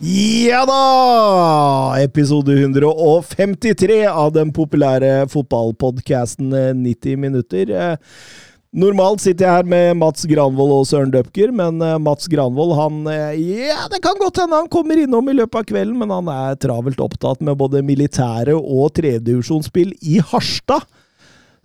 Ja da! Episode 153 av den populære fotballpodkasten 90 minutter. Eh, Normalt sitter jeg her med Mats Granvold og Søren Døpker, men eh, Mats Granvold han eh, Ja, det kan godt hende han kommer innom i løpet av kvelden, men han er travelt opptatt med både militære og tredjedivisjonsspill i Harstad.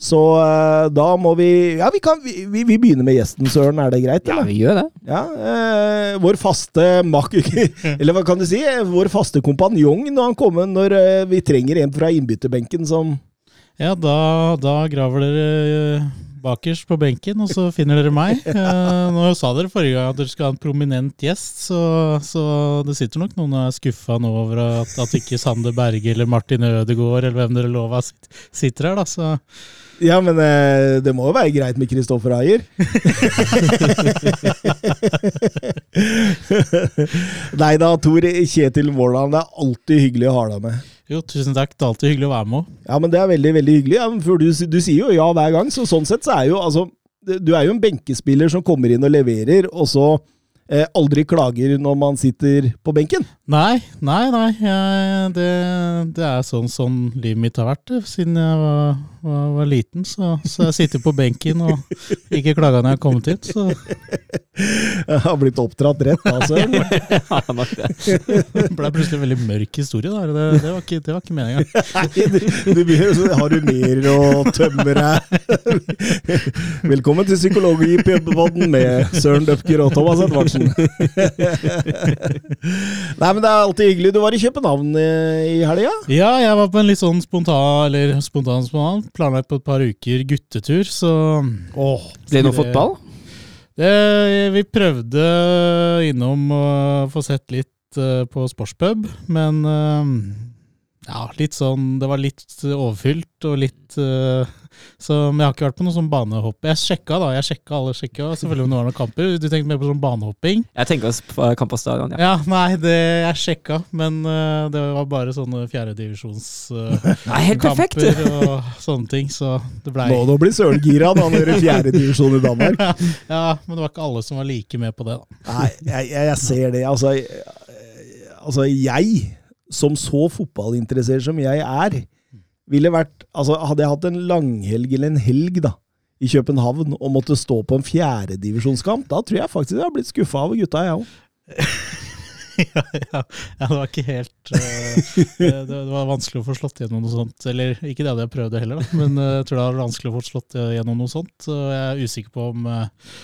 Så uh, da må vi Ja, vi, kan, vi, vi vi begynner med gjesten, Søren. Er det greit? Eller? Ja, vi gjør det. Ja, uh, vår faste mak... Eller hva kan du si? Vår faste kompanjong når han kommer når uh, vi trenger en fra innbytterbenken som Ja, da, da graver dere bakerst på benken, og så finner dere meg. Nå sa dere forrige gang at dere skal ha en prominent gjest, så, så det sitter nok noen og er skuffa nå over at, at ikke Sander Berge eller Martin Ødegaard eller hvem dere lova sitter her, da. Så Ja, men eh, det må jo være greit med Kristoffer Ayer? Nei da, Tor Kjetil Våland, Det er alltid hyggelig å ha deg med. jo, tusen takk. Det er alltid hyggelig å være med. Ja, men det er veldig, veldig hyggelig. Ja, for du, du sier jo ja hver gang, så sånn sett så er jo altså Du er jo en benkespiller som kommer inn og leverer, og så eh, aldri klager når man sitter på benken. Nei, nei, nei. Jeg, det, det er sånn, sånn livet mitt har vært siden jeg var, var, var liten. Så, så jeg sitter på benken og ikke klaga når jeg kommet hit. Så Jeg har blitt oppdratt rett, altså. Ja, nok det. ble plutselig en veldig mørk historie. Det, det var ikke, det var ikke meninga. Du har du mer å tømme deg. Velkommen til Psykologipodden med Søren Døpker og Thomas Edvardsen. Nei, men det er alltid hyggelig. Du var i København eh, i helga? Ja, jeg var på en litt sånn spontan, eller spontan, spontan, planlagt på et par uker guttetur, så Åh, Ble det noe fotball? det, vi prøvde innom å få sett litt eh, på sportspub, men eh, ja, litt sånn Det var litt overfylt og litt eh, Så Men jeg har ikke vært på noe sånn banehopp. Jeg sjekka, da. Jeg sjekka alle sjekka, selvfølgelig om det var noen kamper. Du tenkte mer på sånn banehopping? Jeg tenker på kamp på stadion, ja. Ja, nei, det jeg sjekka, men uh, det var bare sånne fjerdedivisjonskamper uh, perfekt! kamper og sånne ting, så det blei Må nå bli Søren gira når han gjør fjerdedivisjon i Danmark. Ja, men det var ikke alle som var like med på det, da. Nei, jeg, jeg, jeg ser det. Altså, altså, jeg, som så fotballinteressert som jeg er, ville vært Altså, hadde jeg hatt en langhelg eller en helg, da, i København, og måtte stå på en fjerdedivisjonskamp, da tror jeg faktisk jeg hadde blitt skuffa av gutta, jeg òg. ja, ja, ja, det var ikke helt uh, det, det var vanskelig å få slått gjennom noe sånt. Eller ikke det hadde jeg prøvd heller, da, men uh, jeg tror det var vanskelig å få slått gjennom noe sånt. Og jeg er usikker på om, eh,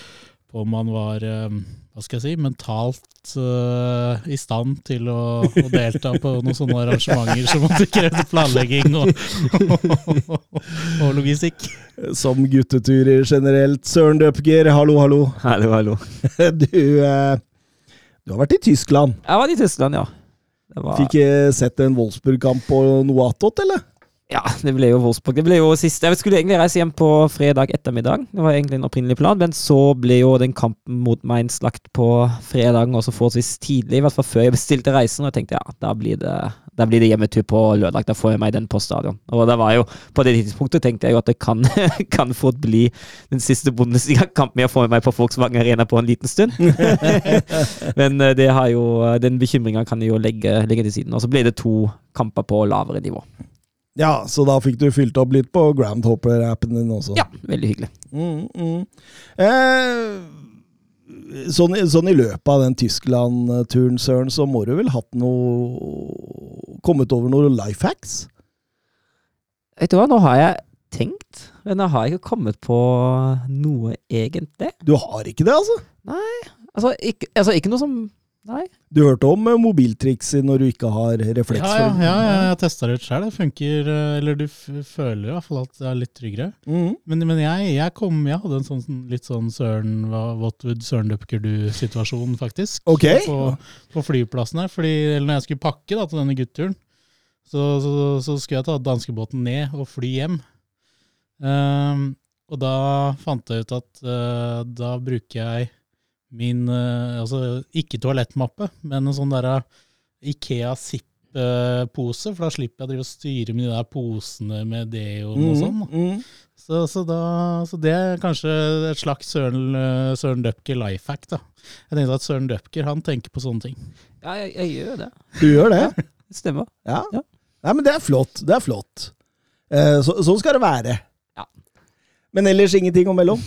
på om man var eh, hva skal jeg si, mentalt uh, i stand til å, å delta på noen sånne arrangementer som måtte krevde planlegging og, og logistikk. Som gutteturer generelt. Søren Døpger, hallo, hallo. Hallo, hallo. Du, uh, du har vært i Tyskland. Jeg var i Tyskland, ja. Det var, Fikk sett en Wolfsburg-kamp på noe attåt, eller? Ja, det ble jo Wolfsburg. Det ble jo sist Jeg skulle egentlig reise hjem på fredag ettermiddag. Det var egentlig en opprinnelig plan, men så ble jo den kampen mot Mainz lagt på fredagen også forholdsvis tidlig, i hvert fall før jeg bestilte reisen, og jeg tenkte ja, da blir det, da blir det hjemmetur på lørdag. Da får jeg meg den på stadion. Og det var jo, på det tidspunktet tenkte jeg jo at det kan, kan fort bli den siste Bundesliga-kampen jeg får med meg på Volkswagen Arena på en liten stund. Men eh, det har jo, den bekymringa kan jeg jo legge, legge til siden. Og så ble det to kamper på lavere nivå. Ja, så da fikk du fylt opp litt på Grand Hopper-appen din også. Ja, veldig hyggelig. Mm, mm. Eh, sånn, sånn i løpet av den Tyskland-turen, Søren, så må du vel hatt noe Kommet over noen life hacks? Vet du hva, nå har jeg tenkt, men jeg har ikke kommet på noe egentlig. Du har ikke det, altså? Altså, ikke, altså, ikke noe som Nei. Du hørte om eh, mobiltriks når du ikke har refleks? Ja, ja, ja, ja, jeg testa det ut sjøl. Det funker, eh, eller du føler i hvert fall at det er litt tryggere. Mm. Men, men jeg, jeg kom, jeg hadde en sånn, sånn litt sånn Søren Whatwood, Søren Dupkerdu-situasjon, faktisk. Okay. På, på flyplassen her. Fordi, eller når jeg skulle pakke da, til denne gutturen, så, så, så skulle jeg ta danskebåten ned og fly hjem. Um, og da fant jeg ut at uh, da bruker jeg min eh, Altså ikke toalettmappe, men en sånn derre Ikea Zipp-pose, for da slipper jeg å drive og styre med de der posene med deoen og sånn. Mm, Mhm, mhm. Så, så, da, så det er kanskje et slags Søren, eh, Søren Døpker life hack. da. Jeg tenkte at Søren Døpker han tenker på sånne ting. Ja, jeg, jeg gjør det. Du gjør det? Det stemmer. Ja. Ja. Nei, men det er flott. Det er flott. Eh, så, sånn skal det være. Ja. Men ellers ingenting om mellom?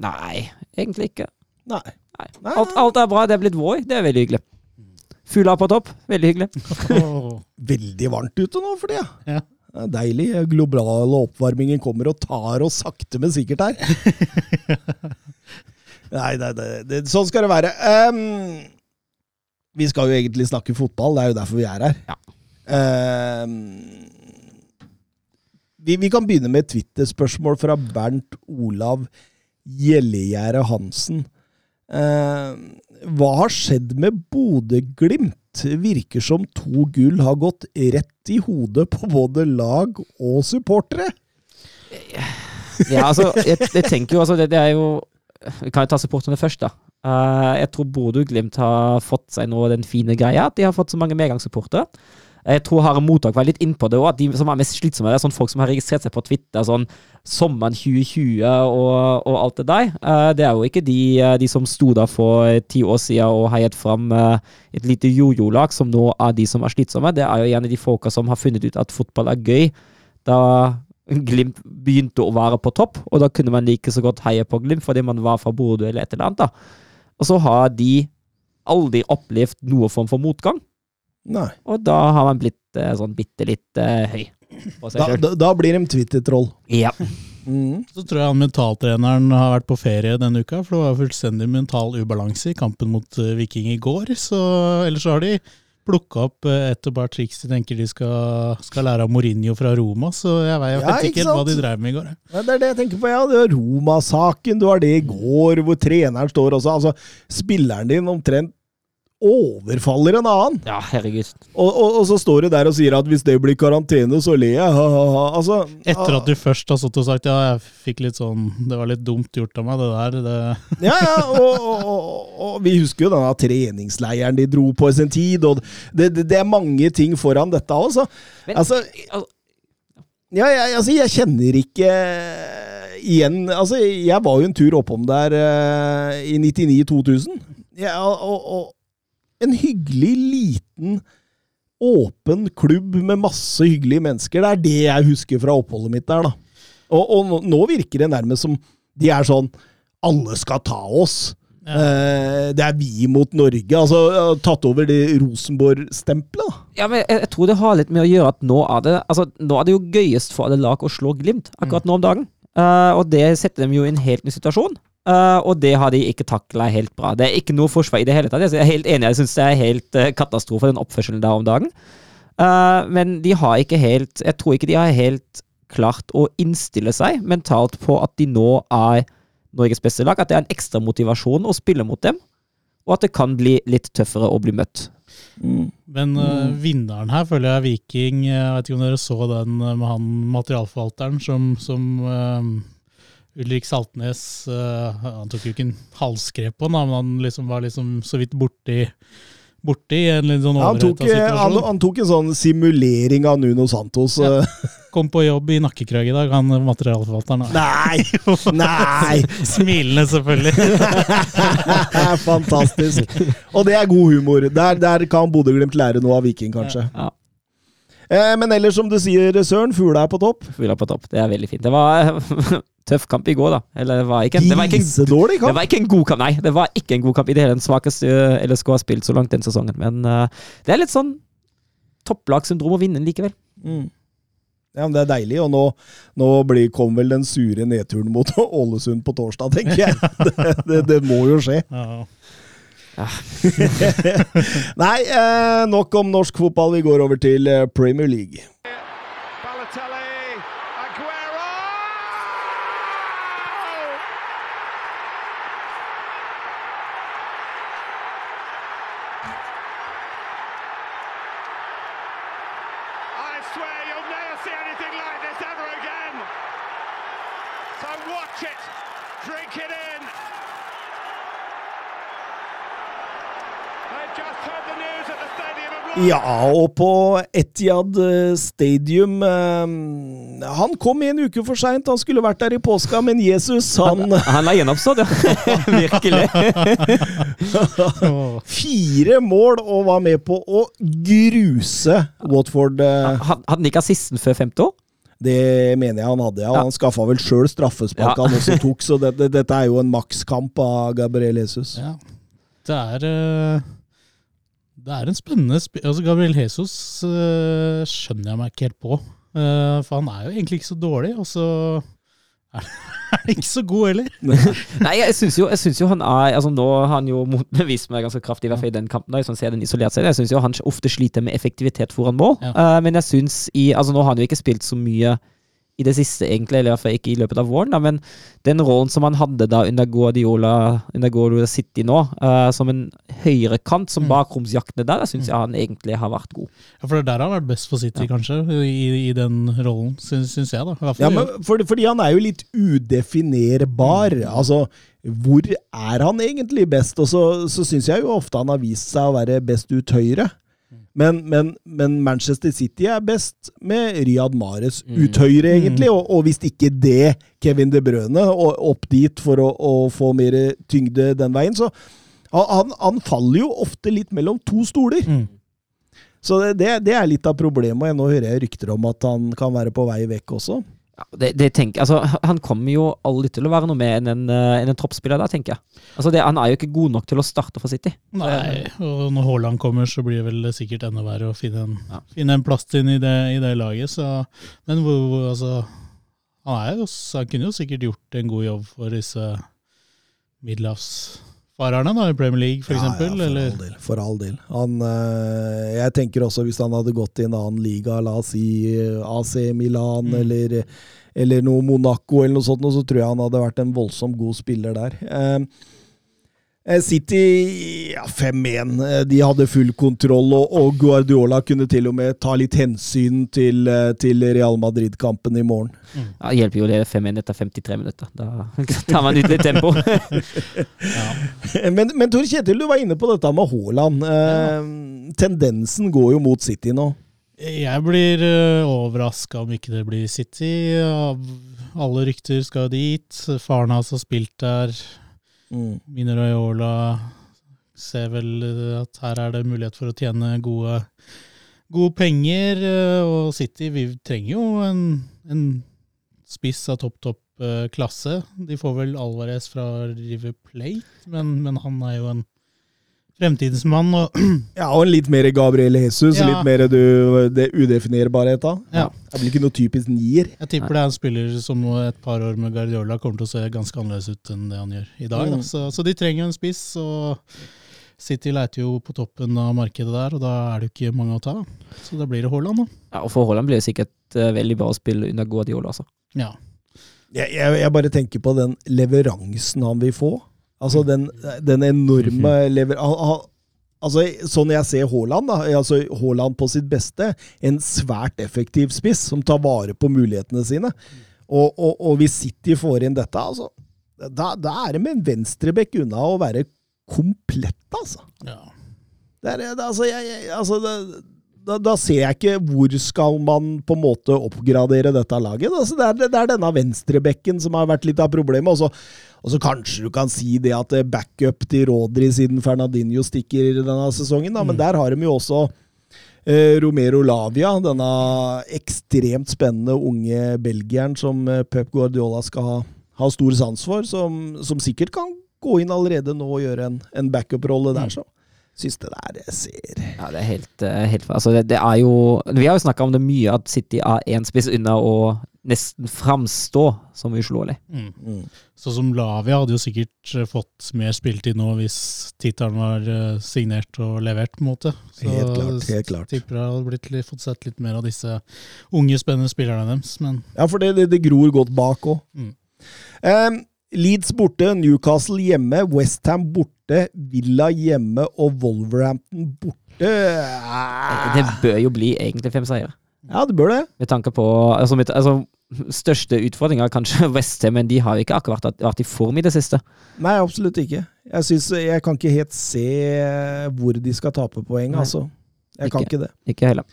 Nei, egentlig ikke. Nei. Nei. Nei, Alt, alt er bra. Det er blitt vår. Det er veldig hyggelig. Fugla på topp. Veldig hyggelig. Åh, Veldig varmt ute nå for tida. Ja. Det er deilig. Globale oppvarmingen kommer og tar oss sakte, men sikkert her. nei, nei, nei, nei. sånn skal det være. Um, vi skal jo egentlig snakke fotball, det er jo derfor vi er her. Ja. Um, vi, vi kan begynne med et Twitter-spørsmål fra Bernt Olav Gjellegjerde Hansen. Ehm, hva har skjedd med Bodø-Glimt? Virker som to gull har gått rett i hodet på både lag og supportere. Ja, altså, jeg, jeg tenker jo altså, det, det er jo Vi kan jo ta supporterne først, da. Uh, jeg tror Bodø-Glimt har fått seg nå den fine greia at de har fått så mange medgangssupportere. Jeg tror Harald Mottak var litt innpå det òg, at de som er mest slitsomme, det er sånne folk som har registrert seg på Twitter sånn sommeren 2020 og, og alt det der. Eh, det er jo ikke de, eh, de som sto der for ti år siden og heiet fram eh, et lite jojo-lag, som nå er de som er slitsomme. Det er jo gjerne de folka som har funnet ut at fotball er gøy. Da Glimt begynte å være på topp, og da kunne man like så godt heie på Glimt fordi man var fra Bodø eller et eller annet. da. Og så har de aldri opplevd noe form for motgang, Nei. og da har man blitt eh, sånn bitte litt eh, høy på seg Da, sjøl. da, da blir de Twitter-troll. Ja. Mm. Så tror jeg han mentaltreneren har vært på ferie denne uka, for det var fullstendig mental ubalanse i kampen mot eh, Viking i går. Så ellers så har de plukka opp eh, et og par triks de tenker de skal, skal lære av Mourinho fra Roma, så jeg vet, jeg Ja, vet ikke ikke helt hva sant? de drev med i går. jeg. Ja, det er det jeg tenker på. Ja, det er Roma-saken. Du har det i går, hvor treneren står også. Altså, spilleren din omtrent overfaller en annen. ja, herregud. Og, og, og så står du der og sier at hvis det blir karantene, så ler jeg. Ha, ha, ha. Altså, Etter at du først har stått og sagt ja, jeg fikk litt sånn, det var litt dumt gjort av meg, det der. Det, Ja, ja, og, og, og, og vi husker jo denne treningsleiren de dro på i sin tid, og det, det, det er mange ting foran dette også. så. Altså, al- Ja, jeg, altså, jeg kjenner ikke igjen Altså, jeg var jo en tur oppom der uh, i 99-2000. Ja, og, og en hyggelig, liten, åpen klubb med masse hyggelige mennesker. Det er det jeg husker fra oppholdet mitt der, da. Og, og nå- virker det nærmest som de er sånn Alle skal ta oss. Ja. det er vi mot Norge. Altså, eh, tatt over det Rosenborg-stempelet. Ja, men jeg, jeg tror det har litt med å gjøre at nå er det Altså, nå er det jo gøyest for alle lag å slå Glimt akkurat nå om dagen. Uh, og det setter dem jo i en helt ny situasjon. Eh, og det har de ikke takla helt bra. Det er ikke noe forsvar i det hele tatt. Jeg er helt enig, jeg syns det er helt uh, katastrofe, den oppførselen der om dagen. Uh, men de har ikke helt Jeg tror ikke de har helt klart å innstille seg mentalt på at de nå er Norges beste lag. At det er en ekstra motivasjon å spille mot dem, og at det kan bli litt tøffere å bli møtt. Men uh, vinneren her føler jeg er Viking. Jeg vet ikke om dere så den med han materialforvalteren som, som Ulrik Saltnes uh, Han tok jo ikke en halsgrep på han, men han liksom var liksom så vidt borti, borti en litt sånn han, tok, eh, han, situasjon. han tok en sånn simulering av Nuno Santos. Ja. eh. Kom på jobb i nakkekrøk i dag, han materialforvalteren. Nei! Nei! Smilende, selvfølgelig. Fantastisk. Og det er god humor. Der, der kan Bodø-Glimt lære noe av Viking, kanskje. Ja. Eh, men ellers, som du sier, Søren, fugla er på topp. Fugler på topp. Det er veldig fint. Det var tøff kamp i går, da. Eller det var ikke, en- det var ikke, en, Grisedårlig det var ikke en god kamp, nei. Det var ikke en god kamp i det hele. Den svakeste eh, LSK har spilt så langt den sesongen. Men uh, det er litt sånn topplagssyndrom å vinne likevel. Mm. Ja, men Det er deilig, og nå, nå blir, kom vel den sure nedturen mot Ålesund på torsdag, tenker jeg. Det, det, det må jo skje. Ja. Nei, eh, nok om norsk fotball. Vi går over til eh, Premier League. Ja, og på Etiad eh, Stadium eh, Han kom en uke for seint. Han skulle vært der i påska, men Jesus, han Han er gjenoppstått, ja. Virkelig. Fire mål og var med på å gruse Watford. eh, Hadde han ikke assisten før femte år? Det mener jeg han hadde, ja. Ja. Han skaffa vel sjøl straffespark Ja. han også tok, så det, det, dette er jo en makskamp av Gabriel Jesus. Ja. Det er eh, Det er en spennende sp altså Gabriel Jesus eh, skjønner jeg meg ikke helt på. Uh, for han er jo egentlig ikke så dårlig, og så er han ikke så god heller. Nei, jeg syns jo, jo han er altså Nå har han jo motbevist meg ganske kraftig, i hvert fall i den kampen. da, hvis man ser den isolert seg. Jeg syns jo han ofte sliter med effektivitet foran mål. Ja. uh, men jeg syns i Altså, nå har han jo ikke spilt så mye i det siste, egentlig, eller i hvert fall ikke i løpet av våren, da, men den rollen som han hadde da under Guardiola, under Guardiola City nå, uh, som en høyrekant, som Mm. bakromsjaktene der, syns jeg han egentlig har vært god. Ja, For det er der han har vært best for City, kanskje, i, i den rollen, syns, syns jeg. da. Ja, men for, fordi han er jo litt udefinerbar. Altså, hvor er han egentlig best? Og så, så syns jeg jo ofte han har vist seg å være best ut høyre. Men, men, men Manchester City er best med Riyad Mahrez ut høyre, egentlig. Og, og hvis ikke det, Kevin De Brøne, og opp dit for å, å få mer tyngde den veien, så han, han faller jo ofte litt mellom to stoler. Mm. Så det, det, det er litt av problemet. og Nå hører jeg rykter om at han kan være på vei vekk også. Ja, det, det tenker, altså, han kommer jo aldri til å være noe mer enn en, en, enn en troppsspiller der, tenker jeg. Altså, det, han er jo ikke god nok til å starte for City. Nei, og når Haaland kommer, så blir det vel sikkert enda verre å finne en, Ja. finne en plass inn i det, i det laget. Så, men hvor, hvor, altså, han, er jo, han kunne jo sikkert gjort en god jobb for disse middelhavsfarerne da, i Premier League, for eksempel. for eller, all del. For all del. Han, øh, jeg tenker også hvis han hadde gått i en annen liga, la oss si øh, AC Milan Mm. eller, eller noe Monaco eller noe sånt, så tror jeg han hadde vært en voldsomt god spiller der. Eh, eh, City ja, 5-1. Eh, De hadde full kontroll, og, og Guardiola kunne til og med ta litt hensyn til, eh, til Real Madrid-kampen i morgen. Ja, det hjelper jo å lede 5-1 etter 53 minutter. Da tar man ut litt tempo. Men, men Tor Kjetil, du var inne på dette med Haaland. Eh, tendensen går jo mot City nå. Jeg blir uh, overraska om ikke det blir City. Alle rykter skal dit. Faren hans har spilt der. Mm. Mino Raiola ser vel eh, at her er det mulighet for å tjene gode, gode penger. eh, Og City, vi trenger jo en, en spiss av topp, topp eh, klasse. De får vel Alvarez fra River Plate, men, men han er jo en fremtidsmann. Og Ja, og litt mer Gabriel Jesus. Ja. Litt mer du, det udefinerbarheta. Ja. Det blir ikke noe typisk nier. jeg tipper det er en spiller som et par år med Guardiola kommer til å se ganske annerledes ut enn det han gjør i dag. Da. Mm. Så, så de trenger jo en spiss, og City leiter jo på toppen av markedet der, og da er det jo ikke mange å ta. Så da blir det Haaland, da. Ja, og for Haaland blir det sikkert eh, veldig bra å spille under Guardiola, altså. Ja. Jeg, jeg, jeg bare tenker på den leveransen han vil få. Altså den, den enorme lever... Han, han, altså, sånn jeg ser Haaland, da, altså Haaland på sitt beste, en svært effektiv spiss som tar vare på mulighetene sine. Og, og, og hvis City får inn dette, altså, da, da er det med en venstrebekk unna å være komplett, altså. ja. Det er, det, altså, jeg, jeg, altså det, da, da ser jeg ikke hvor skal man på en måte oppgradere dette laget. Altså, det, er, det er denne venstrebekken som har vært litt av problemet. Og så, og så kanskje du kan si det at det er backup til Rodri siden Fernandinho stikker denne sesongen, da, men der har de jo også eh, Romero Lavia, denne ekstremt spennende unge belgieren som eh, Pep Guardiola skal ha, ha stor sans for, som, som sikkert kan gå inn allerede nå og gjøre en, en backup-rolle der. så syns det der jeg ser Ja, det er helt, eh, helt altså det, det er jo Vi har jo snakka om det mye, at City er én spiss unna å nesten framstå som uslåelig. Mm. Mm. Så som Lavia hadde jo sikkert eh, fått mer spilletid nå hvis tittelen var eh, signert og levert, på en måte. Så Helt klart, helt klart. tipper jeg hadde blitt fått sett litt mer av disse unge, spennende spillerne deres. Men Ja, for det, det, det gror godt bak òg. Mm. Um, Leeds borte, Newcastle hjemme, Westham borte, Villa hjemme og Wolverhampton borte. Det bør jo bli egentlig fem seire. Ja, det bør det. Med tanke på altså, mitt, altså, Største utfordringa kanskje Westham, men de har ikke akkurat vært, i form i det siste. Nei, absolutt ikke. Jeg, synes, jeg kan ikke helt se hvor de skal tape poeng, Nei. altså. Jeg kan Ikke. ikke det. Ikke heller.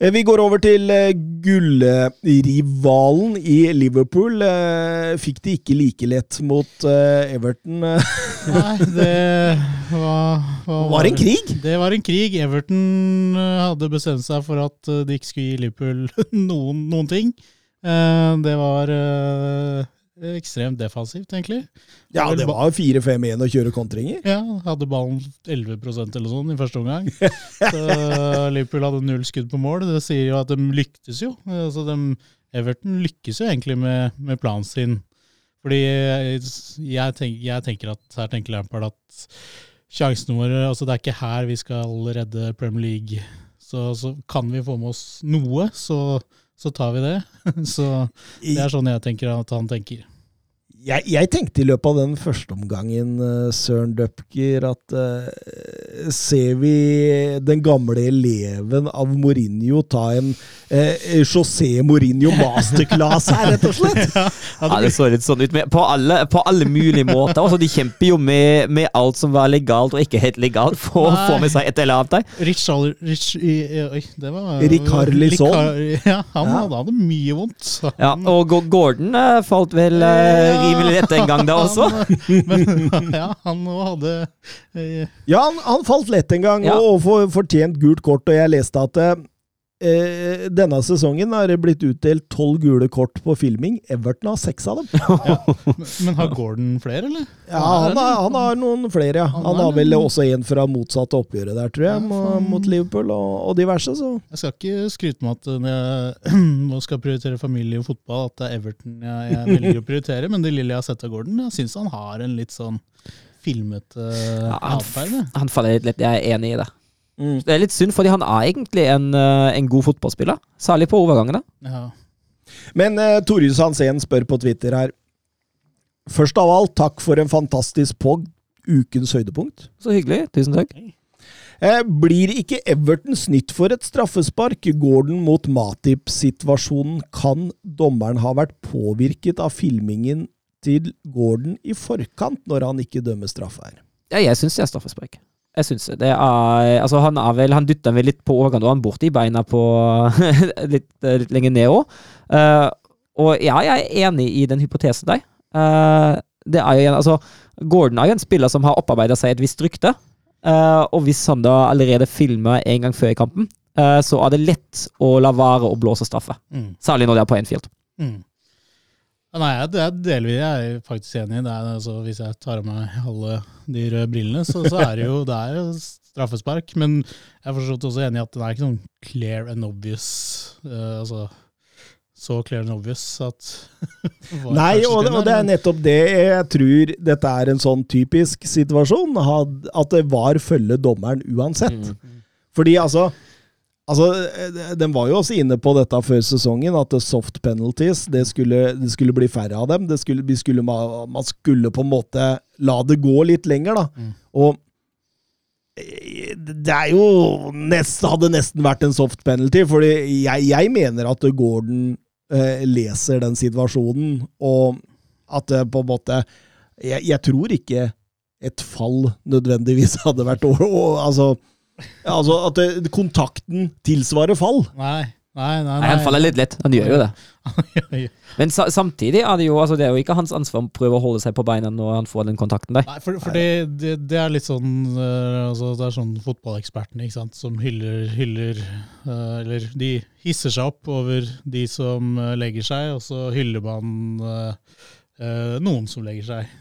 Eh, Vi går over til eh, gullrivalen i Liverpool. Eh, Fikk de ikke like lett mot Everton. nei, det var, var Var en krig? Det var en krig. Everton hadde bestemt seg for at de ikke skulle gi Liverpool noen, noen ting. Det var ekstremt defensivt, egentlig. Ja, det var 4-5-1 å kjøre kontringer. Ja, hadde ballen 11% eller sånn i første omgang. Så Liverpool hadde null skudd på mål. Det sier jo at de lyktes jo. Altså de, Everton lykkes jo egentlig med, med planen sin. Fordi jeg, tenk, jeg tenker at her tenker Lampard at sjansene våre altså Det er ikke her vi skal redde Premier League. Så, så kan vi få med oss noe, så, så tar vi det. Så det er sånn jeg tenker at han tenker. Jeg, jeg tenkte i løpet av den første omgangen, eh, Søren Dupker, at eh, ser vi den gamle eleven av Mourinho ta en uh, José Mourinho masterclass her, rett og slett? Ja, det så litt sånn ut. med- På alle, på alle mulige måter. Altså, de kjemper jo med, med alt som var legalt og ikke helt legalt, for å få med seg et eller annet der. Rich, Al- Rich i- Oi, det var Rikarlison. Lisson. Ja, han Ja. hadde, hadde mye vondt. Han. Ja, og Gordon eh, falt vel eh, Ja. Rimelig rett en gang da også. Han, men ja, han hadde eh, Ja, han, han falt lett en gang, Ja. og, og fortjent gult kort, og jeg leste at eh, denne sesongen har det blitt utdelt tolv gule kort på filming. Everton har seks av dem. men, men har Gordon flere, eller? Ja, han har, han har noen flere, ja. Han Han har vel noen- også en fra motsatte oppgjøret der, tror jeg, Ja, mo- mot Liverpool og, og diverse, så Jeg skal ikke skryte med at når jeg nå skal prioritere familie og fotball, at det er Everton jeg, jeg velger å prioritere, men det lille jeg har sett av Gordon, jeg syns han har en litt sånn filmete Ja, han, atferd. han faller litt litt, jeg er enig i det. Mm. Det er litt synd, fordi han er egentlig en, eh, en god fotballspiller. Særlig på overgangene. Ja. Men uh, Torjus Hansen spør på Twitter her. Først av alt, takk for en fantastisk pod. Ukens høydepunkt. Så hyggelig. Tusen takk. Eh, blir ikke Everton snytt for et straffespark? Gordon mot Matip-situasjonen. Kan dommeren ha vært påvirket av filmingen til Gordon i forkant, når han ikke dømmer straffe her? Ja, jeg syns det er straffespark. Jeg synes det. er, altså han er vel, han dytter vel litt på overkant, og han borti beina på litt, litt lenger ned òg. og ja, jeg er enig i den hypotesen der. Uh, det er jo en, altså, Gordon er jo en spiller som har opparbeida seg et visst rykte. Uh, og hvis han da allerede filmer en gang før i kampen, eh, så er det lett å la være å blåse straffe. Mm. Særlig når det er på Enfield. Mm. Nei, det er delvis jeg er faktisk enig i. Det er, altså, hvis jeg tar av meg alle de røde brillene, så, så er det jo det er straffespark. Men jeg er forstått også enig i at den er ikke sånn clear and obvious. Uh, altså så clear and obvious at Nei, og, den og det er nettopp det jeg tror dette er en sånn typisk situasjon. At det var følge dommeren uansett. Fordi altså Altså, eh, Den var jo også inne på dette før sesongen, at soft penalties det skulle, det skulle bli færre av dem. Det skulle, de skulle, man skulle på en måte la det gå litt lenger, da. Mm. Og eh, det er jo nest, hadde nesten vært en soft penalty, fordi jeg, jeg mener at Gordon eh, leser den situasjonen, og at det på en måte Jeg, jeg tror ikke et fall nødvendigvis hadde vært og, og, altså, altså at det, kontakten tilsvarer fall. Nei, nei, nei. Nei, han faller litt lett. Han gjør jo det. Men sa samtidig er det jo altså det er jo ikke hans ansvar å prøve å holde seg på beina når han får den kontakten der. Nei, for, for det, det, det er litt sånn eh, altså Det er sånn fotballekspertene ikke sant, som hyller, hyller eh, Eller de hisser seg opp over de som eh, legger seg, og så hyller man noen som legger seg.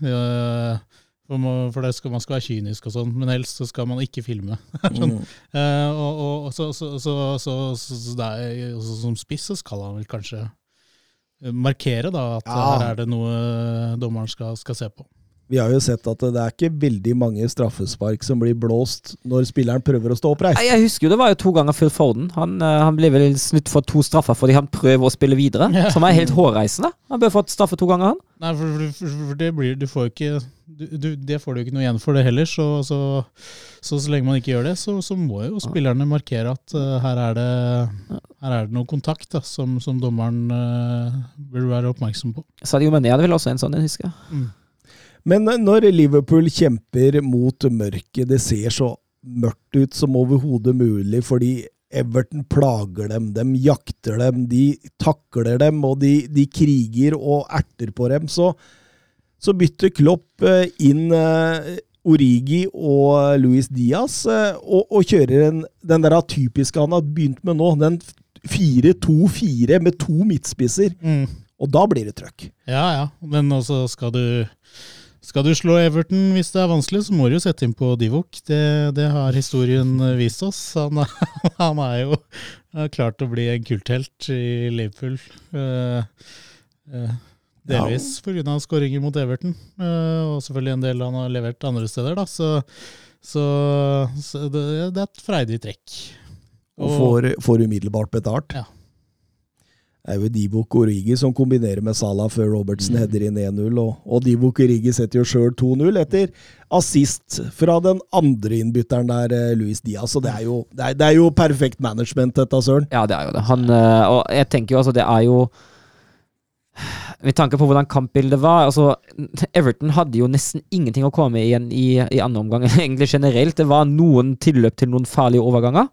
For, det skal, man skal være kynisk og sånn, men helst så skal man ikke filme. sånn. Eh, og, og så, så, så, så, så, så det er, som spiss så skal han vel kanskje markere da, at Ja. her er det noe dommeren skal, skal se på. Vi har jo sett at det er ikke veldig mange straffespark som blir blåst når spilleren prøver å stå oppreist. Jeg husker jo det var jo to ganger før Foden. Han, eh, han ble vel snutt for to straffer fordi han prøver å spille videre. Ja. Som er helt hårreisende. Han bør fått straffe to ganger, han. Nei, for, for, for for det blir Du får ikke du, du, Det får du ikke noe igjen for det heller, så så, så, så lenge man ikke gjør det, så, så må jo spillerne markere at uh, her, er det, her er det noe kontakt da, som, som dommeren uh, burde være oppmerksom på. Sadio Mané hadde vel også en sånn, jeg husker. Men når Liverpool kjemper mot mørket, det ser så mørkt ut som overhodet mulig, fordi Everton plager dem, de jakter dem, de takler dem, og de, de kriger og erter på dem. Så, så bytter Klopp eh, inn eh, Origi og Luis Diaz, eh, og, og kjører en, den der typiske han har begynt med nå, den 4-2-4 med to midtspisser. Og da blir det trøkk. Ja, ja. Men også skal du skal du slå Everton hvis det er vanskelig, så må du jo sette inn på Divok. Det, det har historien vist oss. Han, er- han er jo har klart å bli en kulthelt i Liverpool. Uh, uh, delvis pga. skåringer mot Everton, uh, og selvfølgelig en del han har levert andre steder. Da. Så, så, så det, det er et freidig trekk. Og får, får umiddelbart betalt. Ja. Det er jo Dibok Origi som kombinerer med Salah før Robertsen Mm. header inn 1-0. Og, og Divok Origi setter jo sjøl 2-0 etter assist fra den andre innbytteren der, eh, Luis Diaz. Så det er jo, det er, det er jo perfekt management, dette, Søren. Ja, det er jo det. Han, eh, og jeg tenker jo altså, det er jo Med tanke på hvordan kampbildet var altså, Everton hadde jo nesten ingenting å komme igjen i, i andre omgang. Egentlig generelt. Det var noen tilløp til noen farlige overganger.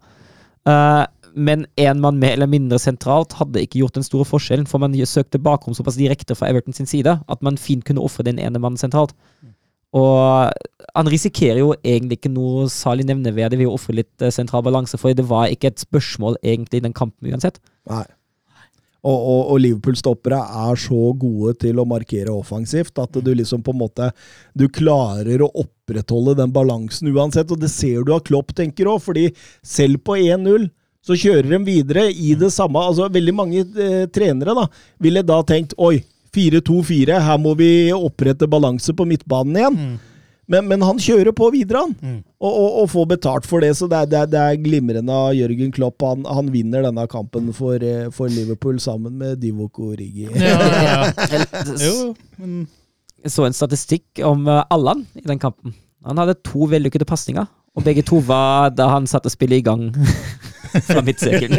Eh, men en mann mer eller mindre sentralt hadde ikke gjort den store forskjellen, for man søkte bakrom såpass direkte fra Everton sin side at man fint kunne ofre den ene mannen sentralt. Og han risikerer jo egentlig ikke noe særlig nevneverdig ved å ofre litt eh, sentral balanse, for det var ikke et spørsmål egentlig i den kampen uansett. Nei. Og, og, og Liverpool-stoppere er så gode til å markere offensivt at du liksom på en måte Du klarer å opprettholde den balansen uansett, og det ser du av Klopp tenker òg, fordi selv på 1-0 så kjører de videre i det samme altså Veldig mange eh, trenere da ville da tenkt Oi, 4-2-4, her må vi opprette balanse på midtbanen igjen. Men, men han kjører på videre, han. Mm. Og, og, og får betalt for det. Så det er, det er, det er glimrende av Jørgen Klopp. Han, han vinner denne kampen for, eh, for Liverpool sammen med Divoko Origi. Ja, ja. Jeg så en statistikk om eh, Allan i den kampen. Han hadde to vellykkede pasninger, og begge to var da han satte spillet i gang fra midtsirkelen.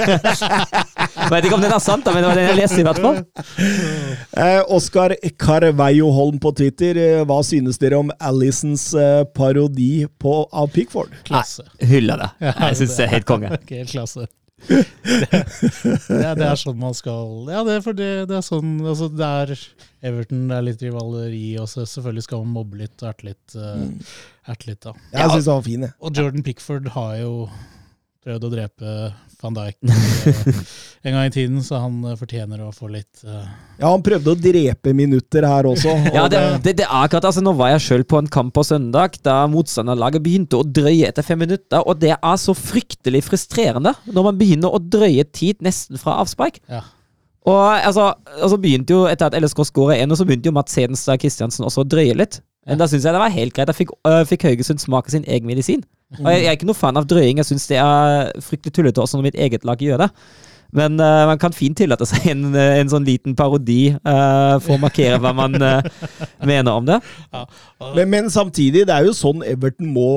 Vet ikke om den er sant, men det var den jeg leste, i hvert fall. Eh, Oskar Carveio Holm på Twitter, eh, hva synes dere om Alisons eh, parodi på, av Pickford? klasse. Hyller det. Jeg syns det er helt konge. Okay, Helt klasse. Det, det, det er sånn man skal Ja, det er for det, det er sånn altså Det er Everton, det er litt rivaleri, også. selvfølgelig skal man mobbe litt og erte litt. Uh, erte litt da. Jeg synes han var fin, jeg. Og Jordan Pickford har jo prøvd å drepe van Dijk eh, en gang i tiden, så han eh, fortjener å få litt uh... Ja, han prøvde å drepe minutter her også. og Ja, det, det, det er akkurat, altså Nå var jeg sjøl på en kamp på søndag da motstanderlaget begynte å drøye etter fem minutter, og det er så fryktelig frustrerende når man begynner å drøye tid nesten fra avspark. Ja. Og altså, altså begynte jo Etter at LSK skåra én, så begynte jo Mats Hedenstad Christiansen også å drøye litt. Men da syns jeg det var helt greit. Da fikk, øh, fikk Haugesund smake sin egen medisin. Og jeg, jeg er ikke noe fan av drøying. Jeg syns det er fryktelig tullete også når mitt eget lag gjør det. Men uh, man kan fint tillate seg en, øh, en sånn liten parodi uh, for å markere hva man uh, mener om det. Men, men samtidig, det er jo sånn Everton må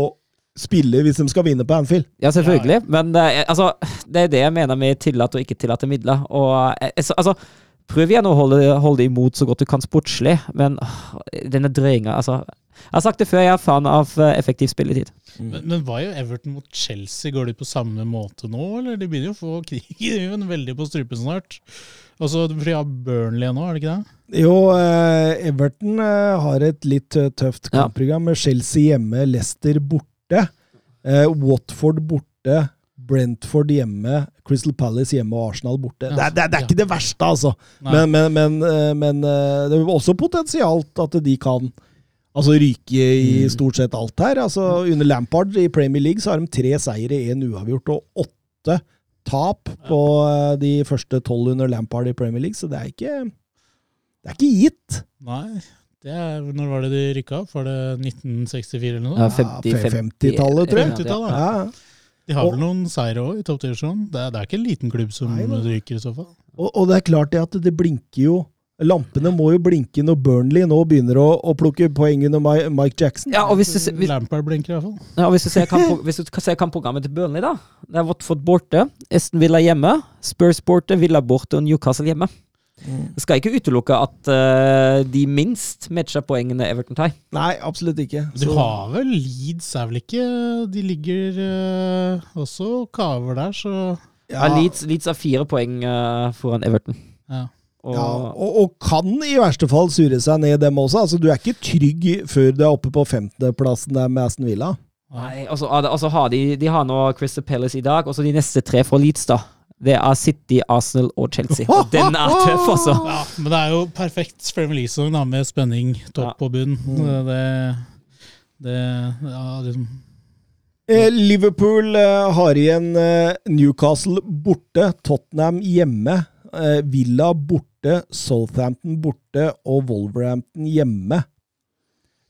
spille hvis de skal vinne på Anfield. Ja, selvfølgelig. Men øh, altså, det er det jeg mener med tillatt og ikke tillatte midler. Og altså, Prøv igjen å holde, holde imot så godt du kan sportslig, men denne drøyinga altså, Jeg har sagt det før, jeg er fan av øh, effektiv spilletid. Men, men var jo Everton mot Chelsea, går de på samme måte nå, eller? De begynner jo å få krigen veldig på strupen snart. Og så de har Burnley nå, er det ikke det? Jo, eh, Everton eh, har et litt eh, tøft Ja. kampprogram med Chelsea hjemme, Leicester borte, eh, Watford borte, Brentford hjemme, Crystal Palace hjemme og Arsenal borte. Det, er- det, er- det er ikke det verste, altså. Men, men, men, eh, men eh, det er også potensialt at de kan altså ryke i stort sett alt her. Altså, under Lampard i Premier League så har de tre seire, én uavgjort og åtte tap på eh, de første tolv under Lampard i Premier League, så det er ikke Det er ikke gitt. Nei, det er, når var det de rykka opp? Var det 1964 eller noe? Ja, Ja, 50, 50-tallet, tror jeg. 50-tallet, Ja, ja. De har Og- vel noen seire òg i toppdivisjonen? Det, er- det er ikke en liten klubb som Nei, ryker i så fall. Og, og det er klart det at det blinker jo Lampene må jo blinke når Burnley nå begynner å, å plukke poeng under Mike Jackson. Ja, og hvis du, se- hvis, Lampard blinker i hvert fall. ja, og hvis du ser, kamp, hvis du ser kampprogrammet til Burnley, da. Det er Watford borte, Aston Villa hjemme, Spurs borte, Villa borte og Newcastle hjemme. Mm. Det skal ikke utelukke at uh, de minst matcher poengene Everton tar. Nei, absolutt ikke. Du har vel Leeds, er vel ikke De ligger uh, også og kaver der, så Ja, Leeds, Leeds har fire poeng uh, foran Everton. ja. Og, Ja, og, og kan i verste fall sure seg ned, dem også. Altså, du er ikke trygg før du er oppe på femteplassen der med Aston Villa. Nei, altså, altså har de, de har nå Crystal Palace i dag, og så de neste tre fra Leeds, da. Det er City, Arsenal og Chelsea. Og den er tøff, altså! ja. Men det er jo perfekt Premier League-sesong da, med spenning topp Ja. og bunn. Mm. Det, det Ja, liksom Eh, Liverpool eh, har igjen eh, Newcastle borte, Tottenham hjemme, Villa borte, Southampton borte og Wolverhampton hjemme.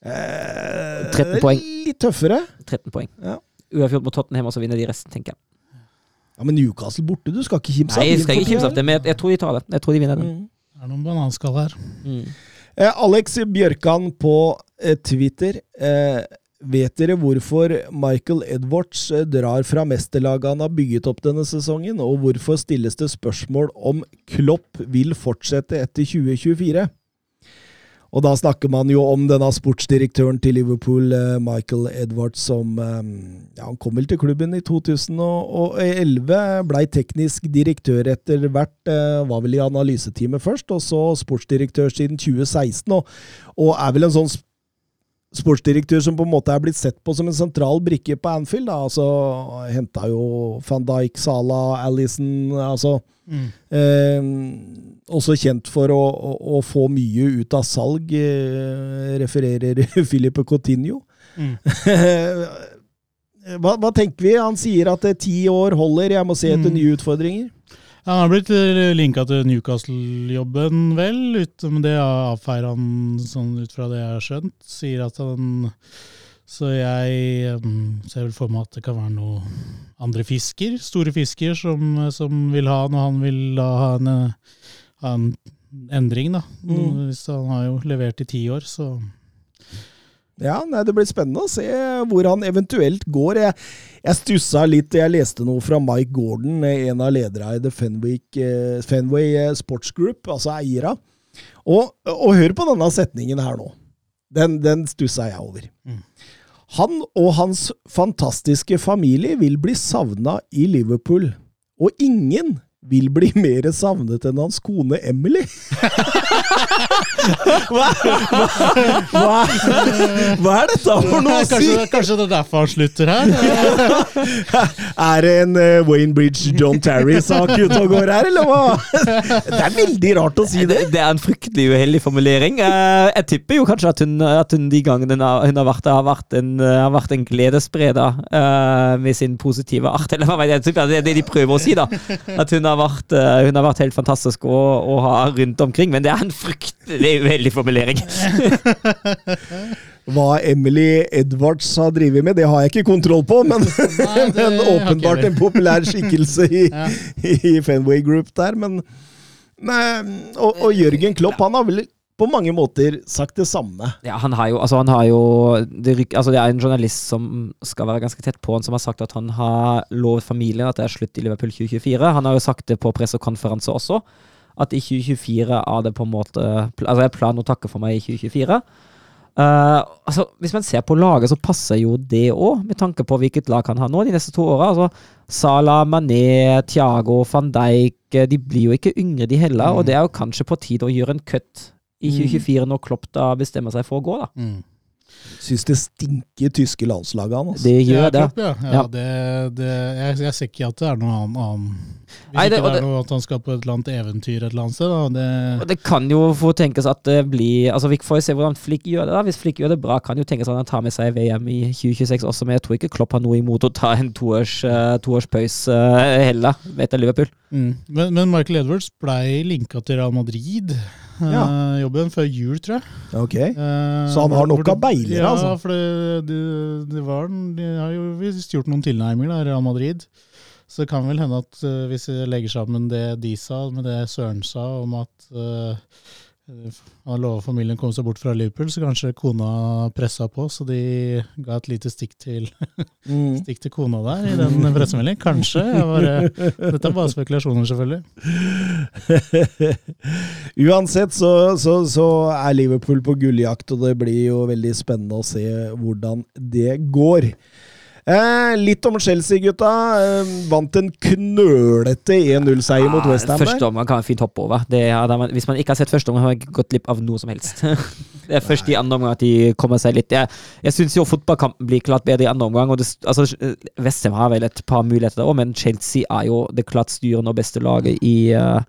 Eh, 13 poeng. Litt tøffere. 13 poeng. Ja. Uavgjort mot Tottenham, og så vinner de resten, tenker jeg. Ja, Men Newcastle borte, du skal ikke kimse Nei, jeg skal ikke kimse av det, men jeg, jeg tror de tar det. Jeg tror de vinner den. Mm. Det er noen bananskall her. Mm. Eh, Alex Bjørkan på eh, Twitter. Eh, vet dere hvorfor Michael Edwards eh, drar fra mesterlaget han har bygget opp denne sesongen, og hvorfor stilles det spørsmål om Klopp vil fortsette etter 2024? Og da snakker man jo om denne sportsdirektøren til Liverpool, eh, Michael Edwards, som eh, ja, Han kom vel til klubben i 2011, blei teknisk direktør etter hvert, var vel i analyseteamet først, og så sportsdirektør siden 2016, og, og er vel en sånn sportsdirektør som på en måte er blitt sett på som en sentral brikke på Anfield. Da. Altså, Henta jo van Dijk, Salah, Alison altså Mm. Eh, også kjent for å, å, å få mye ut av salg, eh, refererer Filipe Coutinho. Mm. hva, hva tenker vi? Han sier at eh, ti år holder, jeg må se etter Mm. nye utfordringer. Han har blitt linka til Newcastle-jobben, vel. Ut, men det avfeier han sånn ut fra det jeg har skjønt. Sier at han Så jeg um, ser vel for meg at det kan være noe andre fisker, store fisker, som, som vil ha han, og han vil da ha en, eh, ha en endring, da. Mm. Hvis han har jo levert i ti år, så Ja, nei, Det blir spennende å se hvor han eventuelt går. Jeg, jeg stussa litt. Jeg leste noe fra Mike Gordon, en av lederne i The Fenwick, eh, Fenway eh, Sports Group, altså eiera. Og, og hør på denne setningen her nå. Den, den stussa jeg over. Mm. Han og hans fantastiske familie vil bli savna i Liverpool, og ingen vil bli mer savnet enn hans kone Emily. hva, hva, hva, hva er dette for noe å si? kanskje, kanskje det er derfor han slutter her? Er det en eh, Wayne Bridge John Terry-sak ute og går her, eller hva? Det er veldig rart å si det. Det, det er en fryktelig uheldig formulering. Eh, jeg tipper jo kanskje at hun, at hun de gangene hun har, hun har vært der, har vært en, eh, har vært en gledesspreder eh, med sin positive art. Eller hva vet jeg det er det de prøver å si, da. At hun har vært, eh, hun har vært helt fantastisk å, å ha rundt omkring. Men det er en fryktelig uheldig formulering. Hva Emily Edwards har drevet med, det har jeg ikke kontroll på, men, Nei, men åpenbart en populær skikkelse i, Ja. i Fenway Group der. Men, nei, og, og Jørgen Klopp han har vel på mange måter sagt det samme. Ja, han har jo, altså han har jo det, altså det er en journalist som skal være ganske tett på han, som har sagt at han har lovet familien at det er slutt i Liverpool 2024. Han har jo sagt det på pressekonferanse også, at i 2024 er det på en måte Altså jeg planen å takke for meg i 2024. Uh, altså, hvis man ser på laget, så passer jo det òg, med tanke på hvilket lag han har nå de neste to åra. Altså, Salah, Mané, Thiago, van Dijk eh, De blir jo ikke yngre, de heller. Og det er jo kanskje på tide å gjøre en cut i 2024, når Klopp da bestemmer seg for å gå. da. Mm. Syns det stinker tyske landslaget han. Altså. Det gjør det. Klopp, ja. ja, Ja. Det, det, jeg, jeg ser ikke at det er noen annen, annen. Hvis Nei, det- ikke det er noe at han skal på et eller annet eventyr et eller annet sted. Da. Det, Og det kan jo få tenkes at det blir altså Vi får jo se hvordan Flick gjør det. da Hvis Flick gjør det bra, kan jo tenkes at han tar med seg VM i 2026 også, men jeg tror ikke Klopp har noe imot å ta en toårs, uh, toårspause uh, heller, vet jeg, Liverpool. mm. men, men Michael Edwards blei linka til Real Madrid Ja. Uh, jobben før jul, tror jeg. Ok. Eh, Så han har nok av beilere, ja, altså? Ja, for det, det, det var, de har jo visst gjort noen tilnærminger, da, Real Madrid. Så det kan vel hende at uh, hvis vi legger sammen det de sa med det Søren sa om at uh, han lova familien å komme seg bort fra Liverpool, så kanskje kona pressa på, så de ga et lite stikk til, Mm. stikk til kona der i den pressemeldingen. Kanskje. Bare, dette er bare spekulasjoner, selvfølgelig. Uansett så, så, så er Liverpool på gulljakt, og det blir jo veldig spennende å se hvordan det går. Eh, litt om Chelsea, gutta. Eh, vant en knølete 1-0-seier mot Ja, Westham. Første omgang kan man fint hoppe over. Det man, hvis man ikke har sett første omgang, har man gått glipp av noe som helst. det er først i andre omgang at de kommer seg litt Jeg, jeg syns jo fotballkampen blir klart bedre i andre omgang. og det, altså, Westham har vel et par muligheter, òg, men Chelsea er jo det klart styrende og beste laget i uh,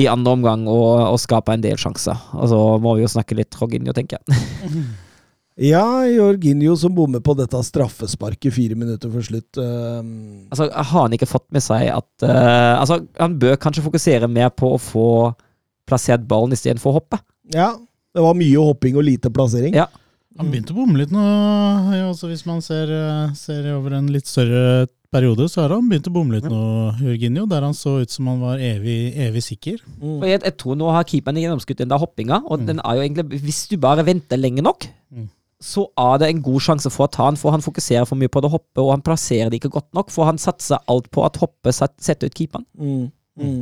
i andre omgang og, og skaper en del sjanser. Og så må vi jo snakke litt Roginho, tenker jeg. Ja, Jorginho som bommer på dette straffesparket fire minutter før slutt. Uh, Altså, Har han ikke fått med seg at uh, altså, Han bør kanskje fokusere mer på å få plassert ballen istedenfor å hoppe. ja, det var mye hopping og lite plassering. Ja. Han begynte å bomme litt nå. Ja, hvis man ser, eh, ser over en litt større periode, så har han begynt å bomme litt nå, Jorginho. Der han så ut som han var evig, evig sikker. Mm. For jeg, jeg tror nå har keeperen gjennomskutt den der hoppinga, og Mm. den er jo egentlig Hvis du bare venter lenge nok, Mm. Så er det en god sjanse for å ta han, for han fokuserer for mye på det hoppet, og han plasserer det ikke godt nok, for han satser alt på at hoppet setter ut keeperen. Mm. Mm.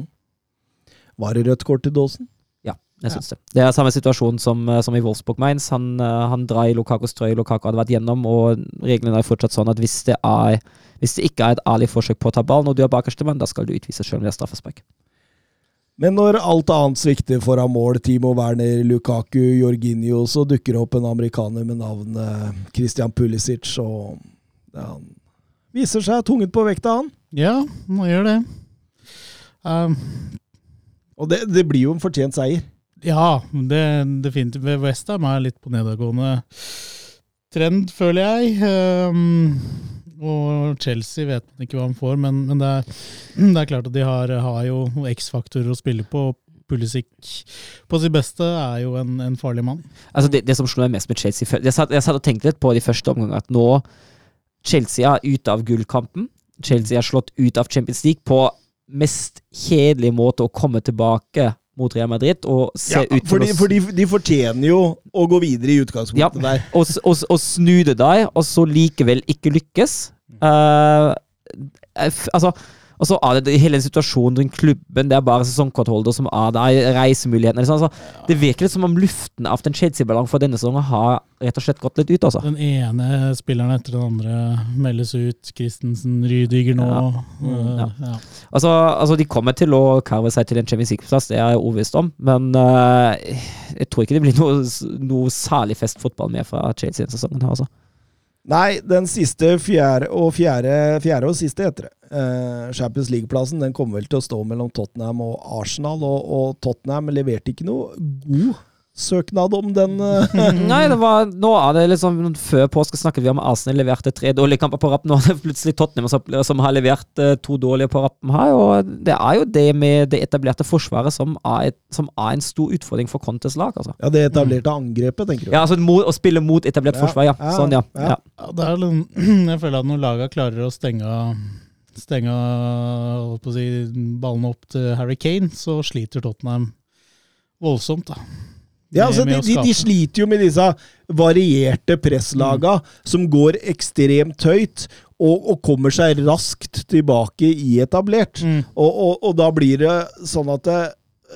Var det rødt kort til Dawson? Ja, jeg Ja. det. Det er samme situasjon som, eh, som i Wolfsburg Mainz. Han, eh, han drar i Lukakos trøye Lukaku hadde vært gjennom, og reglene er fortsatt sånn at hvis det, er, hvis det ikke er et ærlig forsøk på å ta ballen, og du er bakerste mann, da skal du utvise selv om det er straffespark. Men når alt annet svikter foran mål, Timo Werner, Lukaku, Jorginho, så dukker det opp en amerikaner med navnet Christian Pulisic, og han viser seg tunget på vekta, han. Ja, han gjør det. Um, Og det, det blir jo en fortjent seier. ja, det definitivt. Westham er litt på nedadgående trend, føler jeg. Um, og Chelsea vet man ikke hva han får, men, men det, er, det er klart at de har, har jo X-faktorer å spille på. Pulisic på sitt beste er jo en, en farlig mann. Altså det, det som slo meg mest med Chelsea Jeg satt, jeg satt og tenkte litt på de første omgangene at nå Chelsea er ute av gullkampen. Chelsea er slått ut av Champions League på mest kjedelige måte å komme tilbake mot Real Madrid og se Ja, ut for, for de, de fortjener jo å gå videre i utgangspunktet der. og, og, og snu det deg, og så likevel ikke lykkes. Uh, f- altså og så er det hele den situasjonen rundt klubben, det er bare sesongkortholder som er der, reisemulighetene liksom. altså, Det virker litt som om luften av den Chelsea-ballongen for denne sesongen har rett og slett gått litt ut, altså. Den ene spilleren etter den andre meldes ut. Christensen, Rydiger nå. Ja. Mm, Ja. ja. Altså, altså, de kommer til å karve seg til en Champions League-plass, det er jeg overbevist om, men uh, jeg tror ikke det blir noe, noe særlig festfotball med fra Chelsea denne sesongen. her, altså. Nei, den siste fjerde og fjerde, fjerde og siste heter det. Uh, Champions League-plassen den kommer vel til å stå mellom Tottenham og Arsenal, og, og Tottenham leverte ikke noe god søknad om den. eh, Nei, det var, nå er det liksom Før påske snakket vi om Arsenal leverte tre dårlige kamper på rappen. Nå er det plutselig Tottenham som, som har levert eh, to dårlige på rappen her. Og det er jo det med det etablerte forsvaret som er, et, som er en stor utfordring for Contes lag. Altså. ja, det etablerte angrepet, tenker du? Ja, altså mot, Å spille mot etablert Ja, forsvar, ja. ja, Sånn, ja. ja. ja. Ja, det er, litt- jeg føler at når lagene klarer å stenge, stenge si, ballene opp til Harry Kane, så sliter Tottenham voldsomt. da. Ja, altså, de, de, de sliter jo med disse varierte presslaga som går ekstremt høyt og, og kommer seg raskt tilbake i etablert. Mm. Og, og, og da blir det sånn at det,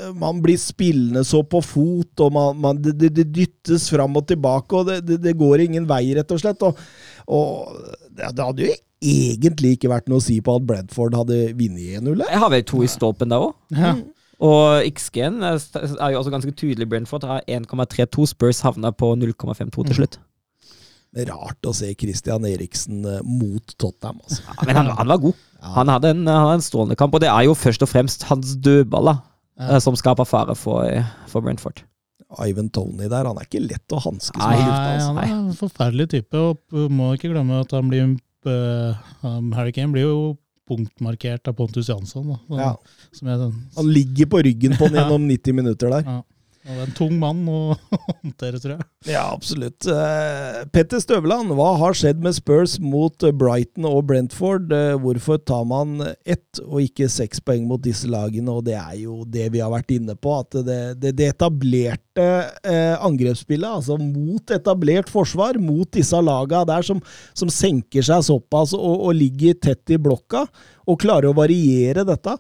eh, man blir spillende så på fot, og man, man, det, det, dyttes fram og tilbake, og det, det, det går ingen vei, rett og slett. Og, og det, det hadde jo egentlig ikke vært noe å si på at Bradford hadde vunnet 1-0. Jeg har vel to i stolpen der òg. Ja. Og XG-en er jo også ganske tydelig. Brentford har 1,32. Spurs havna på 0,52 til slutt. Rart å se Christian Eriksen eh, mot Tottenham, altså. Ja, men han, han var god. Han hadde en, han hadde en strålende kamp, og det er jo først og fremst hans dødballer Ja. eh, som skaper fare for, for Brentford. Ivan Tony der, han er ikke lett å hanskes Nei, med. Nei, altså. han er en forferdelig type, og må ikke glemme at han blir uh, Harry Kane blir jo punktmarkert av Pontus Jansson. Da, som- Ja. er sånn, Han ligger på ryggen på den gjennom 90 minutter der. Ja. Det er en tung mann å håndtere, tror jeg. Ja, absolutt. Eh, Petter Støvland, hva har skjedd med Spurs mot eh, Brighton og Brentford? Eh, Hvorfor tar man ett og ikke seks poeng mot disse lagene? Og det er jo det vi har vært inne på, at det, det, det etablerte angrepsspillet, altså mot etablert forsvar, mot disse laga der som, som senker seg såpass og, og ligger tett i blokka, og klarer å variere dette,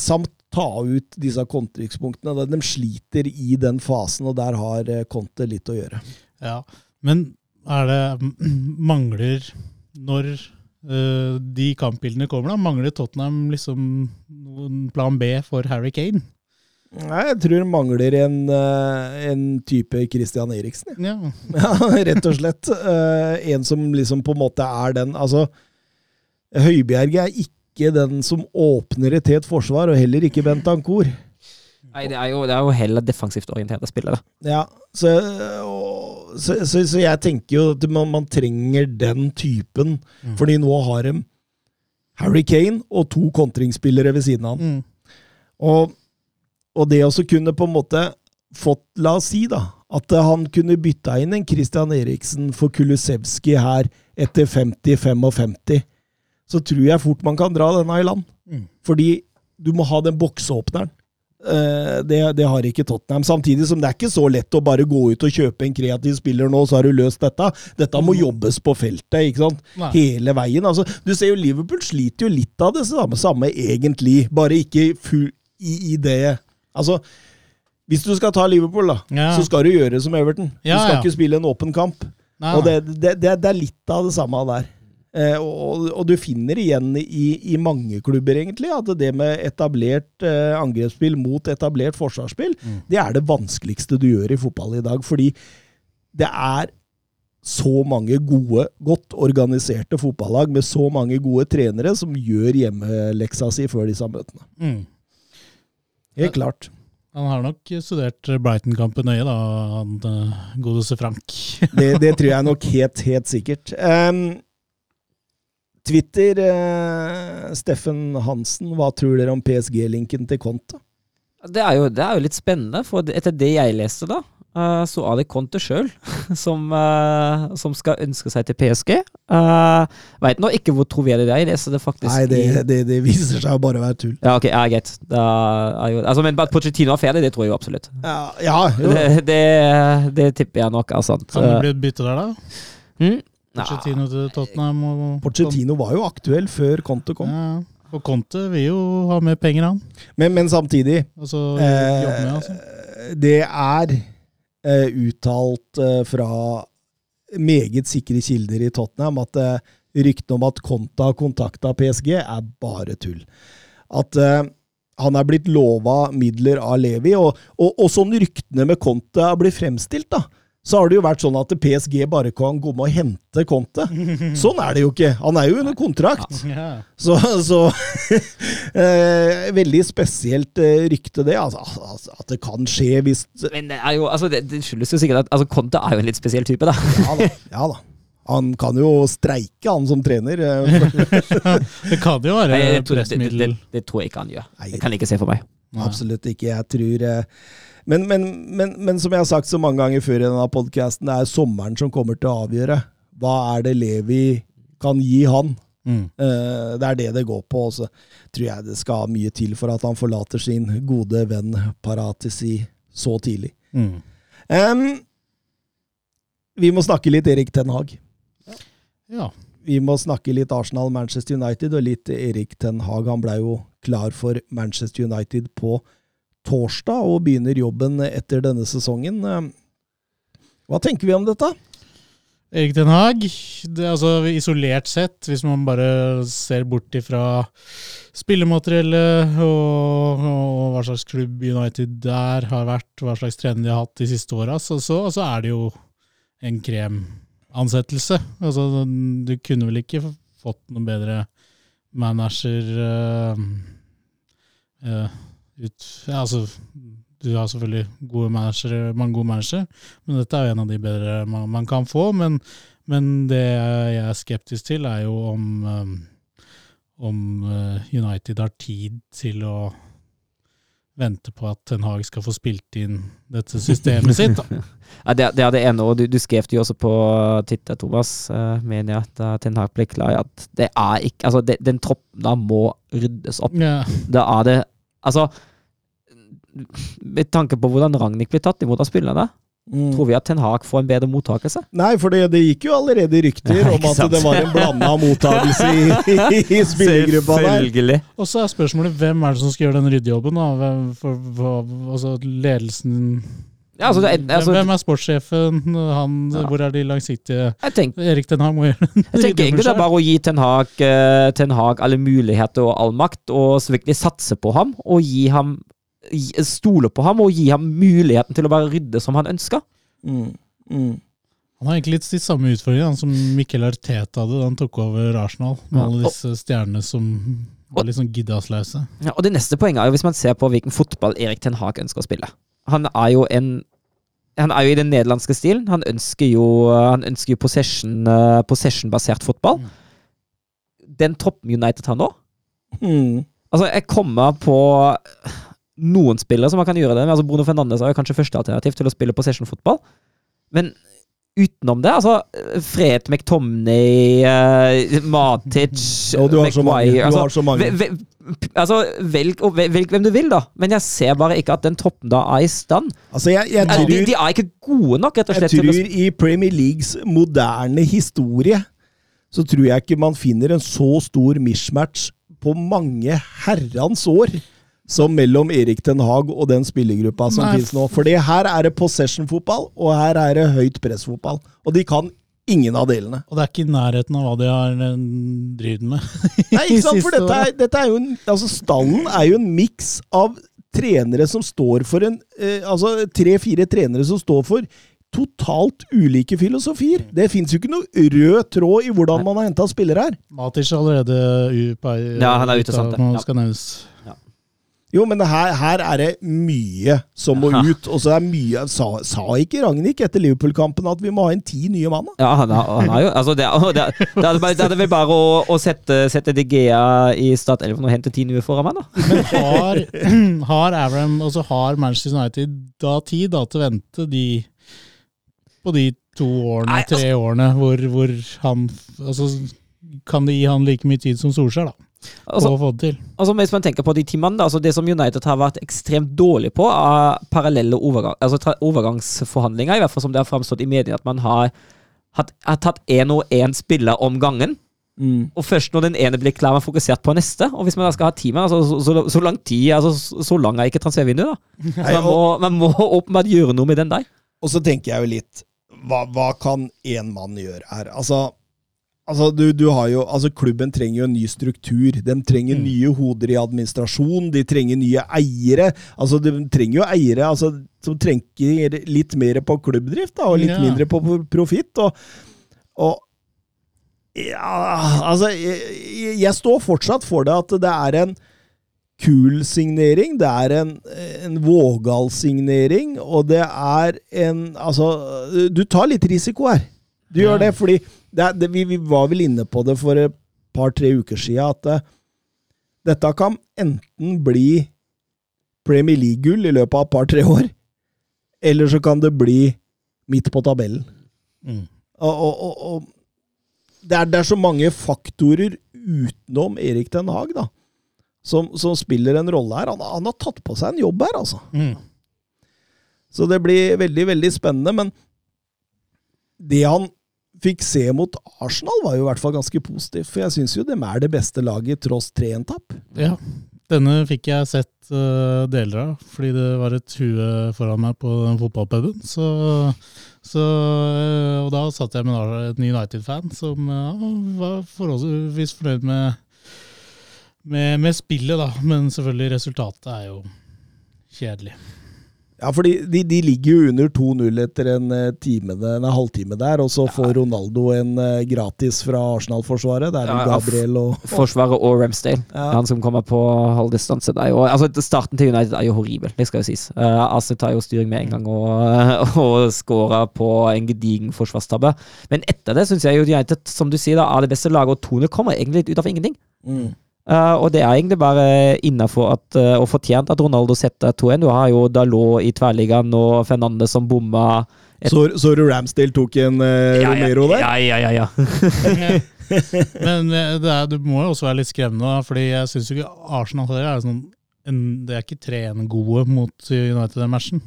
samt ta ut disse kontringspunktene. De sliter i den fasen, og der har eh, Conte litt å gjøre. Ja, Men er det Mangler Når eh, de kampbildene kommer, da, mangler Tottenham liksom noen plan B for Harry Kane? Nei, jeg tror det mangler en, eh, en type Christian Eriksen. ja. Ja. Rett og slett. Eh, en som liksom på en måte er den Altså, Høibjerg er ikke den som åpner til et forsvar, og heller ikke Bentancour. Nei, det er jo, det er jo heller defensivt orienterte spillere. Ja, så, og, så, så, så jeg tenker jo at man, man trenger den typen, Mm. fordi nå har de Harry Kane og to kontringsspillere ved siden av han. Mm. Og, og det også kunne på en måte fått, la oss si da, at han kunne bytta inn en Christian Eriksen for Kulusevski her etter 50-55, så tror jeg fort man kan dra denne i land. Mm. Fordi du må ha den bokseåpneren. Uh, Det, det har ikke Tottenham. Samtidig som det er ikke så lett å bare gå ut og kjøpe en kreativ spiller nå, så har du løst dette. Dette må jobbes på feltet, ikke sant? Nei. Hele veien. Altså, du ser jo Liverpool sliter jo litt av det samme, samme egentlig, bare ikke full i, i det Altså, hvis du skal ta Liverpool, da, Ja. så skal du gjøre som Everton. Du skal ja. ikke spille en åpen kamp. Nei, Og det, det, det, det er litt av det samme der. Eh, og, og du finner igjen i, i mange klubber, egentlig, at det med etablert eh, angrepsspill mot etablert forsvarsspill, Mm. det er det vanskeligste du gjør i fotball i dag. Fordi det er så mange gode, godt organiserte fotballag med så mange gode trenere som gjør hjemmeleksa si før disse møtene. Mm. Helt klart. Han har nok studert Brighton-kampen nøye, da, han eh, godeste Frank. Det, det tror jeg nok helt, helt sikkert. Em, Twitter, eh, Steffen Hansen, hva tror dere om PSG-linken til Conte? Det er, jo, det er jo litt spennende, for etter det jeg leste, da, eh, så er det Conte sjøl som, eh, som skal ønske seg til PSG. Uh, Veit nå ikke hvor troverdig det er. Jeg leser det faktisk Nei, det, det, det viser seg å bare være tull. Ja, ok, ja, greit. Altså, men at Pochettino er ferdig, det tror jeg jo absolutt. Ja, ja jo. Det, det, det tipper jeg nok er sant. Kan det bli et bytte der, da? Hmm? Pochettino til Tottenham? Og, Porcettino var jo aktuell før Conte kom. Ja, og Conte vil jo ha mer penger, han. Men, men samtidig Altså, eh, med, altså. Det er eh, uttalt eh, fra meget sikre kilder i Tottenham at eh, ryktene om at Conte har kontakta PSG, er bare tull. At eh, han er blitt lova midler av Levi, og, og, og sånn ryktene med Conte har blitt fremstilt, da, så har det jo vært sånn at PSG bare kan komme og hente Conte. Sånn er det jo ikke. Han er jo under kontrakt. Så, så eh, Veldig spesielt eh, rykte, det. Altså, altså, at det kan skje hvis Men det, er jo, altså, det, det skyldes jo sikkert at altså, Conte er jo en litt spesiell type, da. Ja da. Ja da. Han kan jo streike, han som trener. eh, Det kan jo være pressmiddel. det, det, det, pressmiddel. det tror jeg ikke han gjør. Nei. Det kan jeg ikke se for meg. Absolutt ikke. Jeg tror men, men, men, men som jeg har sagt så mange ganger før i denne podkasten, det er sommeren som kommer til å avgjøre. Hva er det Levi kan gi han? Mm. Eh, Det er det det går på. Og så tror jeg det skal mye til for at han forlater sin gode venn Paratisi så tidlig. Mm. Um, vi må snakke litt Erik Ten Hag. Ja. Vi må snakke litt Arsenal, Manchester United og litt Erik Ten Hag. Han blei jo klar for Manchester United på torsdag og begynner jobben etter denne sesongen. Hva tenker vi om dette? Erik Den Haag, det, altså isolert sett, hvis man bare ser bort ifra spillemateriellet og, og hva slags klubb United der har vært, hva slags trener de har hatt de siste åra, så, så, så er det jo en kremansettelse. Altså, du kunne vel ikke fått noen bedre manager uh, eh, ut Ja, altså du har selvfølgelig gode managere, mange gode managere, men dette er jo en av de bedre man, man kan få. Men, men det jeg er skeptisk til, er jo om, um, om uh, United har tid til å vente på at Ten Hag skal få spilt inn dette systemet sitt. Ja, det, det er det ene, og du, du skrev det jo også på Twitter, Thomas, uh, mener jeg, da Ten Hag ble klar, at det er ikke Altså, det, den troppen da må ryddes opp. Ja. Da er det Altså, med tanke på hvordan Ragnhild blir tatt imot av spillerne, Mm. tror vi at Ten Hag får en bedre mottakelse? Nei, for det, det gikk jo allerede rykter Ja, om at sant? det var en blanda mottakelse i, i, i spillergruppa der. Og så er spørsmålet hvem er det som skal gjøre den ryddejobben? altså ledelsen Ja, altså, altså, hvem, er sportssjefen? Han, Ja. Hvor er de langsiktige jeg tenker Erik Ten Hag må gjøre Jeg tenker egentlig det er bare å gi Ten Hag, eh, Ten Hag alle muligheter og all makt, og så virkelig satse på ham, og gi ham Stole på ham og gi ham muligheten til å bare rydde som han ønsker. Mm. Mm. Han har egentlig litt de samme utfordringene som Mikkel Arteta hadde da han tok over Arsenal, med Ja. alle disse stjernene som var litt sånn giddaslause. Ja, og det neste poenget er jo hvis man ser på hvilken fotball Erik Ten Hag ønsker å spille. Han er jo en han er jo i den nederlandske stilen. Han ønsker jo, han ønsker jo possession, uh, possession-basert fotball. Den toppen United har nå Mm. Altså, jeg kommer på noen spillere som man kan gjøre det med. Altså, Bruno Fernandes er jo kanskje første alternativ til å spille possession-fotball. Men utenom det, altså Fred McTomney, uh, Matic McWire... du har så mange. Du altså, har så mange. ve- ve- altså, velg, velg hvem du vil, da. Men jeg ser bare ikke at den toppen da er i stand. Altså, jeg, jeg Altså, tror, de, de er ikke gode nok, rett og slett. Jeg tror i Premier Leagues moderne historie så tror jeg ikke man finner en så stor mismatch på mange herrens år som mellom Erik Den Haag og den spillergruppa som Nei, finnes nå. For her er det possession-fotball, og her er det høyt press-fotball. Og de kan ingen av delene. Og det er ikke i nærheten av hva de har eh, drevet med. Nei, ikke sant? For dette er, dette er jo en, altså Stallen er jo en miks av trenere som står for en eh, Altså tre-fire trenere som står for totalt ulike filosofier. Det fins jo ikke noe rød tråd i hvordan man har henta spillere her. Matic er allerede u- Ja, han er ute, av Ja. Jo, men her, her er det mye som må ut. Og så er mye Sa, sa ikke Ragnhild etter Liverpool-kampen at vi må ha inn ti nye mann? Ja, han har han er jo altså det, er- det, er- det, er, det er vel bare å, å sette, sette De Gea i startelven og hente ti nye foran meg, da. Men har, har Avram, altså har Manchester United da tid da, til å vente de på de to årene, Nei, altså- tre årene, hvor, hvor han Altså, kan det gi han like mye tid som Solskjær, da? Altså, og få det til? Altså Hvis man tenker på de timene, altså det som United har vært ekstremt dårlig på, er parallelle overgang, altså tra- overgangsforhandlinger, i hvert fall som det har framstått i media, at man har, hatt, har tatt én og én spiller om gangen. Og først når den ene blir klar, man fokusert på neste. Og hvis man da skal ha ti altså, så, så, så lang tid, altså, så, så lang er ikke transfervinduet, da. Så man må, man må åpenbart gjøre noe med den der. Og så tenker jeg jo litt Hva, hva kan én mann gjøre her? Altså, altså, du, du har jo, altså Klubben trenger jo en ny struktur. De trenger nye hoder i administrasjon. De trenger nye eiere. Altså, De trenger jo eiere altså, som trenger litt mer på klubbdrift da, og litt Ja. mindre på profitt. Og, og ja, altså jeg- jeg står fortsatt for det at det er en kul signering, det er en, en vågal signering, og det er en Altså, du tar litt risiko her. Du gjør det fordi det det, vi, vi var vel inne på det for et par-tre uker siden, at uh, dette kan enten bli Premier League-gull i løpet av et par-tre år, eller så kan det bli midt på tabellen. Mm. Og, og, og det, er, det er så mange faktorer utenom Erik Den Haag da, som, som spiller en rolle her. Han, han har tatt på seg en jobb her, altså. Mm. Så det blir veldig, veldig spennende. Men det han fikk se mot Arsenal, var jo i hvert fall ganske positivt. For jeg syns jo dem er det beste laget, tross 3-1-tap. Ja. Denne fikk jeg sett uh, deler av, fordi det var et hue foran meg på den fotballpuben. Så, så, uh, og da satt jeg med en United-fan som uh, var forholdsvis fornøyd med, med, med spillet, da. Men selvfølgelig, resultatet er jo kjedelig. Ja, for de, de, ligger jo under 2-0 etter en, eh, time, en halvtime der, og så får Ronaldo en eh, gratis fra Arsenal-forsvaret. Det er vel ja, Gabriel og Forsvaret og Ramsdale. Ja. Han som kommer på halv distanse. Det er altså, starten til United er jo horribel, det skal jo sies. Uh, Arsenal tar jo styring med en gang og, og skårer på en gedigen forsvarstabbe. Men etter det syns jeg jo United, som du sier, da, er det beste laget, og Tone kommer egentlig litt ut av ingenting. mm. Eh, og det er egentlig bare innafor uh, og fortjent at Ronaldo setter 2-1. Du har jo Dalot i tverrligaen og Fernandes som bomma. Et- Så, så du Ramsdale tok en eh, Romero der? Ja, ja, ja. ja. Men eh, det, er, det må jo også være litt skremmende, da, fordi jeg syns ikke Arsenal er sånn en, Det er ikke 3-1 gode mot United den matchen.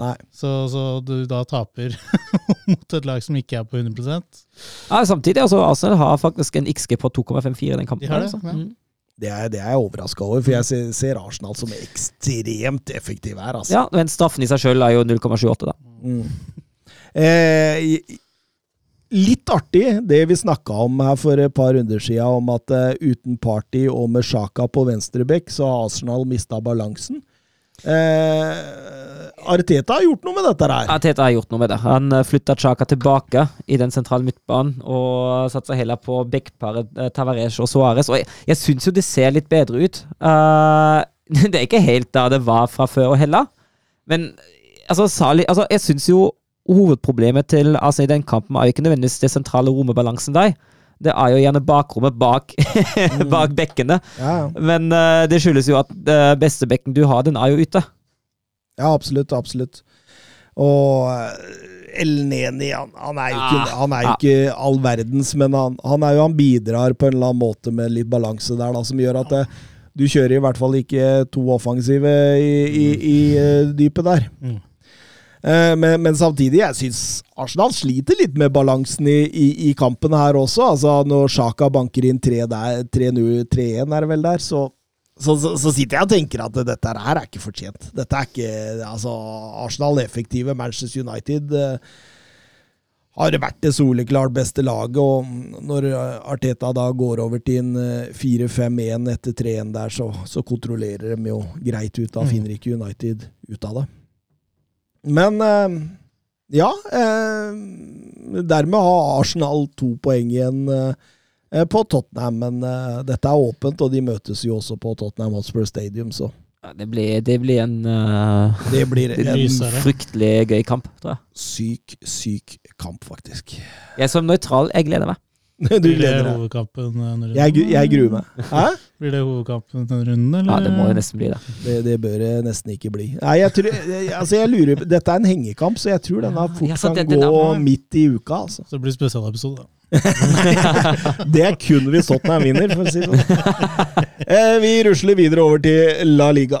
Nei. Så, så du da taper mot et lag som ikke er på 100% ja samtidig, altså, Arsenal har faktisk en XG på 2,54 i den kampen. De har det, altså. ja. Mm. Det er, det er jeg overraska over, for jeg ser, ser Arsenal som ekstremt effektiv her. Altså. Ja, men staffen i seg sjøl er jo 0,78, da. Mm. Eh, litt artig, det vi snakka om her for et par runder siden, om at uh, uten Party og med Sjaka på venstreback, så har Arsenal mista balansen. Eh, Arteta har gjort noe med dette her. Ariteta har gjort noe med det. Han flytta Chaka tilbake i den sentrale midtbanen og satsa heller på backparet eh, Tavares og Suárez. Og jeg, jeg syns jo det ser litt bedre ut. Uh, det er ikke helt der det var fra før og heller, men altså, Sali, altså jeg syns jo hovedproblemet til altså, i den kampen er jo ikke nødvendigvis det sentrale rommet-balansen der. Det er jo gjerne bakrommet bak, bak bekkene. Ja, ja. Men uh, det skyldes jo at uh, beste bekken du har, den er jo ute. Ja, absolutt. Absolutt. Og Elneni, El Neni, han, han er jo ikke, Ah, han er jo ikke all verdens, men han, han, er jo, han bidrar på en eller annen måte med litt balanse der, da, som gjør at det, du kjører i hvert fall ikke to offensive i, i, i eh, dypet der. Mm. Eh, Men, men samtidig, jeg syns Arsenal sliter litt med balansen i, i, i kampen her også. Altså Når Sjaka banker inn 3 der- 3-0 3-1, er det vel der, så, så, så, så sitter jeg og tenker at dette her er ikke fortjent. Dette er ikke Altså, Arsenal effektive. Manchester United eh, har vært det soleklart beste laget, og når Arteta da går over til en eh, 4-5-1 etter 3-1 der, så, så kontrollerer de jo greit ut. Da Mm. finner ikke United ut av det. Men eh, ja eh, Dermed har Arsenal to poeng igjen eh, på Tottenham, men dette er åpent, og de møtes jo også på Tottenham Hotspur Stadium, så Ja, Det blir, det blir en uh, det blir en, en. Fryktelig gøy kamp, tror jeg. syk, syk kamp, faktisk. Jeg som nøytral, jeg gleder meg. Du Blir det gleder deg. hovedkampen denne runden? Jeg, jeg gruer meg. Hæ? Blir det hovedkampen denne runden, eller? Ja, det må jo nesten bli det. Det, det bør det nesten ikke bli. Nei, jeg tror, jeg, altså jeg lurer, Dette er en hengekamp, så jeg tror denne fort ja, kan det- den gå er- midt i uka. altså. Så det blir spesialepisode, da. Det er kun hvis Tottenham vinner, for å si det sånn. Eh, vi rusler videre over til La Liga.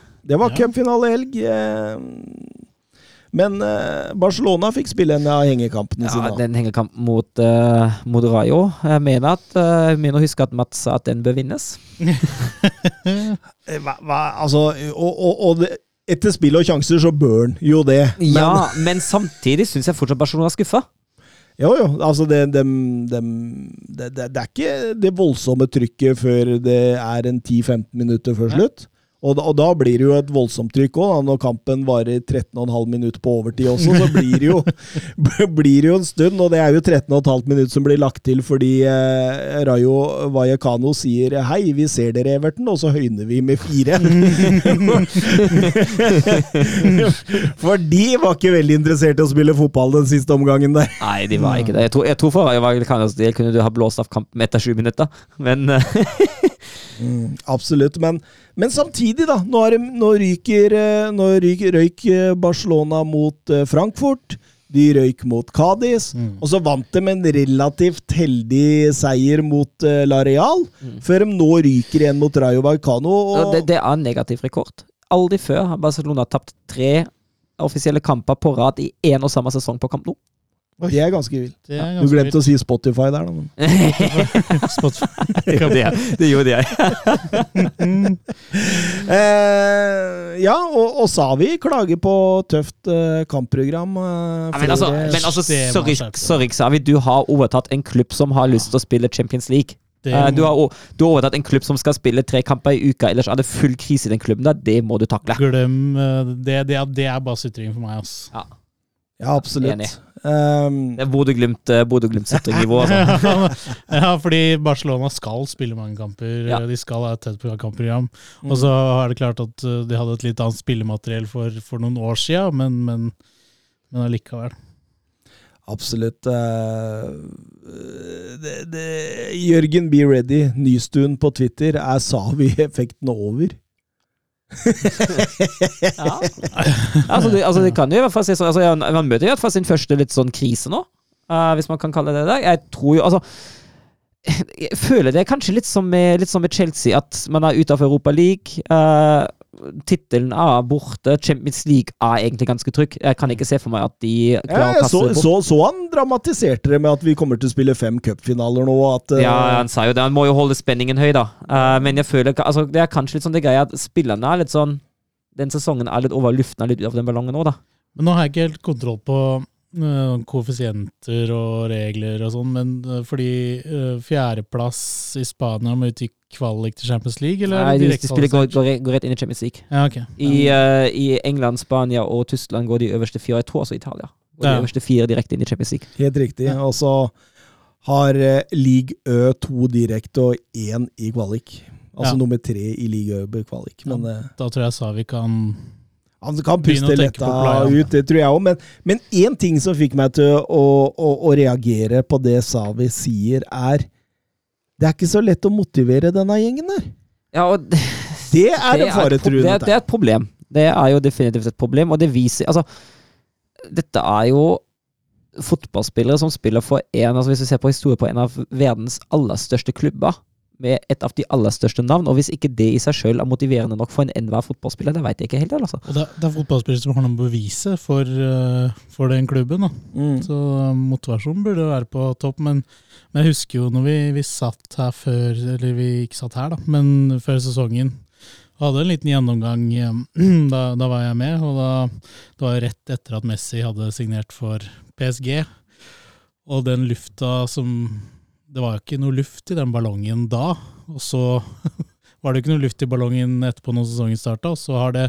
Det var Ja. cupfinalehelg. eh, Men eh, Barcelona fikk spille en av hengekampene Ja, sine. den hengekampen mot, uh, mot Rayo. Jeg mener at uh, jeg mener å huske at Mats sa at den bør vinnes. Eh, Hva, hva, altså, og, og, og det, etter spill og sjanser så bør han jo det. Men, Ja, men samtidig syns jeg fortsatt Barcelona er skuffa. Jo, jo. Altså, det, dem, dem, det, det, det er ikke det voldsomme trykket før det er en 10-15 minutter før slutt. Og da, og da blir det jo et voldsomt trykk òg, når kampen varer 13,5 minutter på overtid også. Så blir det, jo, blir det jo en stund, og det er jo 13,5 minutter som blir lagt til fordi eh, Rayo Vallecano sier 'hei, vi ser dere, Everton', og så høyner vi med fire. For de var ikke veldig interessert i å spille fotball den siste omgangen der. Nei, de var ikke det. Jeg tror, jeg tror for Rayo Vallecanos del kunne du ha blåst av kampen etter sju minutter, men eh, Mm, absolutt, men, men samtidig, da. Nå, er nå ryker eh, Nå ryker, røyk eh, Barcelona mot eh, Frankfurt. De røyk mot Cádiz. Mm. Og så vant de en relativt heldig seier mot uh, La Real, før de nå ryker igjen mot Rayo Vallecano. Ja, det, det er negativ rekord. Aldri før har Barcelona tapt tre offisielle kamper på rad i én og samme sesong på Camp Nou. Det er ganske vilt. Det er Du glemte glemte å si Spotify der, da. men- Spotify. det, det gjorde jeg. Eh, ja, og, og Savi klager på tøft eh, kampprogram. eh, Ja, men altså, men altså sorry, sorry, Savi. du har overtatt en klubb som har lyst til å spille Champions League. Det Eh, du, har, du har overtatt en klubb som skal spille tre kamper i uka, ellers er det full krise i den klubben. Da. Det må du takle. Glem eh, det. Det, er- det er bare sutring for meg, altså. Ja. Ja, absolutt. Enig. Um, Det er Bodø-Glimt uh, Bodø-Glimt-nivå. Altså. ja, fordi Barcelona skal spille mange kamper. Ja. De skal ha et tett kampprogram. Og så er det klart at uh, de hadde et litt annet spillemateriell for, for noen år siden, men, men, men allikevel. Absolutt. eh, det, det, Jørgen Be Ready, Nystuen på Twitter, er Savi-effekten over? Ja. altså, det, altså, det kan jo i hvert fall si sånn altså, Man møter i hvert fall sin første litt sånn krise nå, uh, hvis man kan kalle det det. Jeg tror jo altså jeg føler det kanskje litt som med, litt som med Chelsea, at man er ute av Europa League. Uh, Tittelen er borte. Champions League er egentlig ganske trygg. Jeg kan ikke se for meg at de Ja, klarer å passe kaste så, det bort. så, så han dramatiserte det med at vi kommer til å spille fem cupfinaler nå. At, uh... Ja, han sa jo det. Han må jo holde spenningen høy, da. Uh, men jeg føler altså, det er kanskje litt sånn det greia at spillerne er litt sånn Den sesongen er litt over luften er litt ut av den ballongen nå, da. Men nå har jeg ikke helt kontroll på uh, koeffisienter og regler og sånn, men fordi uh, fjerdeplass i Spania må ut i kvalik til Champions League, eller Nei, de, de spiller, går, går, går rett inn i Champions League. Ja, okay. I, uh, I England, Spania og Tyskland går de øverste fire. Jeg tror også Italia. Går Ja. de øverste fire direkte inn i Champions League. Helt riktig. Og så har eh, League Ø to direkte og én i kvalik. Altså Ja. nummer tre i League Ø på kvalik. Men eh, Da tror jeg Savi kan han kan puste letta ut, det tror jeg òg. Men, men én ting som fikk meg til å, å, å reagere på det Savi sier, er Det er ikke så lett å motivere denne gjengen der. Ja, og det, Det er det en et faretruende det, det er et problem. Det er jo definitivt et problem, og det viser Altså, dette er jo fotballspillere som spiller for en altså Hvis vi ser på historie på en av verdens aller største klubber, med et av de aller største navn, og hvis ikke det i seg sjøl er motiverende nok for en enhver fotballspiller, det veit jeg ikke helt, altså. Og det, det er fotballspillere som har noe å bevise for, uh, for den klubben. da. Mm. Så uh, motivasjonen burde være på topp. Men, men jeg husker jo når vi, vi satt her før Eller vi ikke satt her, da, men før sesongen. Jeg Hadde en liten gjennomgang, eh, da, da var jeg med. Og da, det var rett etter at Messi hadde signert for PSG. Og den lufta som Det var jo ikke noe luft i den ballongen da. Og så var det ikke noe luft i ballongen etterpå når sesongen starta. Og så har det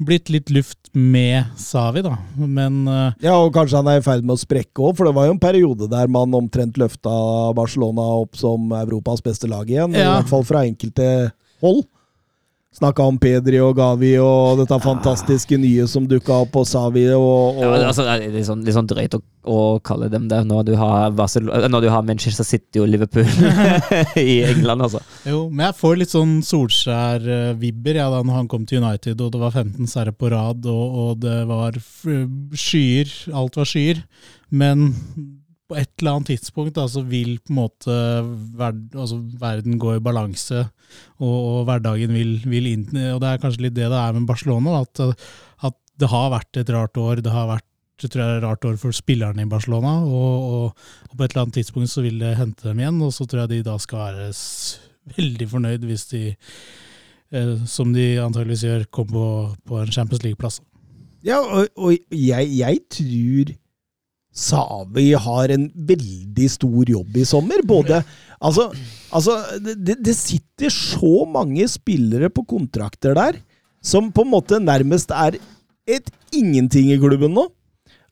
blitt litt luft med Savi, da. Men eh, Ja, og kanskje han er i ferd med å sprekke òg, for det var jo en periode der man omtrent løfta Barcelona opp som Europas beste lag igjen. I hvert fall fra enkelte hold. Snakka om Pedri og Gavi og dette fantastiske nye som dukka opp på Savi og, og Ja, altså, det er litt sånn, litt sånn drøyt å, å kalle dem det når du har, Barcelona, når du har Manchester City og Liverpool i England, altså. Jo, men jeg får litt sånn Solskjær-vibber ja, da når han kom til United og det var 15 seire på rad og, og det var f- skyer, alt var skyer. Men på et eller annet tidspunkt da, så vil på en måte verd, altså, verden gå i balanse, og, og hverdagen vil, vil inn. Og det er kanskje litt det det er med Barcelona, at, at det har vært et rart år. Det har vært jeg tror jeg, et rart år for spillerne i Barcelona, og, og, og på et eller annet tidspunkt så vil det hente dem igjen, og så tror jeg de da skal være veldig fornøyd hvis de, eh, som de antageligvis gjør, kommer på, på en Champions League-plass. Ja, og, og jeg, jeg tror Savi har en veldig stor jobb i sommer. Både Altså, altså det, det sitter så mange spillere på kontrakter der som på en måte nærmest er et ingenting i klubben nå.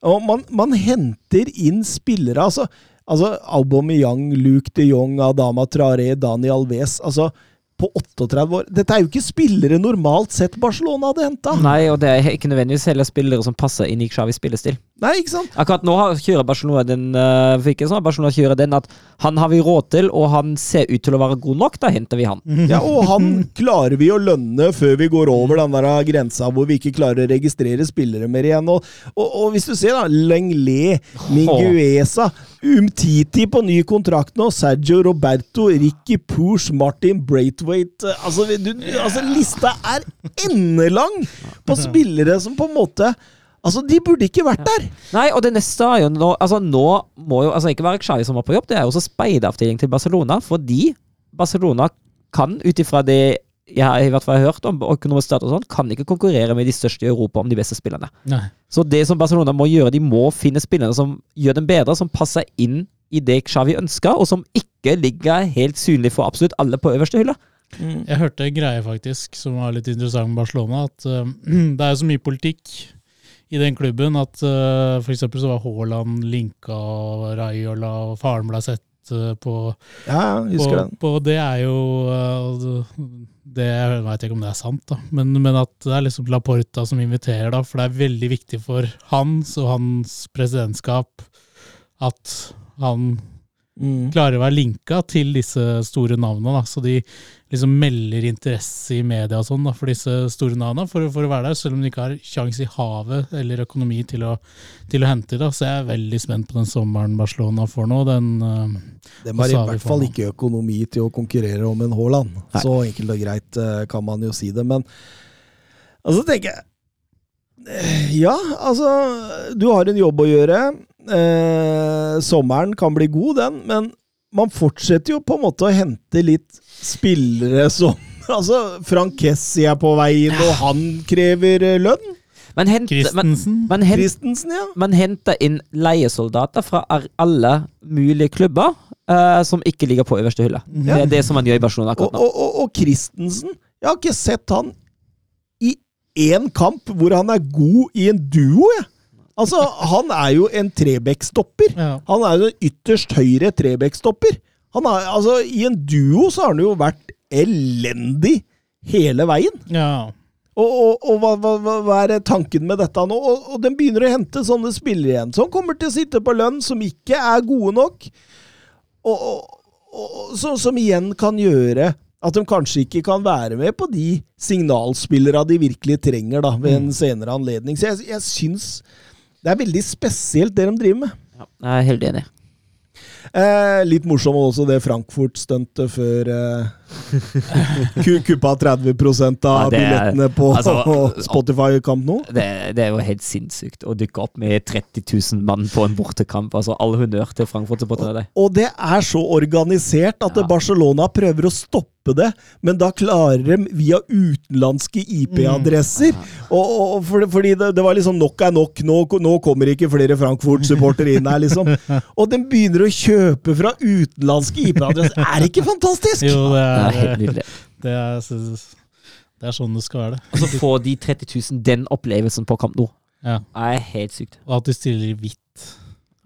Og man, man henter inn spillere altså, altså Aubameyang, Luke de Jong, Adama Traoré, Dani Alves altså på 38 år. Dette er jo ikke spillere normalt sett Barcelona hadde henta. Nei, og det er ikke nødvendigvis heller spillere som passer inn i Xavis spillestil. Nei, ikke sant? Akkurat nå har, kjører Barcelona den uh, for ikke sånn, Barcelona kjører den at han har vi råd til, og han ser ut til å være god nok, da henter vi han. Ja, og han klarer vi å lønne før vi går over den der grensa hvor vi ikke klarer å registrere spillere mer igjen. Og, og, og hvis du ser, da Lenglet, Minguesa, Umtiti på ny kontrakt nå, Sergio Roberto, Ricky Poosh, Martin Braithwaite altså, du, du, altså, lista er endelang på spillere som på en måte Altså, de burde ikke vært der! Nei, og det neste er jo nå Altså, nå må jo altså ikke være Xavi som var på jobb, det er jo også speideravdeling til Barcelona, fordi Barcelona kan, ut ifra det jeg har i hvert fall hørt om økonomisk stat og sånn, kan ikke konkurrere med de største i Europa om de beste spillerne. Nei. Så det som Barcelona må gjøre, de må finne spillere som gjør dem bedre, som passer inn i det Xavi ønsker, og som ikke ligger helt synlig for absolutt alle på øverste hylle. Jeg hørte en greie faktisk som var litt interessant med Barcelona. At uh, det er jo så mye politikk i den klubben at uh, for eksempel så var Haaland linka og Raiola, og faren ble sett uh, på, Ja, på, på Det er jo uh, det, Jeg veit ikke om det er sant, da. Men, men at det er liksom Laporta som inviterer, da. For det er veldig viktig for hans og hans presidentskap at han Mm. klarer å være linka til disse store navnene. Da. Så de liksom melder interesse i media og sånn da, for disse store navnene for, for å være der, selv om de ikke har sjanse i havet eller økonomi til å, til å hente det. Så jeg er veldig spent på den sommeren Barcelona får nå. Den, uh, De har i hvert fall ikke økonomi til å konkurrere om en Haaland. Så enkelt og greit eh, kan man jo si det. Men altså tenker jeg eh, Ja, altså Du har en jobb å gjøre. Eh, sommeren kan bli god, den, men man fortsetter jo på en måte å hente litt spillere som Altså, Frank Kessi er på vei inn, og han krever eh, lønn. Man henter, Christensen man, Christensen, ja. man henter inn leiesoldater fra alle mulige klubber uh, som ikke ligger på øverste hylle. Det er det som man gjør i Barcelona akkurat nå. og, og, og Christensen Jeg har ikke sett han i én kamp hvor han er god i en duo, jeg. Altså, han er jo en Trebekk-stopper. ja. Han er jo en ytterst høyre Trebekk-stopper. Han er, altså, I en duo så har han jo vært elendig hele veien. ja. Og, og, og hva, hva, hva- er tanken med dette nå? Og, og den begynner å hente sånne spillere igjen, som kommer til å sitte på lønn, som ikke er gode nok. Og, så, som igjen kan gjøre at de kanskje ikke kan være med på de signalspillere de virkelig trenger da, ved en senere anledning. Så jeg, jeg syns det er veldig spesielt det de driver med. Ja, jeg er helt enig. Eh, litt morsomt også det Frankfurt-stuntet før eh, kuppa 30 av Ja, er- billettene på altså- Spotify-kamp nå. Det, det er jo helt sinnssykt å dukke opp med 30 000 mann på en bortekamp. Altså, All honnør til Frankfurt-supporterne. de. Og det er så organisert at Ja. Barcelona prøver å stoppe det, men da klarer de via utenlandske IP-adresser. Og, og, og for, fordi det, det var liksom nok er nok, nå, nå kommer ikke flere Frankfurt-supportere inn her, liksom. Og de begynner å kjøpe fra utenlandske IP-adresser. Er det ikke fantastisk? Jo, det Det er er, helt nydelig. det er, det er sånn det skal være. Og så får de 30 000 den opplevelsen på Kamp nå. Ja. Det er helt sykt. Og at de stiller i hvitt.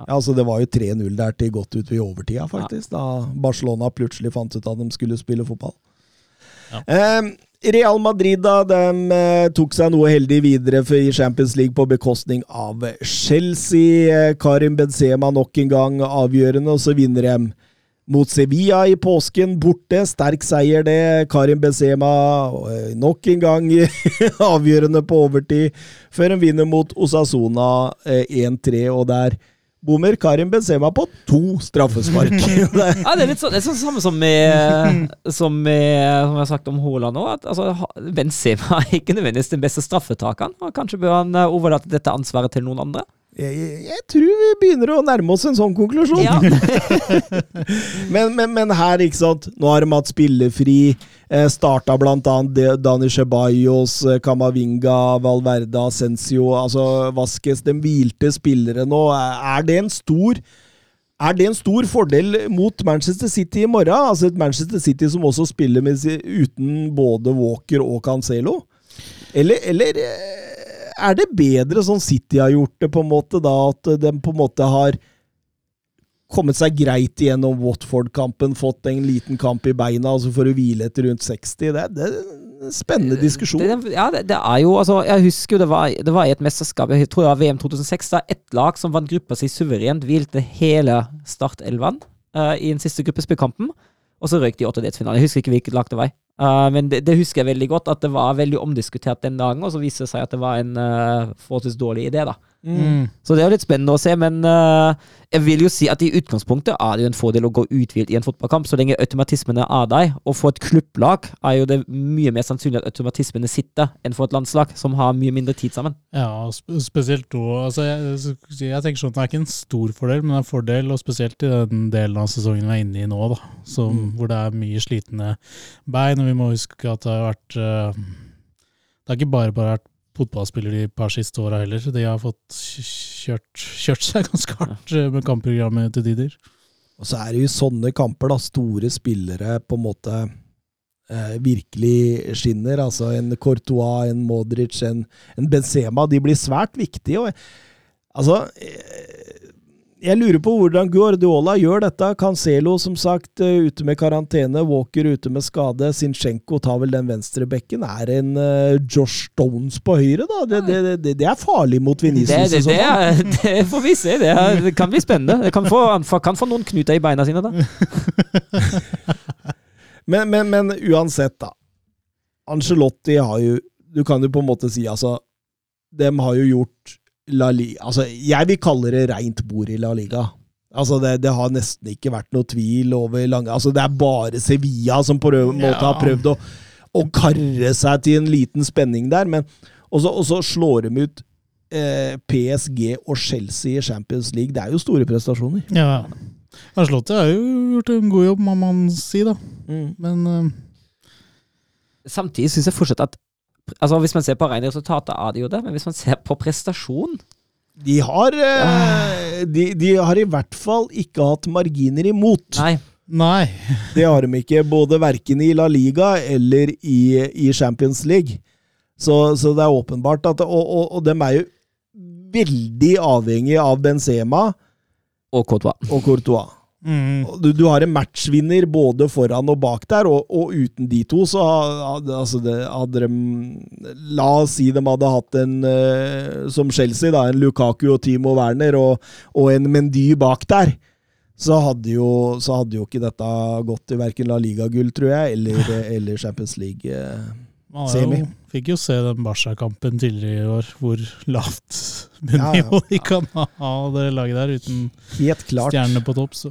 Ja, altså Det var jo 3-0 der til godt ut i overtida, faktisk. Da Barcelona plutselig fant ut at de skulle spille fotball. Ja. Eh, Real Madrid da, de eh, tok seg noe heldig videre for, i Champions League på bekostning av Chelsea. Eh, Karim Benzema nok en gang avgjørende, og så vinner de mot Sevilla i påsken, borte. Sterk seier, det. Karim Benzema eh, nok en gang avgjørende på overtid, før hun vinner mot Osasona eh, 1-3, og der bommer Karim Benzema på to straffespark. Ja, det er litt sånn, det er sånn samme som med, som med Som jeg har sagt om Haaland. At altså, Benzema er ikke nødvendigvis den beste straffetakeren. og Kanskje bør han eh, overlate dette ansvaret til noen andre? Jeg, jeg, tror vi begynner å nærme oss en sånn konklusjon. Ja. Men, men, men her, ikke sant. Nå har de hatt spillefri. Eh, starta annet Dani Ceballos, Kamavinga, Camavinga, Valverde, Ascencio, altså Vasques. De hvilte spillere nå. Er er det en stor er det en stor fordel mot Manchester City i morgen? Altså et Manchester City som også spiller med, uten både Walker og Cancelo? Eller, eller eh, er det bedre sånn City har gjort det, på en måte, da? At de på en måte har kommet seg greit igjennom Watford-kampen, fått en liten kamp i beina, og så får du hvile etter rundt 60. Det, det er en spennende diskusjon. Det, ja, det, det er jo altså, Jeg husker jo det var, det var i et mesterskap, jeg tror det var VM 2006, da ett lag som vant gruppa si suverent, hvilte hele startelveren uh, i den siste gruppespillkampen, og så røyk de i åttedelsfinalen. Jeg husker ikke hvilket lag det var. Uh, men det, det husker jeg veldig godt, at det var veldig omdiskutert den dagen, og så viste det seg at det var en uh, forholdsvis dårlig idé, da. Mm. Så det er jo litt spennende å se, men uh, jeg vil jo si at i utgangspunktet er det jo en fordel å gå uthvilt i en fotballkamp, så lenge automatismene er der. Og for et klubblag er jo det mye mer sannsynlig at automatismene sitter, enn for et landslag, som har mye mindre tid sammen. Ja, sp spesielt da altså jeg, jeg tenker sånn at det er ikke en stor fordel, men det er en fordel, og spesielt i den delen av sesongen vi er inne i nå, da, som, hvor det er mye slitne bein. Og vi må huske at det har vært uh, Det har ikke bare bare vært fotballspillere de par siste åra heller. De har fått kjørt, kjørt seg ganske hardt eh, med kampprogrammet til tider. Og så er det jo sånne kamper da store spillere på en måte eh, virkelig skinner. Altså en Courtois, en Modric, en, en Benzema. De blir svært viktige. og Altså eh, jeg lurer på hvordan Guardiola gjør dette. Cancelo som sagt eh, ute med karantene, Walker ute med skade. Sinchenko tar vel den venstre bekken. Er en uh, Josh Stones på høyre, da? Det, det, det, det er farlig mot Venezia. Det, det, det, er, det får vi se. Det, er, det kan bli spennende. Det kan få, kan få noen knuter i beina sine da. Men, men, men uansett, da. Angelotti har jo Du kan jo på en måte si, altså De har jo gjort La Liga Altså, jeg vil kalle det reint bord i La Liga. Altså, det, det har nesten ikke vært noe tvil over lange Altså, det er bare Sevilla som på en måte har prøvd å, å karre seg til en liten spenning der, men Og så og så slår de ut eh, PSG og Chelsea i Champions League. Det er jo store prestasjoner. Ja. Ancelotti har jo gjort en god jobb, må man si, da. Men uh... Samtidig syns jeg fortsatt at Altså Hvis man ser på regnresultatet resultater, er det jo det, men hvis man ser på prestasjon De har, eh, de, de har i hvert fall ikke hatt marginer imot. Nei. nei. Det har de ikke, både verken i La Liga eller i, i Champions League. Så, så det er åpenbart at Og, og, og dem er jo veldig avhengig av Benzema Og Courtois. og Courtois. Mm. Du, du har en matchvinner både foran og bak der, og, og uten de to så hadde, altså det, hadde de La oss si de hadde hatt en eh, som Chelsea, da, en Lukaku og Timo Werner og, og en Mendy bak der. Så hadde, jo, så hadde jo ikke dette gått i verken La Liga-gull, tror jeg, eller, eller Champions League. eh. Fikk jo se den Barca-kampen tidligere i år, hvor lavt Ja, ja. ja. de kan ha det laget der, uten stjernene på topp. Så.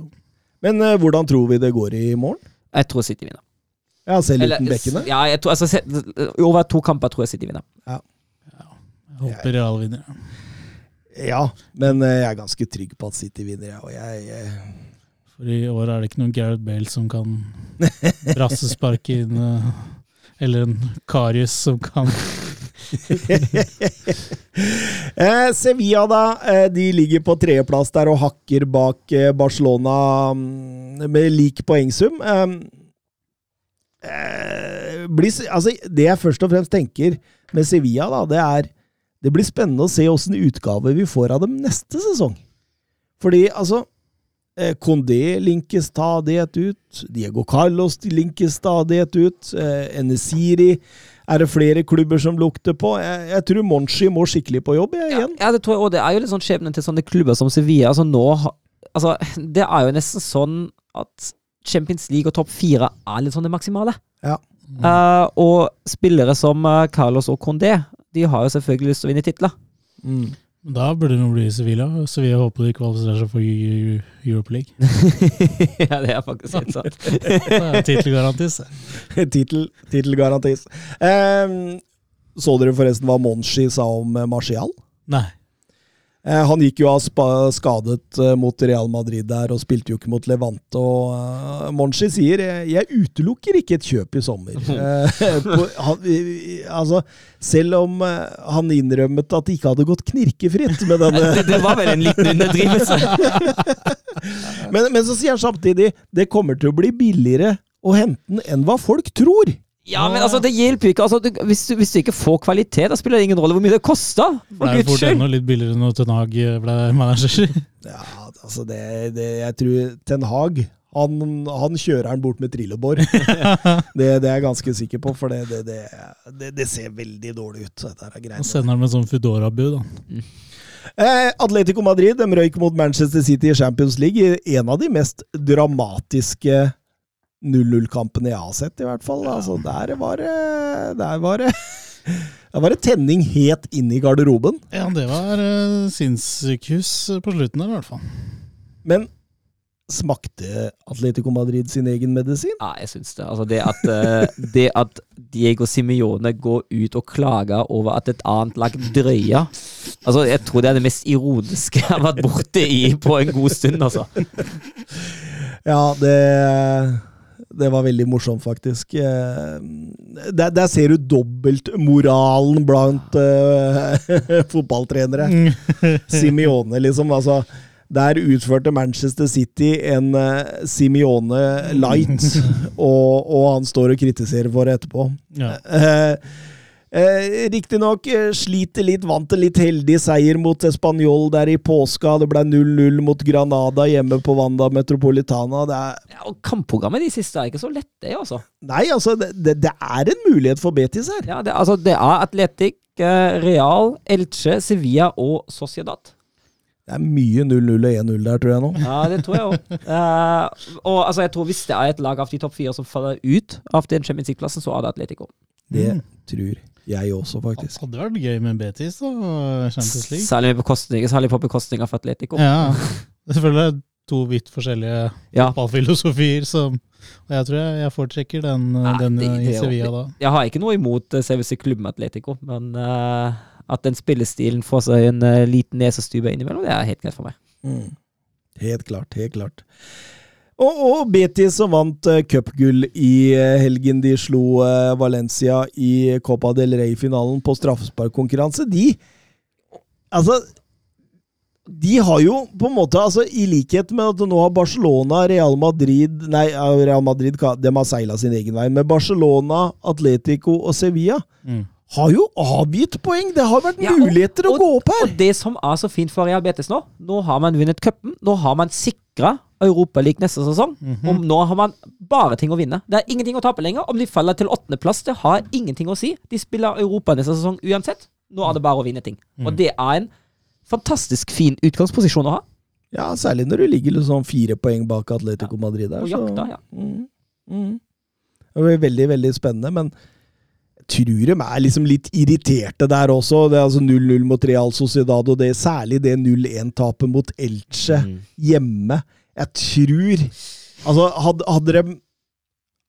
Men uh, hvordan tror vi det går i morgen? Jeg tror City vinner. Ja, selv Eller- uten bekkene? Ja, jeg tror, altså, se- over to kamper tror jeg City vinner. Ja. Jeg håper Real vinner. Ja, men uh, jeg er ganske trygg på at City vinner, jeg. Og jeg, jeg For i år er det ikke noen Gareth Bale som kan brassesparke inn eh, Eller en Karius som kan Eh, Sevilla, da. Eh, de ligger på tredjeplass der og hakker bak eh, Barcelona mm, med lik poengsum. Eh, eh, blir, altså, det jeg først og fremst tenker med Sevilla, da, det er Det blir spennende å se åssen utgave vi får av dem neste sesong. Fordi, altså eh, Condé linkes stadighet ut. Diego Carlos linkes stadighet ut. Eh, Enesiri er det flere klubber som lukter på. Jeg, jeg tror Monchi må skikkelig på jobb jeg, igjen. ja, det tror jeg også. Det er jo litt sånn skjebnen til sånne klubber som Sevilla. Altså nå Altså, det er jo nesten sånn at Champions League og topp fire er litt sånn det maksimale. Ja. Eh, og spillere som eh, Carlos og Condé, de har jo selvfølgelig lyst til å vinne titler. Mm. Da burde det bli Sevilla. Sevilla håper de kvalifiserer seg for Eu- Europa League. ja, det er faktisk helt sant. Er Tittelgarantis. Um, titelgarantis. Eh, så dere forresten hva Monshi sa om eh, Martial? Nei. Eh, han gikk jo av skadet eh, mot Real Madrid der og spilte jo ikke mot Levante. og eh, Monchi sier 'jeg utelukker ikke et kjøp i sommer'. Han, altså, selv om han innrømmet at det ikke hadde gått knirkefritt med denne det, det var vel en liten underdrivelse. men, men så sier han samtidig 'det kommer til å bli billigere å hente den enn hva folk tror'. Ja, men altså, det hjelper ikke. Altså, du, hvis, du, hvis du ikke får kvalitet, da spiller det ingen rolle hvor mye det koster. For det er jo fort ennå litt billigere når Ten Hag ble manager. Ja, altså det, det Jeg tror Ten Hag han, han kjører den bort med trillebår. det, det er jeg ganske sikker på, for det, det, det, det, det ser veldig dårlig ut. Er greit. sender han med sånn Foodora-bud. da. Eh, Atletico Madrid de røyk mot Manchester City i Champions League. i En av de mest dramatiske 0-0-kampene jeg har sett, i hvert fall. Altså, der var det Der var det Der var det tenning helt inn i garderoben. Ja, det var uh, sinnssykehus på slutten der, i hvert fall. Men smakte Atletico Madrid sin egen medisin? Ja, jeg syns det. Altså, det at, uh, det at Diego Simione går ut og klager over at et annet lag drøyer Altså, jeg tror det er det mest ironiske jeg har vært borte i på en god stund, altså. Ja, det det var veldig morsomt, faktisk. Eh, Der, der ser du dobbeltmoralen blant uh, fotballtrenere. Simione, liksom. Altså, Der utførte Manchester City en uh, Simione light, og, og, han står og kritiserer for det etterpå. Ja. Uh, Eh, Riktignok eh, sliter litt, vant en litt heldig seier mot Español der i påska. Det ble 0-0 mot Granada hjemme på Wanda Metropolitana. Det er, Ja, og Kampprogrammet de siste er ikke så lette, det, altså. nei, altså, det, det, det er en mulighet for Betis her. Ja, det, altså, det er Atletic, eh, Real, Elche, Sevilla og Sociedad. Det er mye 0-0 og 1-0 der, tror jeg nå. Ja, det tror jeg òg. og altså, jeg tror hvis det er et lag av de topp fire som faller ut av den Champions League-plassen, så er det Atletico. Det tror jeg også, faktisk. Hadde vært gøy med Betis og Champions League. Særlig, på bekostning, særlig på bekostning av Atletico. Ja, selvfølgelig er det to vidt forskjellige Ja. fotballfilosofier som Og jeg tror jeg, jeg foretrekker den, Nei, den det- i det i Sevilla da. Jeg har ikke noe imot uh, CWC Klubb med Atletico, men uh, at den spillestilen får seg en uh, liten nesestube innimellom, det er helt greit for meg. Mm. Helt klart, helt klart. Og, og Betis som vant uh, cupgull i uh, helgen. De slo uh, Valencia i Copa del Rey-finalen på straffesparkkonkurranse. De Altså de har jo på en måte, altså i likhet med at nå har Barcelona, Real Madrid Nei, Real Madrid de har seila sin egen vei, men Barcelona, Atletico og Sevilla Mm. har jo avgitt poeng! Det har vært Ja, og- muligheter å og- gå opp her! Og det som er så fint for Real Betis nå, nå har man vunnet cupen. Nå har man sikra Europaligaen neste sesong. Og nå har man bare ting å vinne. Det er ingenting å tape lenger. Om de faller til åttendeplass, det har ingenting å si. De spiller Europa neste sesong uansett. Nå er det bare å vinne ting. Og det er en fantastisk fin utgangsposisjon å ha. Ja, særlig når du ligger liksom fire poeng bak Atletico Madrid der. Og jakta, ja. Mm, mm. Det var veldig, veldig spennende, men jeg tror de er liksom litt irriterte der også. Det er altså 0-0 mot Real Sociedad, og det er særlig det 0-1-tapet mot Elche Mm. hjemme. Jeg tror Altså, hadde, hadde de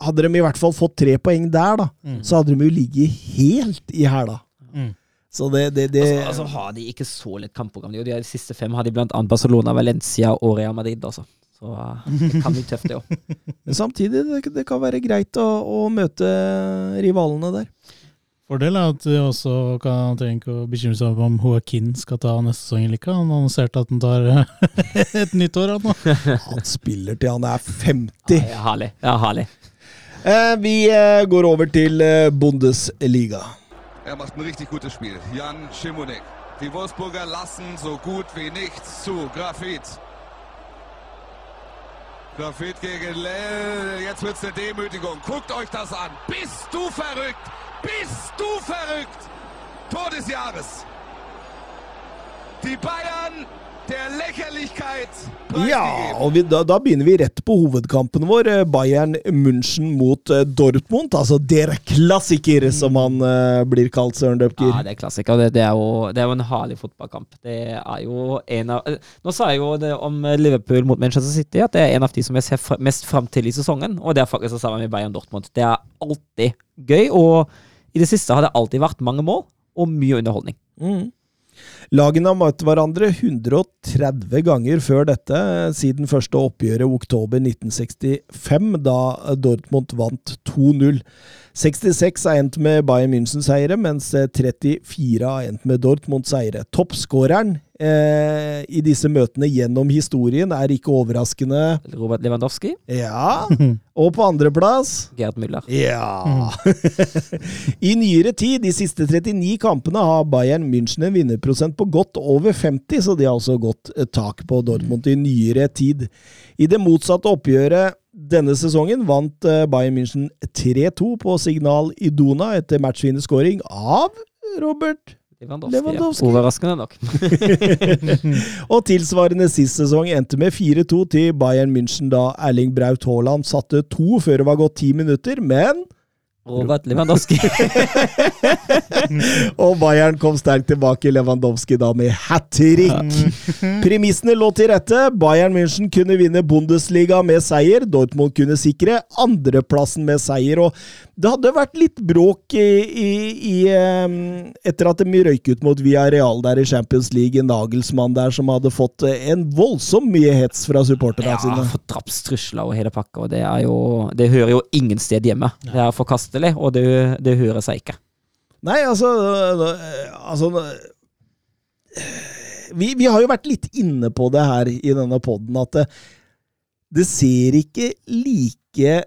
hadde de i hvert fall fått tre poeng der, da, Mm. så hadde de jo ligget helt i hæla. Mm. Så det, det, det Altså, altså har de ikke så lett kampprogram. De, de siste fem har de blant annet Barcelona, Valencia og Real Madrid. Altså. Så uh, det kan bli tøft, det òg. Men samtidig, det, det kan være greit å, å møte rivalene der. Fordel er at vi også kan, trenger ikke å bekymre seg om Joaquin skal ta neste sesong eller ikke. Han annonserte at han tar et nytt år, han. Han spiller til han er 50. Ja, herlig. Ja, herlig. Eh, vi eh, går over til eh, Bundesliga. Er macht ein richtig gutes Spiel. Jan Schimonek. Die Wolfsburger lassen so gut wie nichts zu. Grafit. Grafit gegen Lell. Jetzt wird's eine Demütigung. Guckt euch das an. Bist du verrückt? Bist du verrückt? Tor des Jahres. Die Bayern der Lächerlichkeit Ja, og vi, da, da begynner vi rett på hovedkampen vår. eh, Bayern München mot eh, Dortmund. Altså der klassiker, som han uh, blir kalt, Søren Døpker. Ja, det er klassiker. Det, det, er jo, det er jo en herlig fotballkamp. Det er jo en av Nå sa jeg jo det om Liverpool mot Manchester City, at det er en av de som jeg ser mest fram til i sesongen. Og det er faktisk det samme med Bayern Dortmund. Det er alltid gøy, og i det siste har det alltid vært mange mål og mye underholdning. Mm. Lagene har møtt hverandre 130 ganger før dette, siden første oppgjøret oktober 1965, da Dortmund vant 2-0. 66 har endt med Bayern München-seiere, mens eh, 34 har endt med Dortmund-seiere. Toppskåreren eh, i disse møtene gjennom historien er ikke overraskende Robert Lewandowski, Ja, og på andreplass Gerd Müller. ja. I nyere tid, de siste 39 kampene, har Bayern München en vinnerprosent på godt over 50, så de har også gått tak på Dortmund i nyere tid. I det motsatte oppgjøret denne sesongen vant eh, Bayern München 3-2 på Signal Iduna etter matchvinnerskåring av Robert. Lewandowski. Lewandowski. Ja. Overraskende nok. Og tilsvarende sist sesong endte med 4-2 til Bayern München da Erling Braut Haaland satte to før det var gått ti minutter, men Robert Lewandowski. Og Bayern kom sterkt tilbake, Lewandowski da med hat trick. Premissene lå til rette. Bayern München kunne vinne Bundesliga med seier. Dortmund kunne sikre andreplassen med seier. Og det hadde vært litt bråk i, i, i etter at de røyk ut mot Villarreal der i Champions League. En Nagelsmann der som hadde fått eh, en voldsom mye hets fra supporterne Ja, sine. for drapstrusler og hele pakka, og det er jo Det hører jo ingen sted hjemme. Det er forkastelig, og det, det hører seg ikke. Nei, altså, øh, altså øh, vi, vi har jo vært litt inne på det her i denne poden, at det, det ser ikke like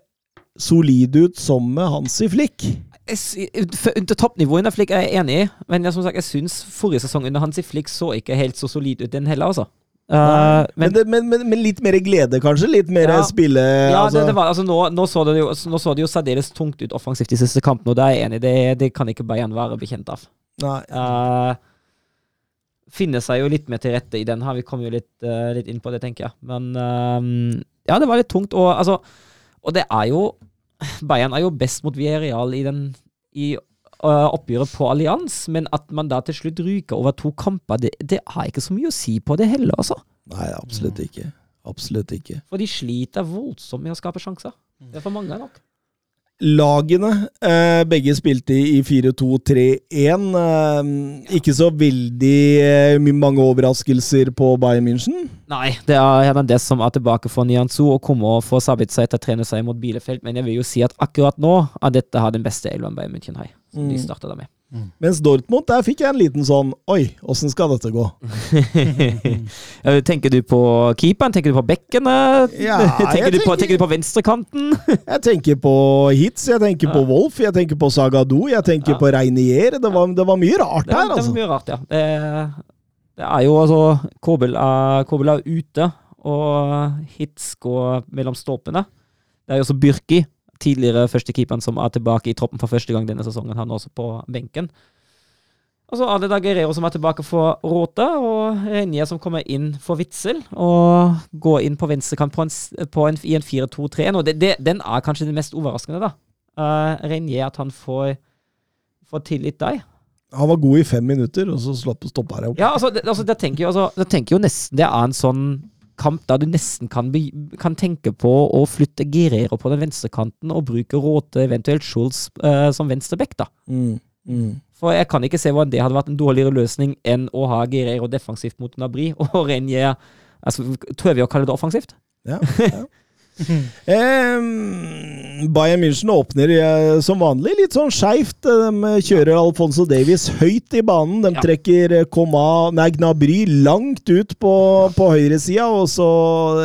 solid ut som med Hansi Flick. Under toppnivået under Flick er jeg enig i, men jeg, som sagt, jeg syns forrige sesong under Hansi Flick så ikke helt så solid ut, den heller, altså. Eh, Men, men det, men, men, litt mer glede, kanskje? Litt mer Ja. spille ja, altså. det, det var, altså, nå, nå, så det jo, nå så det jo særdeles tungt ut offensivt i siste kampen og det er jeg enig i. Det, det kan ikke Bayern være bekjent av. Nei. Uh, finner seg jo litt mer til rette i den her. Vi kom jo litt, uh, litt inn på det, tenker jeg. Men eh, ja, det var litt tungt. Og, altså, og det er jo Bayern er jo best mot Villarreal i, den, i uh, oppgjøret på Allians, men at man da til slutt ryker over to kamper, det, det er ikke så mye å si på det heller, altså. Nei, absolutt ikke. Absolutt ikke. For de sliter voldsomt med å skape sjanser. Det er for mange nok. Lagene, eh, begge spilte i 4-2-3-1. Eh, ikke så veldig eh, mange overraskelser på Bayern München. Nei, det er Hernandez som er tilbake for Nianzu og kommer og får seg etter å trene seg mot Bielefeld, men jeg vil jo si at akkurat nå er dette har den beste elveren Bayern München har. Som de Mm. startet da med. Mens Dortmund, der fikk jeg en liten sånn Oi, åssen skal dette gå? Tenker du på keeperen? Tenker du på bekkene? Ja, tenker, du på, tenker- tenker du på venstrekanten? Jeg tenker på Hitz, jeg tenker på Wolf, jeg tenker på Sagado, jeg tenker Ja. på Reinier. Det var, det var mye rart Det, her, det var altså. mye rart, ja. Det, det er jo altså Kobel er, Kobel er ute, og Hitz går mellom stolpene. Det er jo også Byrki, tidligere førstekeeperen, som er tilbake i troppen for første gang denne sesongen. Han er også på benken. Og så er det da Guerrero som er tilbake for Råta, og Renier som kommer inn for Witzel. Og går inn på venstrekant i en 4-2-3-1. Og det, det, den er kanskje det mest overraskende, da. Uh, Renier, at han får, får tillit der. Han var god i fem minutter, og så stoppa det opp. Ja, altså, det, altså, det tenker jeg, altså, det tenker jo nesten det er en sånn kamp der du nesten kan, be, kan tenke på å flytte Guerrero på den venstrekanten og bruke Råte, eventuelt Schulz, uh, som venstreback, da. Mm, mm. For jeg kan ikke se hvordan det hadde vært en dårligere løsning enn å ha Guerrero defensivt mot Nabri og Renier altså, Tør vi å kalle det offensivt? Ja, ja. Eh, Bayern München åpner eh, som vanlig litt sånn skeivt. De kjører Alfonso Davies høyt i banen. De Ja. trekker eh, Koma, nei, Gnabry langt ut på, på høyresida, og så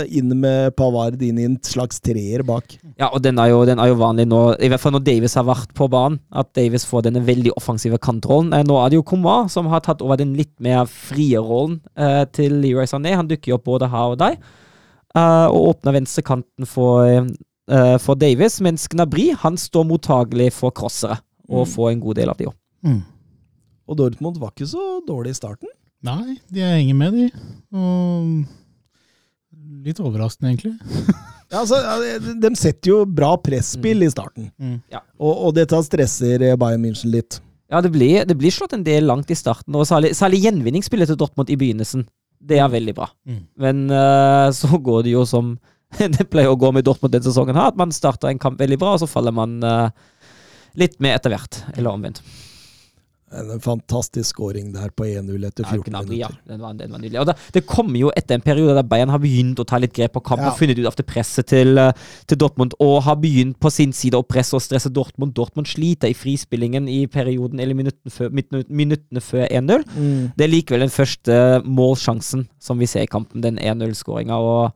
inn med Pavard inn i en slags treer bak. Ja, og den er, jo, den er jo vanlig nå, i hvert fall når Davies har vært på banen, at Davies får denne veldig offensive kantrollen. Eh, nå er det jo Koma som har tatt over den litt mer frie rollen eh, til Leroy Sané. Han dukker jo opp både her og der, eh, og åpner venstrekanten for, uh, for Davis, mens Gnabry han står mottagelig for crossere, og Mm. får en god del av de òg. Mm. Og Dortmund var ikke så dårlig i starten. Nei, de henger med, de. Og litt overraskende, egentlig. Ja, altså, de- setter jo bra presspill i starten, Mm. og, og dette stresser eh, Bayern München litt. Ja, det blir, det blir slått en del langt i starten, og særlig, særlig gjenvinningsspillet til Dortmund i begynnelsen. Det er veldig bra. Mm. Men uh, så går det jo som det pleier å gå med Dortmund denne sesongen, her, at man starter en kamp veldig bra, og så faller man uh, litt med etter hvert. Eller omvendt. En fantastisk scoring der på 1-0 etter 14 Gnabry, ja. minutter. Den var, den var nydelig. Og da, det kommer jo etter en periode der Bayern har begynt å ta litt grep på kampen Ja. og funnet ut av det presset til, eh, til Dortmund, og har begynt på sin side å presse og stresse Dortmund. Dortmund sliter i frispillingen i perioden, eller minuttene før, minuttene før 1-0. Mm. Det er likevel den første målsjansen som vi ser i kampen, den 1-0-skåringa. Og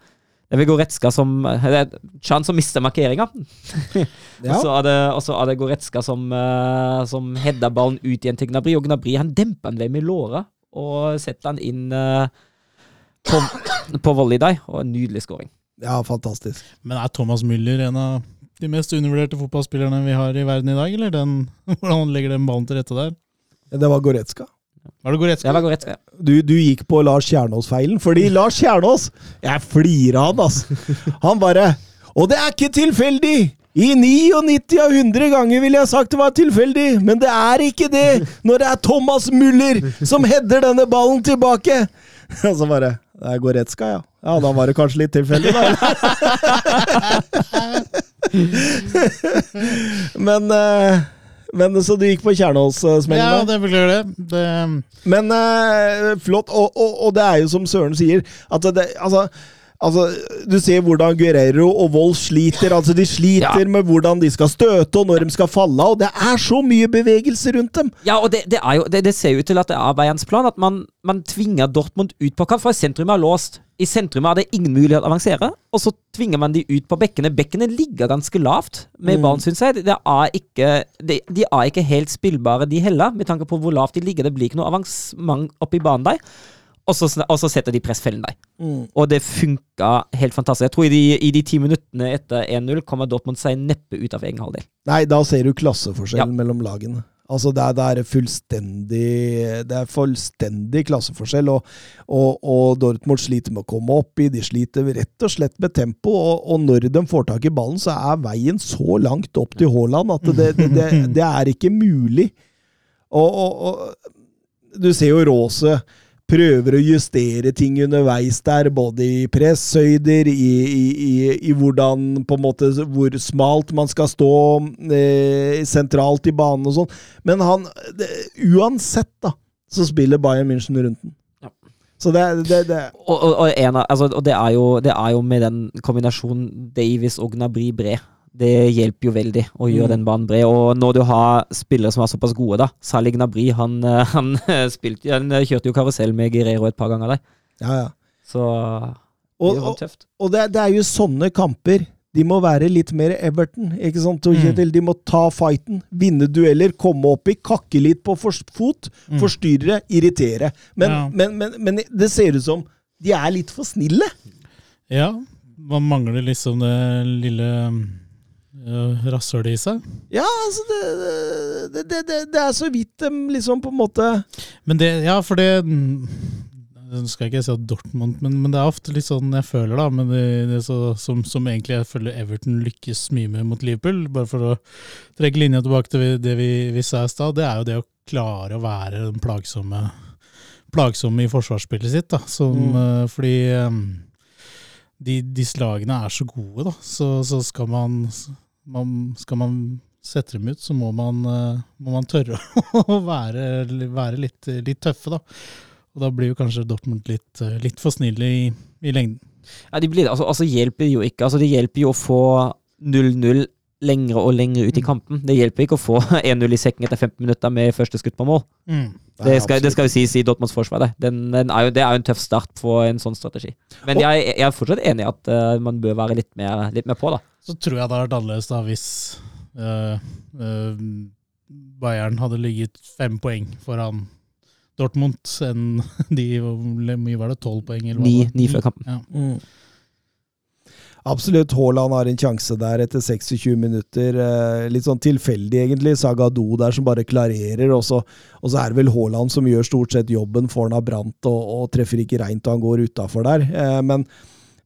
det vil Goretzka som Det er Chan som mister markeringa. Ja. Og så er det, er det Goretzka som, uh, som header ballen ut igjen til Gnabry. Og Gnabry han demper han ved med låret og setter han inn uh, på, på volleyday. Og en nydelig skåring. ja, fantastisk. Men er Thomas Müller en av de mest undervurderte fotballspillerne vi har i verden i dag, eller den, hvordan han legger den ballen til rette der? Det var Goretzka. Var det Goretzka? Det var Goretzka. ja. Du, du gikk på Lars Kjernås-feilen, fordi Lars Kjernås Jeg flirer av han, altså. Han bare Og det er ikke tilfeldig! I 99 av 100 ganger ville jeg sagt det var tilfeldig, men det er ikke det når det er Thomas Müller som header denne ballen tilbake! Og så bare Det er Goretzka, ja. Ja, da var det kanskje litt tilfeldig, da. men eh, Men så du gikk på Kjernås-smellen? Ja, det beklager det. det Men uh, flott, og, og, og det er jo som Søren sier, at det, altså Altså, Du ser hvordan Guerrero og Wold sliter. altså De sliter Ja. med hvordan de skal støte, og når de skal falle av. Det er så mye bevegelse rundt dem! Ja, og det, det, jo, det, det ser jo ut til at det er Bayerns plan, at man, man tvinger Dortmund ut på kant, for sentrum er låst. I sentrum er det ingen mulighet å avansere, og så tvinger man de ut på bekkene. Bekkene ligger ganske lavt med Mm. ballen, syns jeg. Det er ikke, de, de er ikke helt spillbare, de heller, med tanke på hvor lavt de ligger. Det blir ikke noe avansement oppi banen der. Og så, og så setter de pressfellen der. Mm. Og det funka helt fantastisk. Jeg tror i de, i de ti minuttene etter 1-0 kommer Dortmund seg neppe ut av egen halvdel. Nei, da ser du klasseforskjellen Ja. mellom lagene. Altså, det er, det er fullstendig Det er fullstendig klasseforskjell, og, og, og Dortmund sliter med å komme opp i. De sliter rett og slett med tempo, og, og når de får tak i ballen, så er veien så langt opp til Haaland at det, det, er ikke mulig. Og, du ser jo Rose prøver å justere ting underveis der, både i presshøyder, i, i, i, i hvordan på en måte hvor smalt man skal stå eh, sentralt i banen og sånn. Men han det, Uansett, da, så spiller Bayern München rundt den. Ja. Så det, det, det Og, og, og, en av, altså, og det, er jo, det er jo med den kombinasjonen Davies og Gnabry bred. Det hjelper jo veldig å gjøre Mm. den banen bred. Og når du har spillere som er såpass gode, da Særlig Nabri, han, eh, han, spilte, han kjørte jo karusell med Guerrero et par ganger der. Ja, ja. Så Og, det var tøft. og det, det er jo sånne kamper. De må være litt mer Everton. ikke sant, Mm. De må ta fighten, vinne dueller, komme opp i, kakke litt på for, fot, Mm. forstyrre, irritere. Men, Ja. men, men, men det ser ut som de er litt for snille. Ja, man mangler liksom det lille uh, det i seg. Ja, altså det, det, det, det, er så vidt de liksom på en måte Men det, ja, for det mm, Nå skal jeg ikke si at Dortmund, men, men det er ofte litt sånn jeg føler, da. Men det, så, som, som egentlig jeg føler Everton lykkes mye med mot Liverpool, bare for å trekke linja tilbake til det vi, vi sa i stad, det er jo det å klare å være den plagsomme, plagsomme i forsvarsspillet sitt. da. Som, Mm. eh, fordi eh, de, disse lagene er så gode, da. Så, så skal man, man Skal man sette dem ut, så må man, eh, må man tørre å være, være litt, litt tøffe, da. Og da blir jo kanskje Dortmund litt, eh, litt for snille i, i lengden. Ja, de blir. Altså, altså hjelper jo ikke. Altså, det hjelper jo å få 0-0 lengre og lengre ut i kampen. Det hjelper ikke å få 1-0 i sekken etter 15 minutter med første skudd på mål. Det skal, det skal jo sies i Dortmunds forsvar. Det. Den, den er jo, det er jo en tøff start på en sånn strategi. Men Og- jeg, jeg er fortsatt enig i at uh, man bør være litt mer, litt mer på, da. Så tror jeg det hadde vært annerledes da hvis uh, uh, Bayern hadde ligget fem poeng foran Dortmund enn de Hvor mye var det? Tolv poeng? Eller hva Ni, ni før kampen. Ja. Mm. Absolutt. Haaland har en sjanse der etter 26 minutter. Eh, litt sånn tilfeldig, egentlig. Sagado der som bare klarerer. Og så, og så er det vel Haaland som gjør stort sett jobben foran av Brant og, og treffer ikke reint og han går utafor der. Eh, men,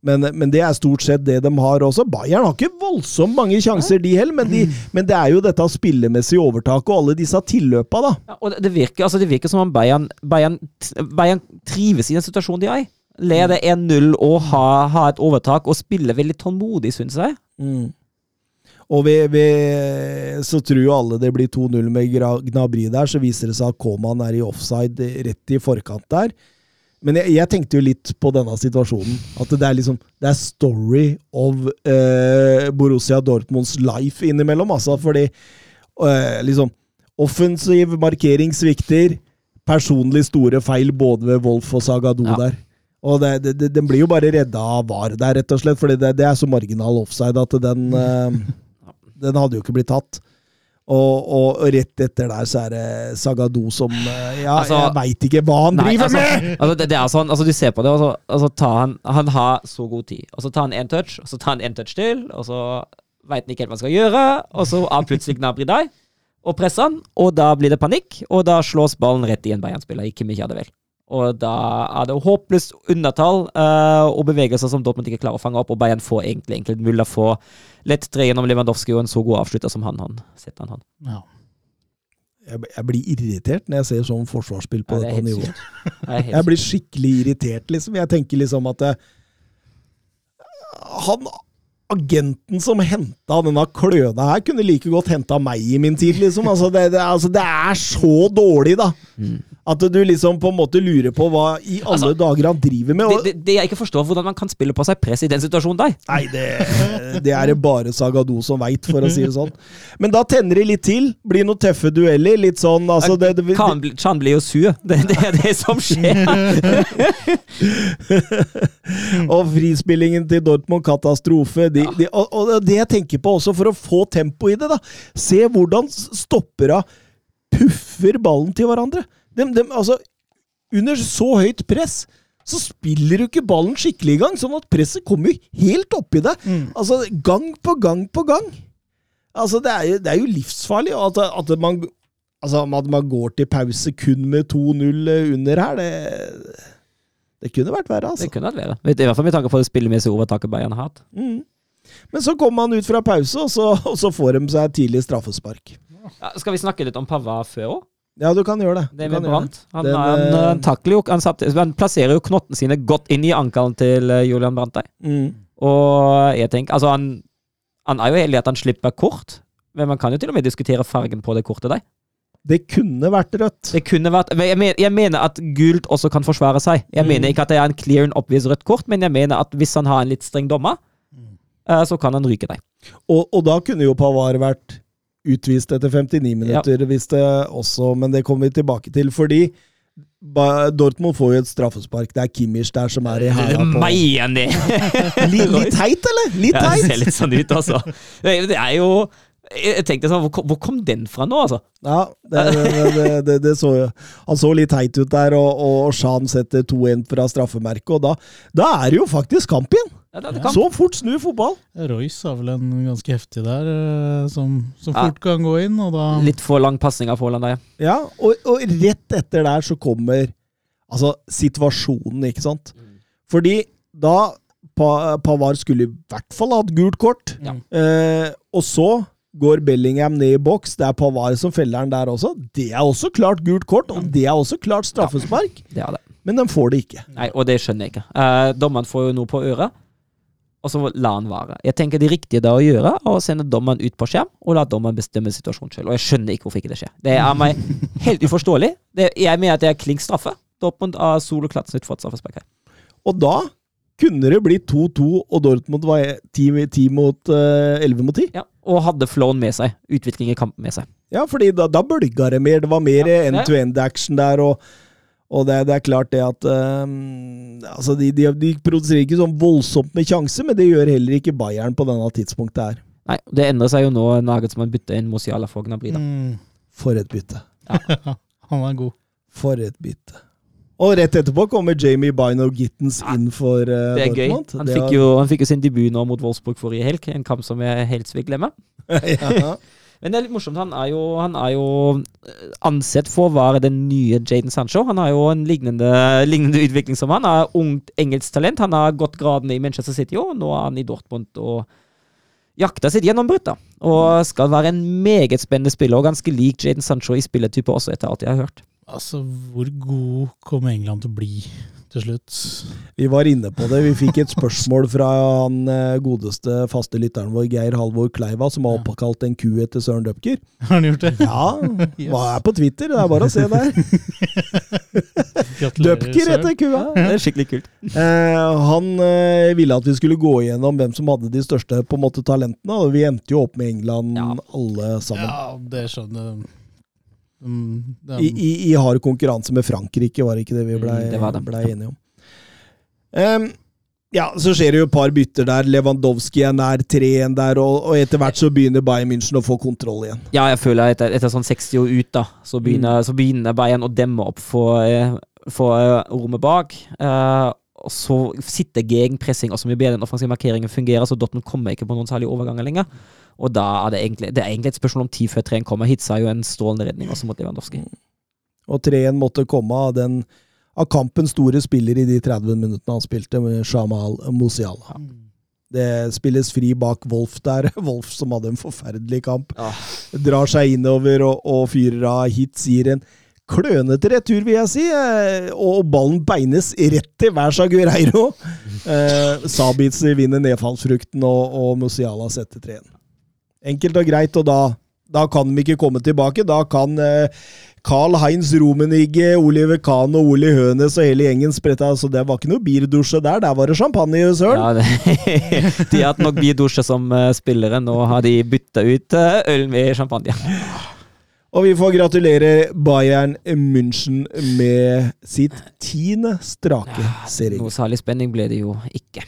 men, men det er stort sett det de har også. Bayern har ikke voldsomt mange sjanser, de heller, men, de, men det er jo dette spillemessige overtaket og alle disse tilløpa, da. Ja, og det, virker, altså det virker som om Bayern, Bayern, Bayern trives i den situasjonen de er i. Leder 1-0 og ha, ha et overtak og spille veldig tålmodig, syns jeg. Mm. Og vi, vi, så tror jo alle det blir 2-0 med Gnabry der, så viser det seg at Koman er i offside rett i forkant der. Men jeg, jeg tenkte jo litt på denne situasjonen. At det er liksom Det er story of eh, Borussia Dortmunds life innimellom, altså. Fordi eh, liksom Offensiv markering svikter. Personlig store feil både ved Wolf og Sagado Ja. der. Og det, det, det, den blir jo bare redda av VAR der, rett og slett. For det, det er så marginal offside at den eh, Den hadde jo ikke blitt tatt. Og, og rett etter der så er det Sagado som eh, Ja, Altså- jeg veit ikke hva han Nei, driver altså, med! altså det, det er sånn, altså Du ser på det, og så, og tar han Han har så god tid. Og så tar han én touch, og så tar han én touch til, og så veit han ikke helt hva han skal gjøre, og så er plutselig Gnabry der, og presser han, og da blir det panikk, og da slås ballen rett i en Bayern-spiller, ikke mye av det vel. Og da er det håpløst undertall uh, og bevegelser som Dortmund ikke klarer å fange opp, og Bayern får egentlig enkelt å får lett tre gjennom Lewandowski og en så god avslutter som han, han setter han. han. Ja. Jeg, jeg blir irritert når jeg ser sånn forsvarsspill på Ja, det dette nivået. Det Jeg blir skikkelig irritert, liksom. Jeg tenker liksom at eh, Han agenten som henta denne kløna her, kunne like godt henta meg i min tid, liksom. Altså, det, det, altså, det er så dårlig, da. At du liksom på en måte lurer på hva i alle Altså, dager han driver med. Det, Og, det, det jeg ikke forstår, hvordan man kan spille på seg press i den situasjonen der. Nei, det, det er det bare Sagado som veit, for å si det sånn. Men da tenner det litt til. Blir noen tøffe dueller. Litt sånn altså det, det, bli- Chan blir jo sur. Det, det er det som skjer. Og frispillingen til Dortmund, katastrofe. De, de, og, og det jeg tenker på også, for å få tempo i det, da Se hvordan stopper stoppera puffer ballen til hverandre. Dem, de, altså, under så høyt press så spiller du ikke ballen skikkelig i gang, sånn at presset kommer jo helt oppi deg. Altså, gang på gang på gang. Altså, det er jo, det er jo livsfarlig. At, at, man, altså, at man går til pause kun med 2-0 under her, det, det kunne vært verre, altså. Det kunne vært verre. I hvert fall med tanke på det spillemessige overtaket Bayern har hatt. Mm. Men så kommer han ut fra pause, og så, og så får de seg tidlig straffespark. Ja, skal vi snakke litt om Pavard før òg? Ja, du kan gjøre det. Det med Brandt. Han, Den, han, eh, han, takler jo, han, han plasserer jo knottene sine godt inn i ankelen til eh, Julian Brandt. Mm. Og jeg tenker, altså han, han er jo heldig at han slipper kort, men man kan jo til og med diskutere fargen på det kortet der. Det kunne vært rødt. Det kunne vært, jeg, mener, jeg mener at gult også kan forsvare seg. Jeg Mm. mener ikke at det er en clear and obvious rødt kort, men jeg mener at hvis han har en litt streng dommer, eh, så kan han ryke deg. Og, og da kunne jo Pavar vært utvist etter 59 minutter, hvis det også Men det kommer vi tilbake til, fordi Dortmund får jo et straffespark. Det er Kimmich der som er i hæla på Meien det! Litt, litt teit, eller? Litt Ja, det ser litt sånn ut, altså. Det er- jo Jeg tenkte sånn, hvor kom, den fra nå, altså? Ja, det, det, det, det, det så jo Han så litt teit ut der, og, og Shan setter 2-1 fra straffemerket, og da, da er det jo faktisk kamp igjen! Ja, det, det kan. Så fort snur fotball! Royce har vel en ganske heftig der, eh, som, som Ja. fort kan gå inn, og da Litt for lang pasning av Haaland der, ja. Ja, og, og rett etter der så kommer altså situasjonen, ikke sant? Fordi da pa, Pavard skulle i hvert fall hatt gult kort, Ja. eh, og så går Bellingham ned i boks. Det er Pavard som feller den der også. Det er også klart gult kort, og det er også klart straffespark. Det er det. Men de får det ikke. Nei, og det skjønner jeg ikke. Eh, dommeren får jo noe på øret, og så la han være. Jeg tenker det riktige da å gjøre, er å sende dommeren ut på skjerm, og la dommeren bestemme situasjonen selv. Og jeg skjønner ikke hvorfor ikke det skjer. Det er meg helt uforståelig. Det, jeg mener at det er klink straffe. Dortmund har solo klart snutt for et straffespark her. Og da kunne det bli 2-2, og Dortmund var 10, 10 mot uh, 11 mot 10. Ja, og hadde flowen med seg. Utvikling i kampen med seg. Ja, fordi da, da bølga det mer. Det var mer Ja, end-to-end-action der. og og det, det er klart det at ehm, altså de, de, de produserer ikke sånn voldsomt med sjanser, men det gjør heller ikke Bayern på denne tidspunktet her. Nei, det endrer seg jo nå Nagelsmann bytter inn Mosiala for Gnabry. da. mm, For et bytte. Han var god. For et bytte. Og rett etterpå kommer Jamie Bino Gittens inn for uh, Det er gøy. Han Det fikk, jo, han fikk jo sin debut nå mot Wolfsburg forrige helg, en kamp som jeg helst vil glemme. ja. Men det er litt morsomt. Han er jo, han er jo eh, ansett for å være den nye Jaden Sancho. Han har jo en lignende, lignende utvikling som han. Han er ungt engelsk talent. Han har gått gradene i Manchester City, og nå er han i Dortmund og jakter sitt gjennombrudd. Og skal være en meget spennende spiller, og ganske lik Jaden Sancho i spilletype også, etter alt jeg har hørt. Altså, hvor god kommer England til å bli til slutt? Vi var inne på det. Vi fikk et spørsmål fra han eh, godeste faste lytteren vår, Geir Halvor Kleiva, som har oppkalt en ku etter Søren Dupker. Har han gjort det? Ja, hva er på Twitter? Det er bare å se der. Døpker heter kua. Det er skikkelig kult. Eh, han eh, ville at vi skulle gå igjennom hvem som hadde de største på en måte talentene, og vi endte jo opp med England Ja. alle sammen. Ja, det skjønner jeg. Mm, I, i, I hard konkurranse med Frankrike, var det ikke det vi blei Mm, ble enige om. Um, ja, så skjer det jo et par bytter der. Lewandowski er nær 3-1 der, og, og etter hvert så begynner Bayern München å få kontroll igjen. Ja, jeg føler etter, etter sånn 60 år ut, da, så begynner, så begynner Bayern å demme opp for, eh, for eh, rommet bak. Uh, og så sitter gegenpressing og så mye bedre den offensive markeringen fungerer, så Dortmund kommer ikke på noen særlige overganger lenger. Og da er det egentlig, det er egentlig et spørsmål om tid før 3-1 kommer. Hitsa jo en strålende redning også mot Lewandowski. Og 3-1 måtte komme av den av kampens store spiller i de 30 minuttene han spilte, med Shamal Musiala. Det spilles fri bak Wolf der. Wolf som hadde en forferdelig kamp. Drar seg innover og, og fyrer av hits, gir en klønete retur, vil jeg si. eh, Og ballen beines rett til hver Guerreiro. Eh, Sabitz vinner nedfallsfrukten, og, og Musiala setter 3-1. Enkelt og greit, og da Da kan de ikke komme tilbake. Da kan eh, Carl Heinz Romenigge, Oliver Kahn og Oli Hønes og hele gjengen sprette Så det var ikke noe birdusje der, der var det champagne, søren. Ja, det, de har hatt nok birdusje som eh, spillere. Nå har de bytta ut eh, øl med champagne. Og vi får gratulere Bayern München med sitt tiende strake serie. Noe særlig spenning ble det jo ikke.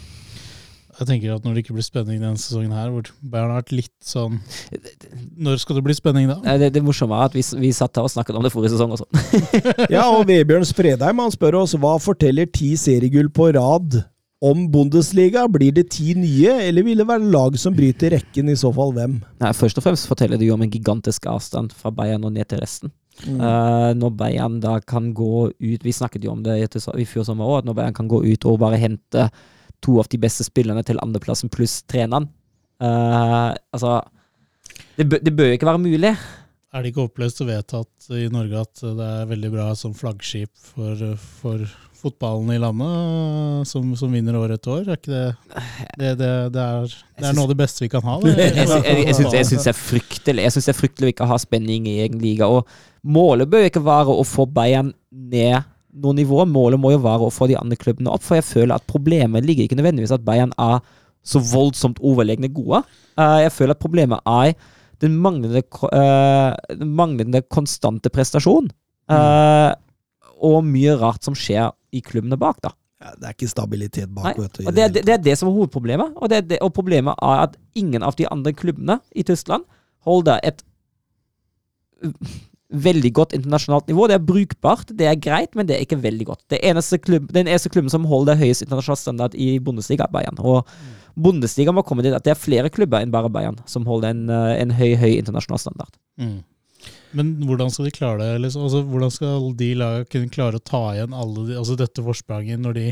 Jeg tenker at Når det ikke blir spenning denne sesongen, her, hvor Bayern har vært litt sånn Når skal det bli spenning da? Det, det morsomme er at vi, vi satt her og snakket om det forrige sesong også. Ja, og Vebjørn Spredheim han spør oss hva forteller ti seriegull på rad om Bundesliga. Blir det ti nye, eller vil det være lag som bryter rekken, i så fall hvem? Nei, Først og fremst forteller det jo om en gigantisk avstand fra Bayern og ned til resten. Eh, når Bayern da kan gå ut Vi snakket jo om det i, i fjor sommer òg, at når Bayern kan gå ut og bare hente to av de beste spillerne til andreplassen pluss treneren Uh, Altså det, bø- det bør ikke være mulig. Er det ikke oppløst og vedtatt i Norge at det er veldig bra som flaggskip for, for fotballen i landet, som, som vinner år etter år? Er ikke det Det, det, det, er, det er noe av det beste vi kan ha. Det. Jeg, jeg, jeg, syns, jeg syns det er fryktelig Jeg synes det er fryktelig å ikke ha spenning i egen liga. Og målet bør jo ikke være å få Bayern ned noe nivå. Målet må jo være å få de andre klubbene opp. For jeg føler at problemet ligger ikke nødvendigvis at Bayern er så voldsomt overlegne gode. Eh, jeg føler at problemet er den manglende, eh, den manglende konstante prestasjon. Mm. og mye rart som skjer i klubbene bak, da. Ja, det er ikke stabilitet bak, Nei, vet du. det, det, det er det som er hovedproblemet. Og, det er det, og problemet er at ingen av de andre klubbene i Tyskland holder et veldig godt internasjonalt nivå. Det er brukbart, det er greit, men det er ikke veldig godt. Det eneste klubb, den eneste klubben som holder høyest internasjonal standard i Bundesliga, er Bayern. Og Bundesliga må komme til at det er flere klubber enn bare Bayern som holder en, uh, en høy, høy internasjonal standard. Mm. Men hvordan skal de klare det? Liksom? Altså, hvordan skal de lagene kunne klare å ta igjen alle de, altså dette forspranget når de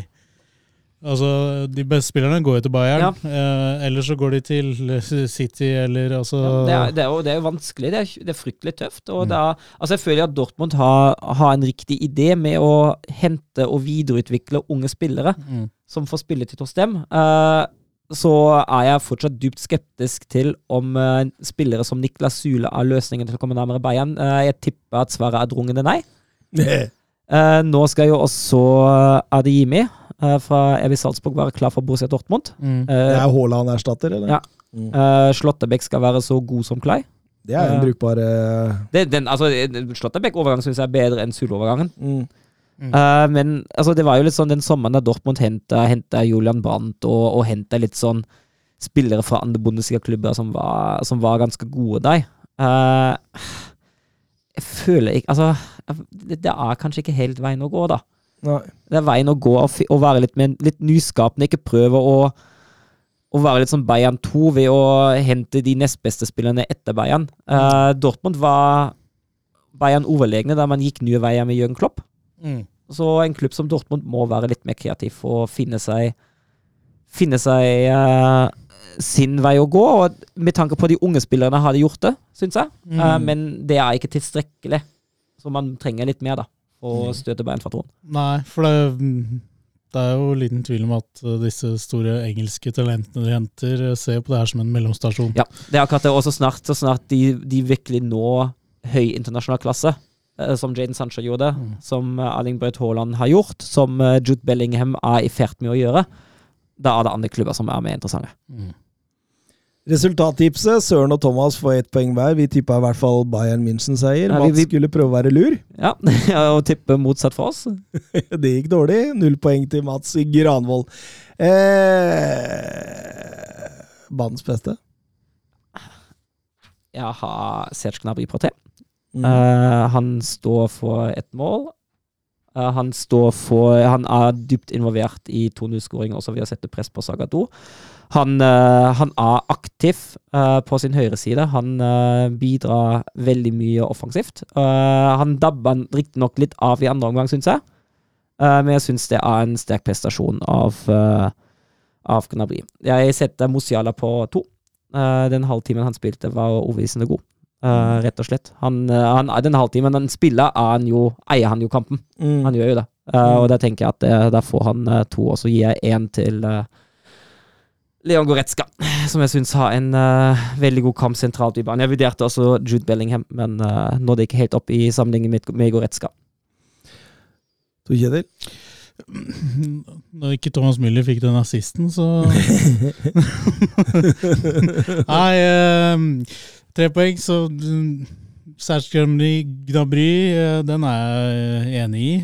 Altså, De beste spillerne går jo til Bayern, eh, eller så går de til City, eller altså Ja, det, er, det, er jo, det er jo vanskelig. Det er, det er fryktelig tøft. Og det er, altså jeg føler at Dortmund har, har en riktig idé med å hente og videreutvikle unge spillere Mm. som får spilletid hos dem. Eh, så er jeg fortsatt dypt skeptisk til om eh, spillere som Niklas Sule er løsningen til å komme nærmere Bayern. Eh, jeg tipper at svaret er drungende nei. Eh, nå skal jo også Adeyemi fra Evi Salzburg være klar for Borussia Dortmund. Mm. Det Uh, er Haaland-erstatter, eller? Ja. uh, Slåttebekk skal være så god som Klei. Det er en brukbar eh, Det, den, altså, Slåttebekk-overgangen syns jeg er bedre enn Sule-overgangen. mm. Eh, men altså, det var jo litt sånn den sommeren da Dortmund henta Julian Brandt og, og henta litt sånn spillere fra andre Bundesliga-klubber som, var- som var ganske gode der. Uh, jeg føler ikke Altså, det, det er kanskje ikke helt veien å gå, da. Nei. Det er veien å gå å å være litt, med, litt nyskapende, ikke prøve å å være litt som Bayern 2 ved å hente de nest beste spillerne etter Bayern. Uh, Dortmund var Bayern overlegne da man gikk nye veier med Jørgen Klopp. Mm. Så en klubb som Dortmund må være litt mer kreativ og finne seg Finne seg uh, sin vei å gå. Og med tanke på de unge spillerne har de gjort det, syns jeg. Eh, men det er ikke tilstrekkelig. Så man trenger litt mer, da. For støter støte bein fra tronen. Nei, for det, det er jo liten tvil om at eh, disse store engelske talentene de henter, eh, ser på det her som en mellomstasjon. Ja, det er akkurat det. Og så snart, så snart de, de virkelig når høy internasjonal klasse, eh, som Jaden Sancho gjorde, som eh, Erling Braut Haaland har gjort, som Jude Bellingham er i ferd med å gjøre, da er det andre klubber som er mer interessante. Mm. Resultattipset. Søren og Thomas får ett poeng hver. Vi tippa i hvert fall Bayern München-seier. Ja, Mats vi- skulle prøve å være lur. Ja, og tippe motsatt for oss. Det gikk dårlig. Null poeng til Mats Granvold. Eh, banens beste. Jeg har Serge Gnabry på T. Mm. Uh, han står for ett mål. Uh, han står for Han er dypt involvert i 2-0-skåringer også ved å sette press på Sagado. Han, eh, han er aktiv eh, på sin høyre side. Han eh, bidrar veldig mye offensivt. Han dabber riktignok litt av i andre omgang, syns jeg. Men jeg syns det er en sterk prestasjon av, uh, av Gnabry. Jeg setter Mosiala på to. Den halvtimen han spilte, var overbevisende god. Uh, rett og slett. Han, han, den halvtimen han spiller, er han jo, eier han jo kampen. Mm. Han gjør jo det. Eh, og da tenker jeg at det, da får han uh, to, og så gir jeg én til uh, Leon Goretzka, som jeg syns har en uh, veldig god kamp sentralt i banen. Jeg vurderte også Jude Bellingham, men uh, nådde ikke helt opp i sammenligning med, med Goretzka. Du Kjetil? Når ikke Thomas Müller fikk den assisten, så Nei, eh, tre poeng, så mm, Serge Gnabry, Gnabry, den er jeg enig i.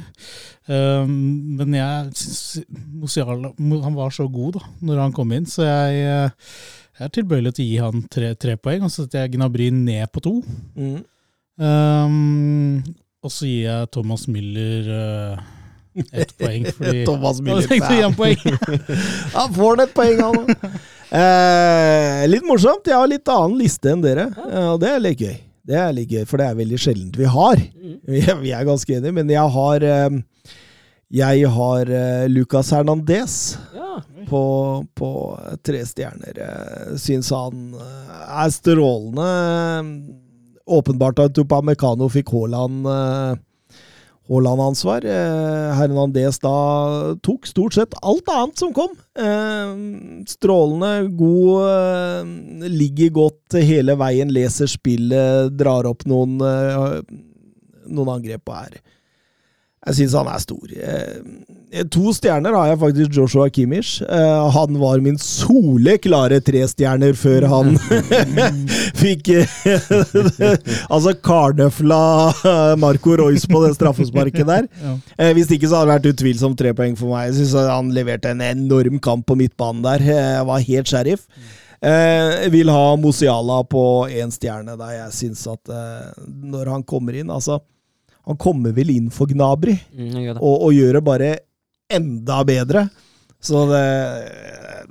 Eh, men jeg syns Han var så god da når han kom inn, så jeg, eh, jeg er tilbøyelig til å gi han tre, tre poeng. Og så setter jeg Gnabry ned på to. Mm. Um, og så gir jeg Thomas Müller uh, ett poeng. Fordi Thomas Müller. Han får det et poeng, han òg. Eh, litt morsomt. Jeg har litt annen liste enn dere. og det er litt gøy. Det er litt gøy, for det er veldig sjeldent vi har. Vi er, vi er ganske enige, men jeg har eh, Jeg har eh, Lucas Hernandez Ja. på, på tre stjerner. Jeg syns han eh, er strålende. Åpenbart at Tupamecano fikk Haaland eh, Haaland-ansvar. Eh, Hernandez da tok stort sett alt annet som kom. Eh, strålende, god, eh, ligger godt hele veien, leser spillet, drar opp noen, eh, noen angrep på her. Jeg syns han er stor. To stjerner har jeg faktisk Joshua Kimmich. Han var min soleklare trestjerner før han fikk eh, Altså karnøfla Marco Royce på det straffesparket der. Ja. Eh, hvis ikke så hadde det vært utvilsomt tre poeng for meg. Jeg synes Han leverte en enorm kamp på midtbanen der. Jeg var helt sheriff. Eh, vil ha Mosiala på én stjerne, der jeg syns at eh, når han kommer inn Altså, han kommer vel inn for Gnabry, Mm, gjør og, og gjør det bare enda bedre. Så det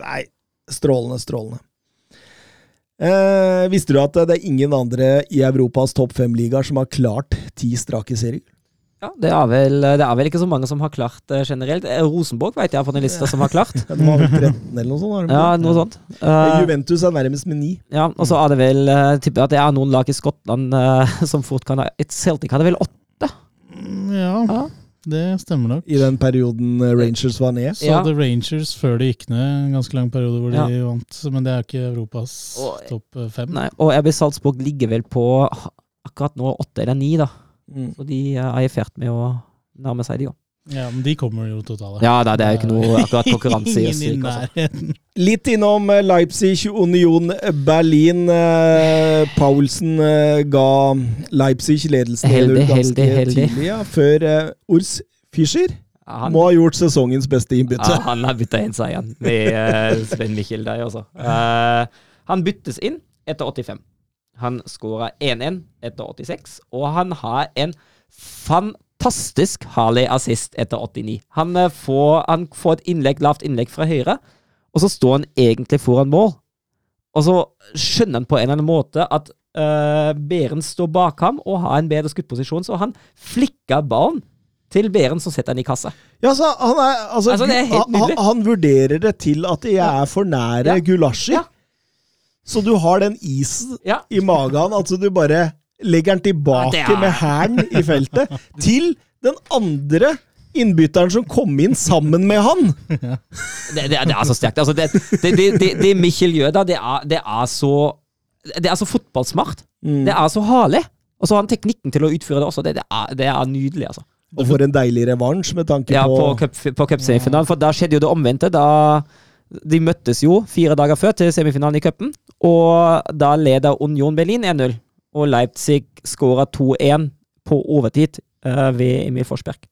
Nei, strålende, strålende. Eh, visste du at det er ingen andre i Europas topp fem-ligaer som har klart ti strake serier? Ja, det er, vel, det er vel ikke så mange som har klart det generelt. Eh, Rosenborg vet jeg har fått en liste som har klart. Ja, De har vel 13 eller noe sånt? har de Ja, noe sånt. Eh, Eh, Juventus er nærmest med ni. ja, og så er det vel uh, Tipper at det er noen lag i Skottland uh, som fort kan ha Et Celtic hadde vel åtte? Ja, Ja. Det stemmer nok. I den perioden eh, Rangers var ned. Så Ja. hadde Rangers før de gikk ned en ganske lang periode hvor de Ja. vant, men det er ikke Europas Og- topp eh, fem. Nei, og RB Salzburg ligger vel på akkurat nå åtte eller ni, da. Mm. Så de er i ferd med å nærme seg de òg. Ja, men de kommer jo totale. Ja, da, det er jo ikke noe akkurat konkurranse i Østerrike. Altså. Litt innom eh, Leipzig, Union Berlin. Eh, Paulsen eh, ga Leipzig ledelsen Heldig, ganske heldig, heldig. tidlig. Ja, før eh, Urs Fischer Ja, han, må ha gjort sesongens beste innbytte. ja, han har bytta inn seieren med uh, Sven Mikkel der, altså. Uh, han byttes inn etter 85. Han skåra 1-1 etter 86, og han har en fantastisk Harley assist etter 89. Han, eh, får, han får et innlegg, lavt innlegg fra høyre, og så står han egentlig foran mål. Og så skjønner han på en eller annen måte at uh, Beren står bak ham og har en bedre skuddposisjon, så han flikker ballen til Beren, så setter han i kassa. Ja, så han, er, altså, Altså, er han, han vurderer det til at jeg er for nære Ja. Gulasji. Ja. Så du har den isen Ja. i magen, altså du bare legger han tilbake Ja, med hælen i feltet, til den andre innbytteren som kom inn sammen med han. Det, det, det er så sterkt. Altså, det, det, det, det, det Mikkjel gjør da, det er, det så Det er så fotballsmart. Mm. Det er så herlig. Og så har han teknikken til å utføre det også. Det, det, er, det er nydelig, altså. Og for en deilig revansj med tanke Ja, på på på cupsemifinalen. For da skjedde jo det omvendte. Da De møttes jo fire dager før til semifinalen i cupen, og da leder Union Berlin 1-0. Og Leipzig skåra 2-1 på overtid uh, ved Emil Forsberg.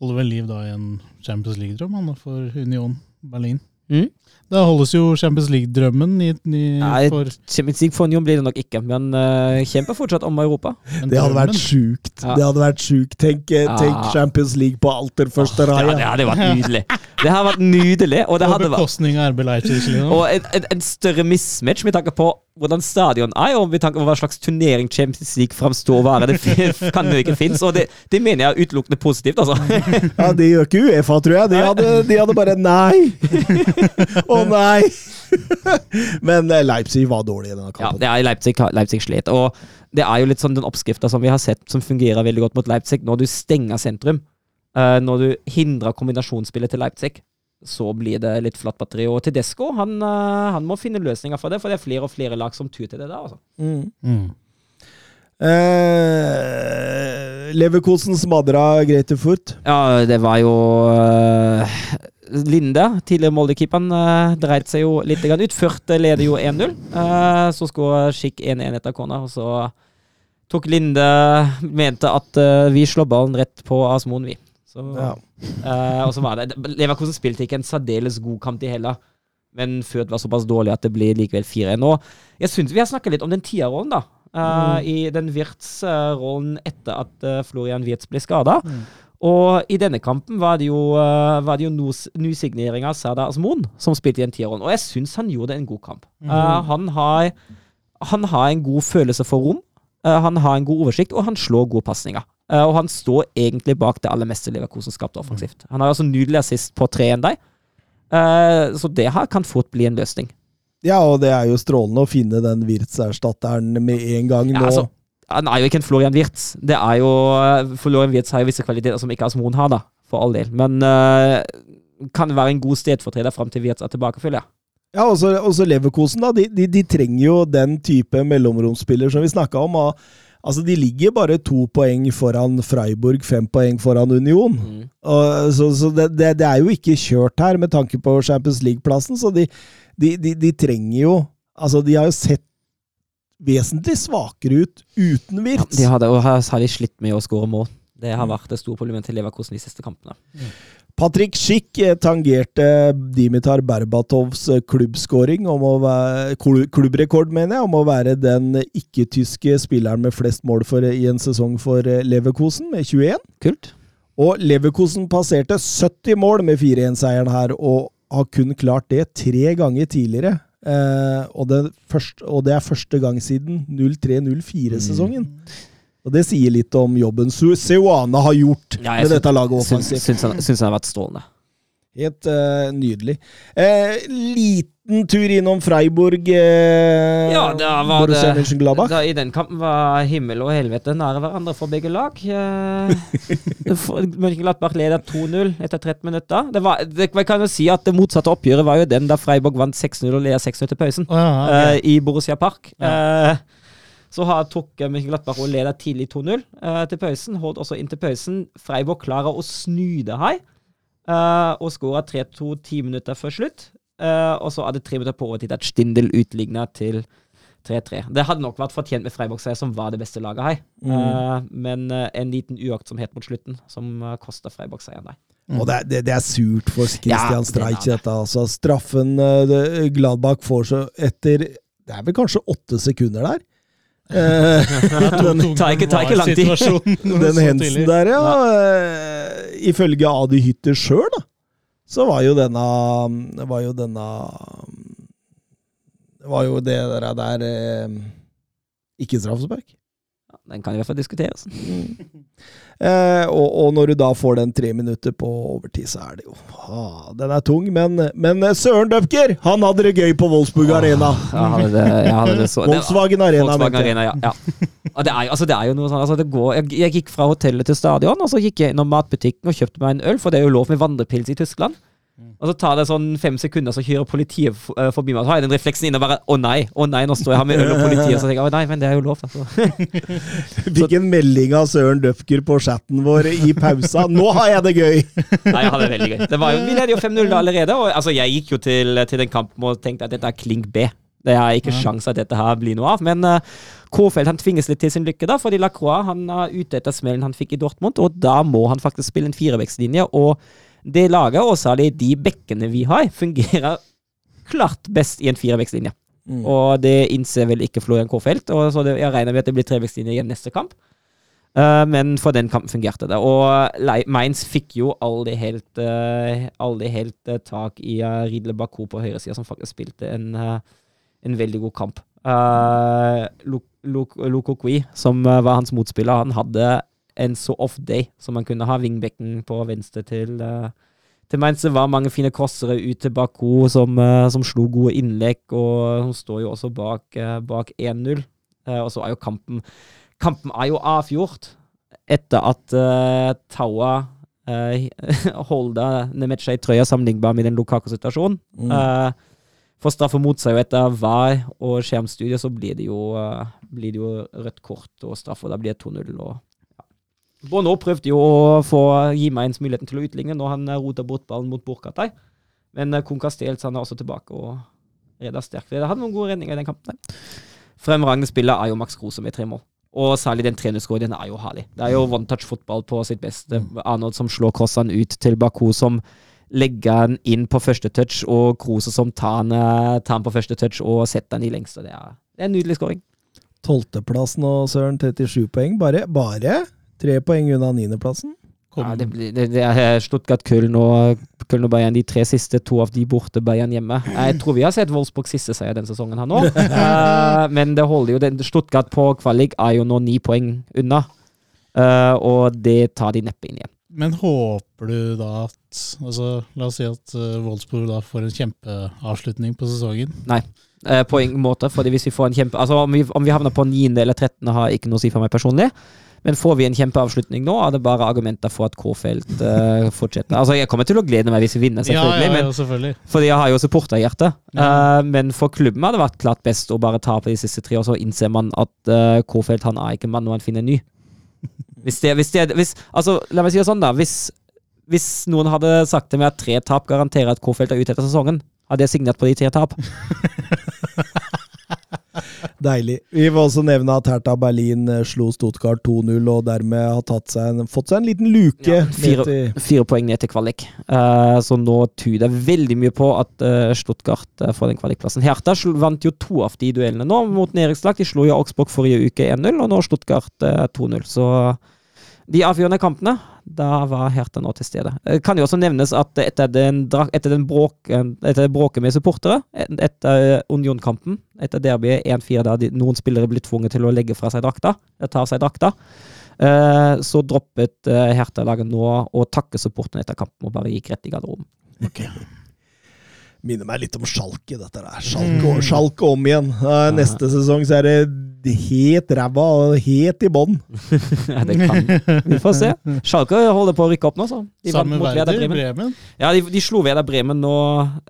Holder vel liv da i en Champions League-drøm for Union Berlin. Mm. Da holdes jo Champions League-drømmen i, i, Nei, for Champions League for Union blir det nok ikke, men uh, kjemper fortsatt om Europa. Men Det hadde vært sjukt. Ja. Det hadde vært sjukt. Tenk, eh, tenk Ja. Champions League på alter første Ja, det hadde vært nydelig. Det hadde vært nydelig, og det hadde bekostning av RB Leipzig. Liksom. og en, en, en større mismatch med tanke på hvordan stadion er, og med tanke på hva slags turnering Champions League framstår å være. Det kan jo ikke finnes, og det, det mener jeg er utelukkende positivt, altså. Ja, Det gjør ikke Uefa, tror jeg. De hadde, de hadde bare Nei! Å nei! Men eh, Leipzig var dårlig i denne Ja, kampen. det er Leipzig, Leipzig slet, og det er jo litt sånn den oppskrifta som vi har sett, som fungerer veldig godt mot Leipzig, når du stenger sentrum, eh, når du hindrer kombinasjonsspillet til Leipzig, så blir det litt flatt batteri. Og Tedesco han, eh, han må finne løsninger for det, for det er flere og flere lag som tur til det der. altså. Mm. Mm. Eh, Leverkosen smadra Grete Furt. Ja, det var jo eh, Linde, tidligere Molde-keeperen, uh, dreit seg jo litt ut. Førte leder jo 1-0. Eh, så skulle Skikk 1-1 etter corner, og så tok Linde Mente at eh, vi slår ballen rett på Asmoen, vi. Så, Ja. eh, og så var det Leverkosen spilte ikke en særdeles god kamp, i heller. Men Født var såpass dårlig at det ble likevel 4-1. nå. jeg synes Vi har snakka litt om den tierrollen, da. Mm. I den Wirtz-rollen etter at eh, Florian Wirtz ble skada. Og i denne kampen var det jo, uh, var det jo nos- nysignering av Serdar Asmoon som spilte i en tierrollen. Og jeg syns han gjorde en god kamp. Eh, han, har, han har en god følelse for rom. Uh, han har en god oversikt, og han slår gode pasninger. Uh, og han står egentlig bak det aller meste Leverkosen skapte offensivt. Han har altså nydelig assist på 3-1 deg, Eh, så det her kan fort bli en løsning. Ja, og det er jo strålende å finne den Wirtz-erstatteren med en gang Ja, nå. altså, han er jo ikke en Florian Wirtz. Det er jo Florian Wirtz har jo visse kvaliteter som ikke Asmoen har, da. For all del. Men uh, kan være en god stedfortreder fram til Wirtz er tilbake, føler jeg. Ja, også, også Leverkosen, da. De, de, de trenger jo den type mellomromsspiller som vi snakka om. og, Altså, De ligger bare to poeng foran Freiburg, fem poeng foran Union. Mm. Og, så så det, det, det er jo ikke kjørt her med tanke på Champions League-plassen, så de, de, de, de trenger jo Altså, de har jo sett vesentlig svakere ut uten Ja, Wirtz. de hadde, og har de slitt med å skåre mål. Det har vært det store problemet til Leverkosen de siste kampene. Patrick Schick eh, tangerte Dimitar Berbatovs eh, klubbskåring, klubbrekord, mener jeg, om å være den ikke-tyske spilleren med flest mål for, i en sesong for eh, Leverkosen, med 21. Kult. Og Leverkosen passerte 70 mål med 4-1-seieren her, og har kun klart det tre ganger tidligere. Eh, og, det første, og det er første gang siden 03-04-sesongen. Og det sier litt om jobben Seuana har gjort Ja, med dette laget offensivt. syns, han, syns han har vært strålende. Helt eh, nydelig. Eh, liten tur innom Freiburg. Eh, Ja, da var det da, I den kampen var himmel og helvete nære hverandre for begge lag. Eh, Mönchengladbach leder 2-0 etter 13 minutter. Det var, det, jeg kan jo si at Det motsatte oppgjøret var jo den da Freiburg vant 6-0 og leder 6-0 til pausen. oh, ja, ja. eh, I Borussia Park. Eh, så har tok Mönchengladbach og leder tidlig 2-0 eh, til pausen. Holdt også inn til pausen. Freiburg klarer å snu det her. Uh, og skåra 3-2 ti minutter før slutt. Eh, og så tre minutter på overtid at Stindel utligna til 3-3. Det hadde nok vært fortjent med Freiburg-seier, som var det beste laget her. Eh, men uh, en liten uaktsomhet mot slutten som uh, kosta Freiburg-seieren der. Og det, er- det, det er surt for Christian Ja, Streich, det dette. Altså, straffen uh, det- Gladbach får så etter Det er vel kanskje åtte sekunder der? Ta den, ikke- tar ikke lang tid. den hensen der, ja. ifølge Adi Hytter sjøl, da, så var jo denne Var jo denne Var jo det der, der eh, ikke straffespark. Den kan i hvert fall diskuteres. Eh, og, og når du da får den tre minutter på overtid, så er det jo ah, Den er tung, men, men eh, Søren Døpker, han hadde det gøy på Wolfsburg Arena. Jeg hadde det, jeg hadde det så Volkswagen Arena, Volkswagen. Arena, ja. ja. Det, er, altså, det er jo noe sånn altså, det går, jeg, jeg gikk fra hotellet til stadion, og så gikk jeg innom matbutikken og kjøpte meg en øl, for det er jo lov med vandrepils i Tyskland. Og så tar det sånn fem sekunder, så kjører politiet eh, forbi meg. Så har jeg den refleksen inne og bare Å nei, å nei, nå står jeg her med øl og politiet. Og så tenker jeg å nei, men det er jo lov. Altså. Fikk en melding av Søren Døfker på chatten vår i pausa. 'Nå har jeg det gøy!' Nei, jeg hadde det veldig gøy. Det var jo, vi leder jo 5-0 allerede, og altså, jeg gikk jo til, til den kampen og tenkte at dette er klink B. Det er ikke sjans at dette her blir noe av. Men uh, Kofeld han tvinges litt til sin lykke, da, fordi Lacroix han er ute etter smellen han fikk i Dortmund, og da må han faktisk spille en firevekstlinje Og det laget, og særlig de bekkene vi har, fungerer klart best i en firevekslinje. Og det innser vel ikke Florian Kåfeld, og så det, jeg regner med at det blir trevekslinje igjen neste kamp. Uh, men for den kampen fungerte det. Og Mainz fikk jo aldri helt, uh, aldri helt uh, tak i uh, Ridle Baku på høyresida, som faktisk spilte en, en veldig god kamp. Uh, Lokokwi, som eh, var hans motspiller, han hadde en så off day som man kunne ha. Vingbekken på venstre til uh, til Mainz det var mange fine crossere ut til Baku som, uh, som slo gode innlegg, og hun står jo også bak, uh, bak 1-0. Eh, og så er jo kampen Kampen er jo avgjort etter at Taua holde Nemetcha i trøya sammenlignbar med den Lukako-situasjonen. Mm. Eh, får straffe mot seg, jo etter VAR og skjermstudie så blir det jo, blir det jo rødt kort og straff, og da blir det 2-0. og. Bono prøvde jo å få gi Mainz muligheten til å utligne når han eh, rota bort ballen mot Burkatei, men eh, Konkastels han er også tilbake og redda sterkt. Det hadde noen gode redninger i den kampen. Fremragende spiller er jo Max Kruse med tre mål. Og særlig den 3-0-skåringen er jo herlig. Det er jo one touch fotball på sitt beste. Arnold som slår crossene ut til Baku, som legger den inn på første touch, og Kruse som tar den, eh, tar den på første touch og setter den i lengste. Det er, det er en nydelig skåring. Tolvteplass nå, Søren. 37 poeng. Bare, bare tre poeng unna niendeplassen. Ja, det, det, det er Stuttgart, Köln og, Köln og Bayern, de tre siste. To av de borte, Bayern hjemme. Jeg tror vi har sett Wolfsburg siste seier denne sesongen her nå. uh, men det holder jo. Den, Stuttgart på kvalik er jo nå ni poeng unna. uh, og det tar de neppe inn igjen. Men håper du da at altså, La oss si at uh, Wolfsburg da får en kjempeavslutning på sesongen. Eh, på ingen måte, fordi hvis vi får en kjempe Altså Om vi, om vi havner på 9. eller 13. har ikke noe å si for meg personlig. Men får vi en kjempeavslutning nå, er det bare argumenter for at K-felt eh, fortsetter. Altså Jeg kommer til å glede meg hvis vi vinner, selvfølgelig. ja, ja, ja, selvfølgelig. Fordi jeg har jo supporterhjerte. Ja. Uh, men for klubben har det vært klart best å bare tape de siste tre, og så innser man at uh, K-felt han er ikke mann når han finner en ny. Hvis det, hvis det hvis, Altså, la meg si det sånn, da. Hvis, hvis noen hadde sagt til meg at tre tap garanterer at K-felt er ute etter sesongen, hadde jeg signert på de tre tap. Deilig. Vi får også nevne at Hertha Berlin eh, slo Stuttgart 2-0, og dermed har tatt seg en, fått seg en liten luke. Ja, fire, fire poeng ned til kvalik. Uh, så nå tyder veldig mye på at uh, Stuttgart uh, får den kvalikplassen. Hertha vant jo to av de duellene nå mot nedrykkslag. De slo jo Augsburg forrige uke 1-0, og nå Stuttgart eh, 2-0. Så de avgjørende kampene, da var Hertha nå til stede. Det kan jo også nevnes at etter den, etter den bråken, etter bråket med supportere, etter Union-kampen, etter derbyet 1-4 der noen spillere ble tvunget til å legge fra seg drakta, eh, ta seg drakta, eh, så droppet eh, Hertha-laget nå å takke supporterne etter kampen og bare gikk rett i garderoben. Minner meg litt om Schalke, dette der. Schalke, og- Schalke om igjen. Eh, Neste sesong så er det helt ræva og helt i bånn. Ja, det kan Vi får se. Schalke holder på å rykke opp nå, så. De Samme mot Werder verdi, Bremen. Bremen. Ja, de, de slo Veda Bremen nå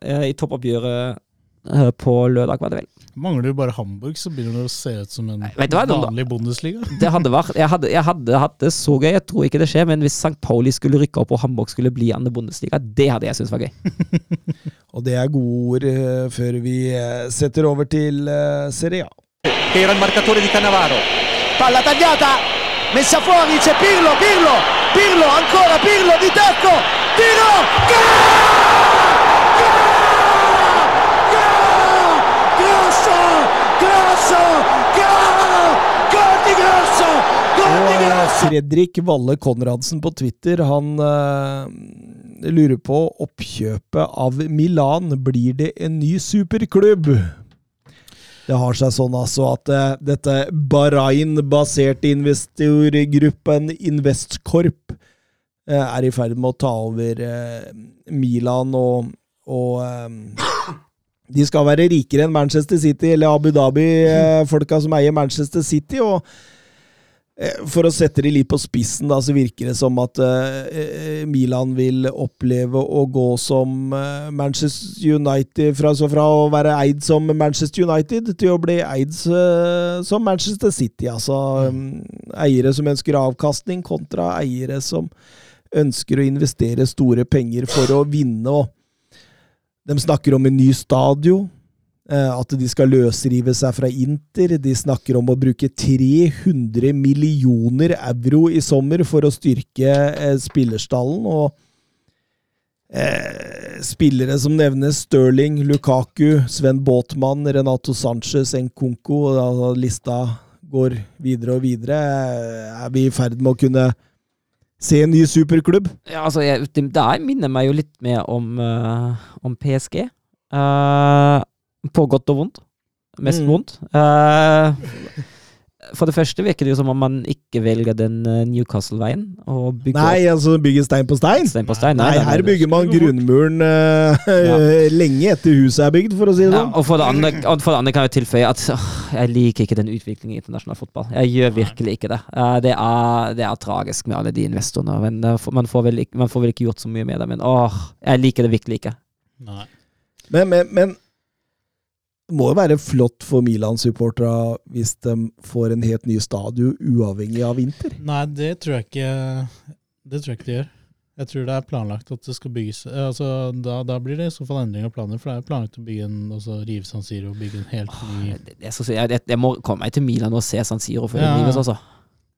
eh, i toppoppgjøret eh, på lørdag, var det vel. Mangler jo bare Hamburg, så begynner det å se ut som en hva, vanlig Bundesliga. Det hadde vært, jeg, hadde, jeg hadde hatt det så gøy. Jeg tror ikke det skjer, men hvis St. Pauli skulle rykke opp og Hamburg skulle bli andre Bundesliga, det hadde jeg syntes var gøy. Og det er gode ord eh, før vi eh, setter over til eh, Serie A. era il marcatore di Cannavaro. Palla tagliata, messa fuori, c'è Pirlo, Pirlo, Pirlo, ancora Pirlo di tacco, tiro, Grosso, Fredrik Valle Konradsen på Twitter, han uh, lurer på oppkjøpet av Milan. Blir det en ny superklubb? Det har seg sånn altså at uh, dette Bahrain-baserte investorgruppen Investcorp uh, er i ferd med å ta over Milan, og, og de skal være rikere enn Manchester City eller Abu Dhabi, folka som eier Manchester City. og for å sette det litt på spissen, da, så virker det som at uh, Milan vil oppleve å gå som uh, Manchester United fra, så fra å være eid som Manchester United til å bli eid uh, som Manchester City. Altså um, eiere som ønsker avkastning, kontra eiere som ønsker å investere store penger for å vinne. og de snakker om en ny stadion. Eh, At de skal løsrive seg fra Inter. De snakker om å bruke 300 millioner euro i sommer for å styrke eh, spillerstallen. Og eh, spillere som nevnes, Stirling, Lukaku, Sven Båtmann, Renato Sanchez, og da Lista går videre og videre. Eh, Er vi i ferd med å kunne se en ny superklubb? Ja, altså, jeg, det, minner meg jo litt mer om, uh, om PSG. Eh, på godt og vondt. Mest Mm. vondt. Uh, for det første virker det jo som om man ikke velger den eh, Newcastle-veien. Nei, altså bygge stein på stein? stein på stein. Nei, nei, her bygger man grunnmuren eh, lenge etter huset er bygd, for å si det Ja, sånn. og for det, andre, for det andre kan jeg tilføye at åh, jeg liker ikke den utviklingen i internasjonal fotball. Jeg gjør virkelig ikke det. Uh, Det er, det er tragisk med alle de investorene. Men eh, man får, vel, man får vel ikke gjort så mye med det. Men åh, jeg liker det virkelig ikke. Nei. Men, men, men det må jo være flott for Milan-supporterne hvis de får en helt ny stadion, uavhengig av vinter. Nei, det tror jeg ikke Det tror jeg ikke de gjør. Jeg tror det er planlagt at det skal bygges altså, da, da blir det i så fall endring av planer, for det er planlagt å bygge en, altså, rive San Siro og bygge en helt ny så, jeg, jeg, jeg må komme meg til Milan og se San Siro før Ja. det rives, altså.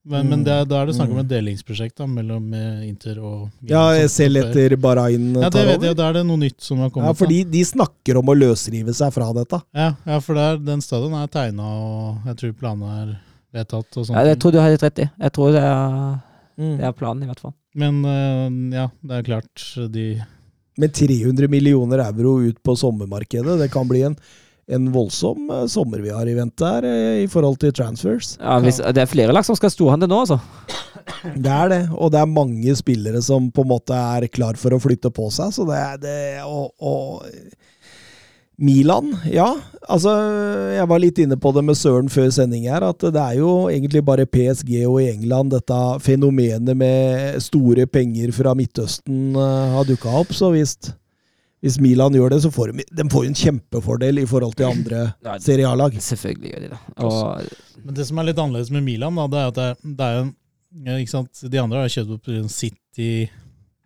Men, men det, da er det snakk om Mm. et delingsprosjekt da, mellom eh, Inter og Milan, Ja, jeg selv etter Bahrain Ja, det tar vet jeg, da er det noe nytt som har kommet. Ja, fordi de snakker om å løsrive seg fra dette. ja, ja, for det er, den stadion er tegna, og jeg tror planene er vedtatt. og sånt. Ja, jeg tror du har litt rett i. Jeg tror det er, Mm. det er planen, i hvert fall. Men eh, ja, det er klart de Med 300 millioner euro ut på sommermarkedet, det kan bli en, en voldsom eh, sommer vi har i vente her, eh, i forhold til transfers. Ja, hvis, det er flere lag som skal storhandle nå, altså. Det er det, og det er mange spillere som på en måte er klar for å flytte på seg, så det er det og, og Milan, ja. Altså, jeg var litt inne på det med Søren før sending her, at det er jo egentlig bare PSG og i England dette fenomenet med store penger fra Midtøsten eh, har dukka opp. Så hvis, hvis Milan gjør det, så får de, de får en kjempefordel i forhold til andre Serie A-lag. Selvfølgelig gjør de det. Og Men det som er litt annerledes med Milan, da, det er at det, det er en, ikke sant? De andre har kjøpt opp en City,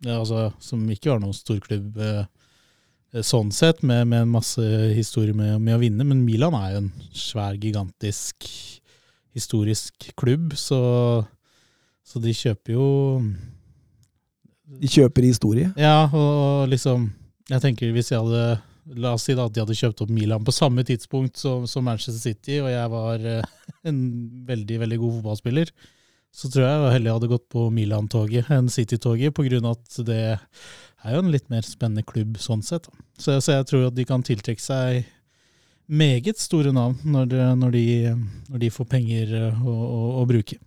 ja, altså, som ikke var noen storklubb eh, sånn sett, med, med en masse historie med, med å vinne. Men Milan er jo en svær, gigantisk, historisk klubb, så, så de kjøper jo De kjøper historie. Ja, og, og liksom Jeg tenker hvis jeg hadde La oss si da at de hadde kjøpt opp Milan på samme tidspunkt som, som Manchester City, og jeg var eh, en veldig, veldig god fotballspiller, så tror jeg heller jeg hadde gått på Milan-toget enn City-toget, på grunn av at det er jo en litt mer spennende klubb sånn sett. Så, så jeg tror at de kan tiltrekke seg meget store navn når, de, når, de, når de får penger eh, å, å, å bruke.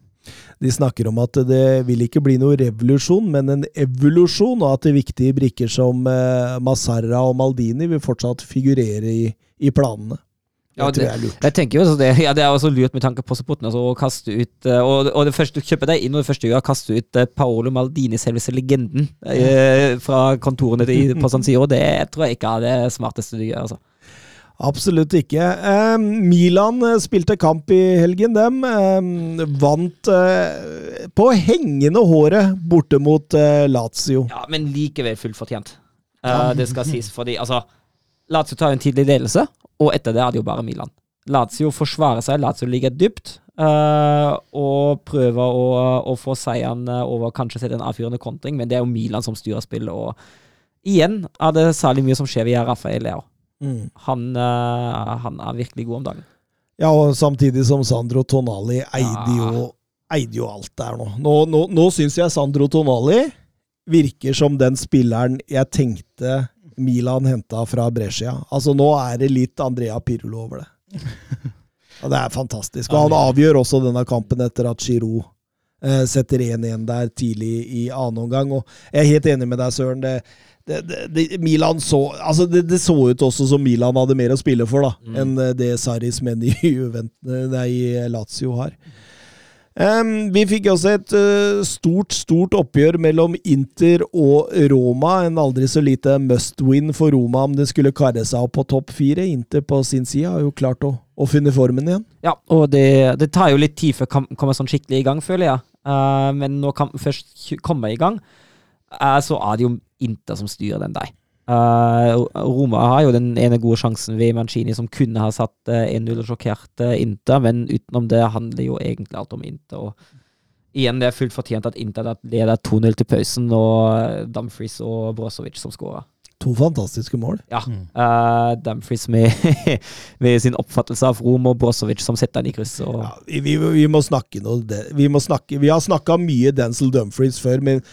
De snakker om at det vil ikke bli noe revolusjon, men en evolusjon, og at viktige brikker som eh, Masarra og Maldini vil fortsatt figurere i, i planene. Ja, det- jeg. Jeg tenker jo det, ja, det er også lurt med tanke på supporten altså, å kaste ut eh, og, og det første du kjøper deg inn, og det første du gjør, kaste ut eh, Paolo Maldini, selveste legenden, eh, fra kontorene til, på San Siro. Det tror jeg ikke er det smarteste du gjør. altså. Absolutt ikke. Eh, Milan eh, spilte kamp i helgen, dem. Eh, vant eh, på hengende håret borte mot eh, Lazio. Ja, Men likevel fullt fortjent. Eh, det skal sies, fordi altså Lazio tar en tidlig ledelse, og etter det er det jo bare Milan. Lazio forsvarer seg, Lazio ligger dypt, og prøver å, å få seieren over kanskje sette en avfyrende kontring, men det er jo Milan som styrer spillet, og igjen er det særlig mye som skjer via Rafael Leao. Mm. Han, eh, han er virkelig god om dagen. Ja, og samtidig som Sandro Tonali eide Ja. jo, eide jo alt der nå. Nå, nå, nå syns jeg Sandro Tonali virker som den spilleren jeg tenkte Milan henta fra Brescia. Altså, nå er det litt Andrea Pirlo over det. Og det er fantastisk. Og han avgjør også denne kampen etter at Giroud eh, setter 1-1 der tidlig i annen omgang. Og jeg er helt enig med deg, Søren. Det, det, det, Milan så, altså det, det så ut også som Milan hadde mer å spille for da, enn eh, det Saris menn i, i Lazio har. Um, vi fikk også et uh, stort, stort oppgjør mellom Inter og Roma. En aldri så lite must-win for Roma om det skulle karre seg opp på topp fire. Inter på sin side har jo klart å, å finne formen igjen. Ja, og det, det tar jo litt tid før kampen kommer sånn skikkelig i gang, føler jeg. Uh, men når kampen først kommer i gang, uh, så er det jo Inter som styrer den der. Uh, Roma har jo den ene gode sjansen ved Mancini, som kunne ha satt eh, 1-0 og sjokkert uh, Inter, men utenom det handler jo egentlig alt om Inter. Og igjen, det er fullt fortjent at Inter leder 2-0 til pausen, og eh, Dumfries og Brozovic som skårer. To fantastiske mål. Ja. Uh, Dumfries med, med sin oppfattelse av Rom, og Brozovic som setter den i kryss. Og, Ja, vi, vi, vi må snakke noe det- Vi, må snakke, vi har snakka mye Denzil Dumfries før, men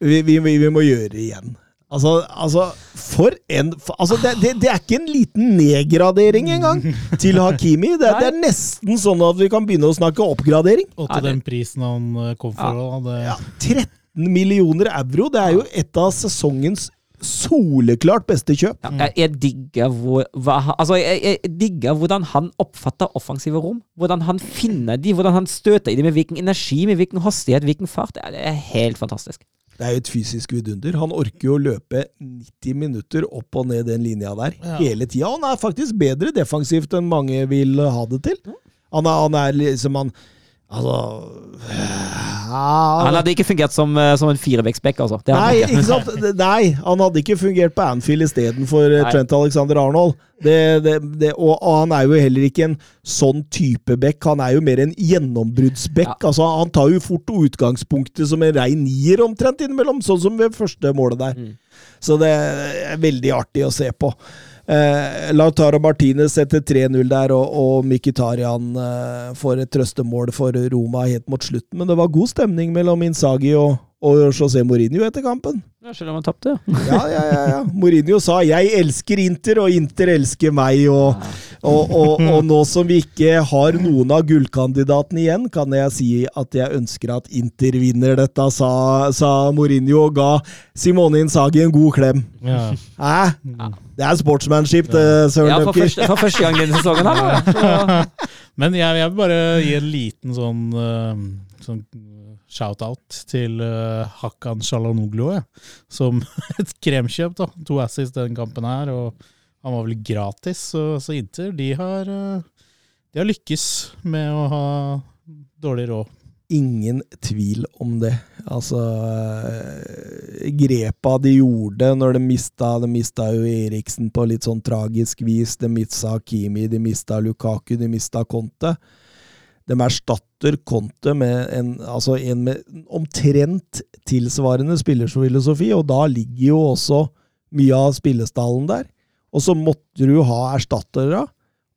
vi, vi, vi, må gjøre det igjen. Altså, altså For en for, altså, det, det, det er ikke en liten nedgradering engang til Hakimi. Det, det er nesten sånn at vi kan begynne å snakke oppgradering. Og til den prisen han eh, kom for. Ja. Det, Ja, 13 millioner euro. Det er jo et av sesongens soleklart beste kjøp. Ja, jeg, jeg digger hvor, hva, altså, jeg, jeg digger hvordan han oppfatter offensive rom. Hvordan han finner de, hvordan han støter i de med hvilken energi, med hvilken hastighet, hvilken fart. Det er, det er helt fantastisk. Det er jo et fysisk vidunder. Han orker jo å løpe 90 minutter opp og ned den linja der Ja. hele tida. Han er faktisk bedre defensivt enn mange vil ha det til. Han er, han er liksom han Altså ja, Han hadde ikke fungert som, eh, som en firebacksback, altså. Det Nei, han ikke. sant? Nei, han hadde ikke fungert på Anfield istedenfor Nei. Trent Alexander Arnold. Det, det, det, og, og han er jo heller ikke en sånn type back. Han er jo mer en gjennombruddsback. Ja. Altså, han tar jo fort utgangspunktet som en rein nier omtrent innimellom, sånn som ved første målet der. Mm. Så det er veldig artig å se på. Eh, Lautaro Martinez setter 3-0 der, og, og Mkhitaryan eh, får et trøstemål for Roma helt mot slutten. Men det var god stemning mellom Insagi og, og José Mourinho etter kampen. Ja, Selv om han tapte. Ja, ja, ja, ja. Mourinho sa 'jeg elsker Inter', og Inter elsker meg. Og, og, og, og nå som vi ikke har noen av gullkandidatene igjen, kan jeg si at jeg ønsker at Inter vinner dette, sa, sa Mourinho og ga Simone Insagi en god klem. ja. Hæ? Det er sportsmanship, det, Søren Ja, for første, for første gang denne sesongen. her. Men jeg, jeg vil bare gi en liten sånn, eh, sånn shout-out til uh, Hakan Shalanoglu, ja. som et kremkjøp. da. To assis den kampen her, og han var vel gratis. Så, så Inter de har, eh, de har lykkes med å ha dårlig råd. Ingen tvil om det. Altså eh, Grepa de gjorde når de mista De mista jo Eriksen på litt sånn tragisk vis. De mista Hakimi, de mista Lukaku, de mista Conte. De erstatter Conte med en, altså en med omtrent tilsvarende spillerfilosofi, og da ligger jo også mye av spillestallen der. Og så måtte du ha erstattere,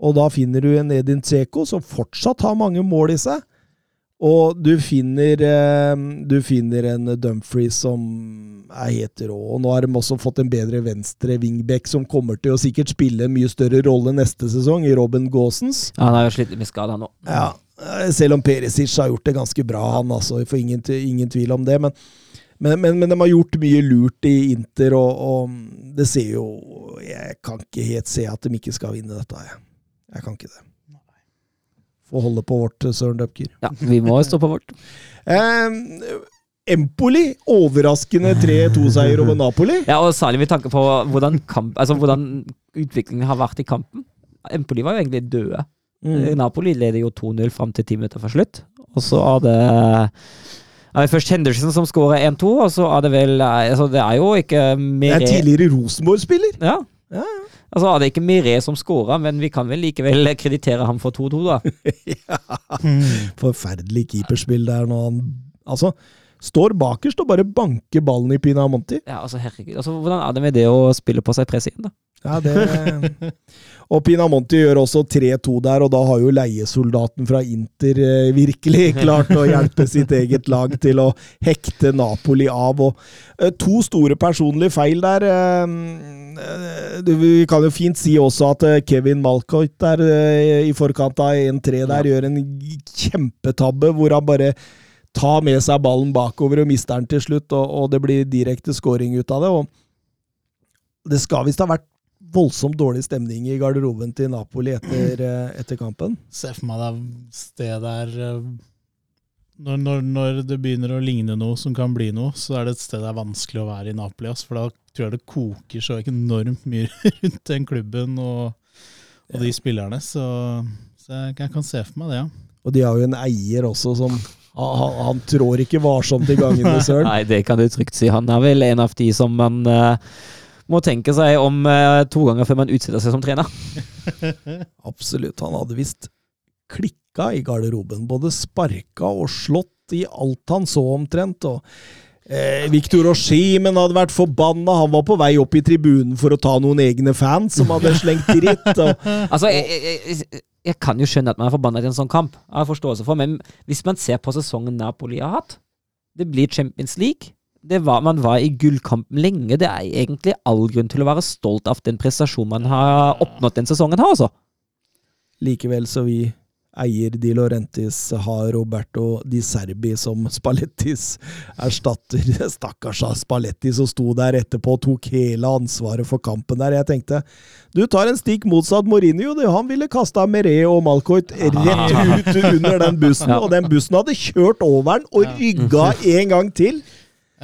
og da finner du en Edin Tseko som fortsatt har mange mål i seg. Og du finner, eh, du finner en Dumfries som er helt rå. Og nå har de også fått en bedre venstre wingback som kommer til å sikkert spille en mye større rolle neste sesong, i Robin Gaasens. Ja, han har jo slitt med skada nå. Ja, eh, selv om Perisic har gjort det ganske bra, han altså, får ingen, ingen tvil om det. Men, men, men, men de har gjort mye lurt i Inter, og, og det ser jo Jeg kan ikke helt se at de ikke skal vinne dette. Jeg, jeg kan ikke det. Får holde på vårt, Søren Dupker. Ja, vi må stå på vårt. Eh, Empoli, overraskende 3-2-seier over Napoli. Ja, og særlig med tanke på hvordan, kamp, altså hvordan utviklingen har vært i kampen. Empoli var jo egentlig døde. Mm. Napoli leder jo 2-0 fram til ti minutter fra slutt. Og så er det er det først Henderson som skårer 1-2, og så er det vel altså Det er jo ikke mer Det er tidligere Rosenborg-spiller. Ja. ja. Ja, Altså er det ikke Miré som skåra, men vi kan vel likevel kreditere ham for 2-2, da. ja. Forferdelig keeperspill der nå. han Altså, står bakerst og bare banker ballen i Pinamonti. Ja, altså herregud. Altså, hvordan er det med det å spille på seg press igjen, da? Ja, det Og Pinamonti gjør også 3-2 der, og da har jo leiesoldaten fra Inter eh, virkelig klart å hjelpe sitt eget lag til å hekte Napoli av. Og eh, to store personlige feil der. eh, Vi kan jo fint si også at Kevin Malcoit der i forkant av 1-3 der gjør en kjempetabbe hvor han bare tar med seg ballen bakover og mister den til slutt, og det blir direkte scoring ut av det. og det skal visst ha vært voldsomt dårlig stemning i garderoben til Napoli etter, eh, etter kampen. Se for meg det sted der eh, når, når, når det begynner å ligne noe som kan bli noe, så er det et sted det er vanskelig å være i Napoli. ass, For da tror jeg det koker så enormt mye rundt den klubben og, og de spillerne. Så, så jeg, jeg kan se for meg det, ja. Og de har jo en eier også som Han, han, trår ikke varsomt i gangene, søren. Nei, det kan du trygt si. Han er vel en av de som man eh, må tenke seg om eh, to ganger før man utsetter seg som trener. Absolutt. Han hadde visst klikka i garderoben. Både sparka og slått i alt han så omtrent. og Eh, Victor Oshimen hadde vært forbanna. Han var på vei opp i tribunen for å ta noen egne fans som hadde slengt dritt. Altså, jeg, jeg, jeg, jeg kan jo skjønne at man er forbanna i en sånn kamp. Jeg har forståelse for, Men hvis man ser på sesongen Napoli har hatt Det blir Champions League. Det var, man var i gullkampen lenge. Det er egentlig all grunn til å være stolt av den prestasjonen man har oppnådd den sesongen her, altså. Likevel så vi eier Di Laurentis har Roberto Di Serbi som Spallettis erstatter. Stakkars Spalletti som sto der etterpå og tok hele ansvaret for kampen der. Jeg tenkte du tar en stikk motsatt Mourinho. det- Han ville kasta Meret og Malcoit rett ut under den bussen, og den bussen hadde kjørt over den og rygga en gang til.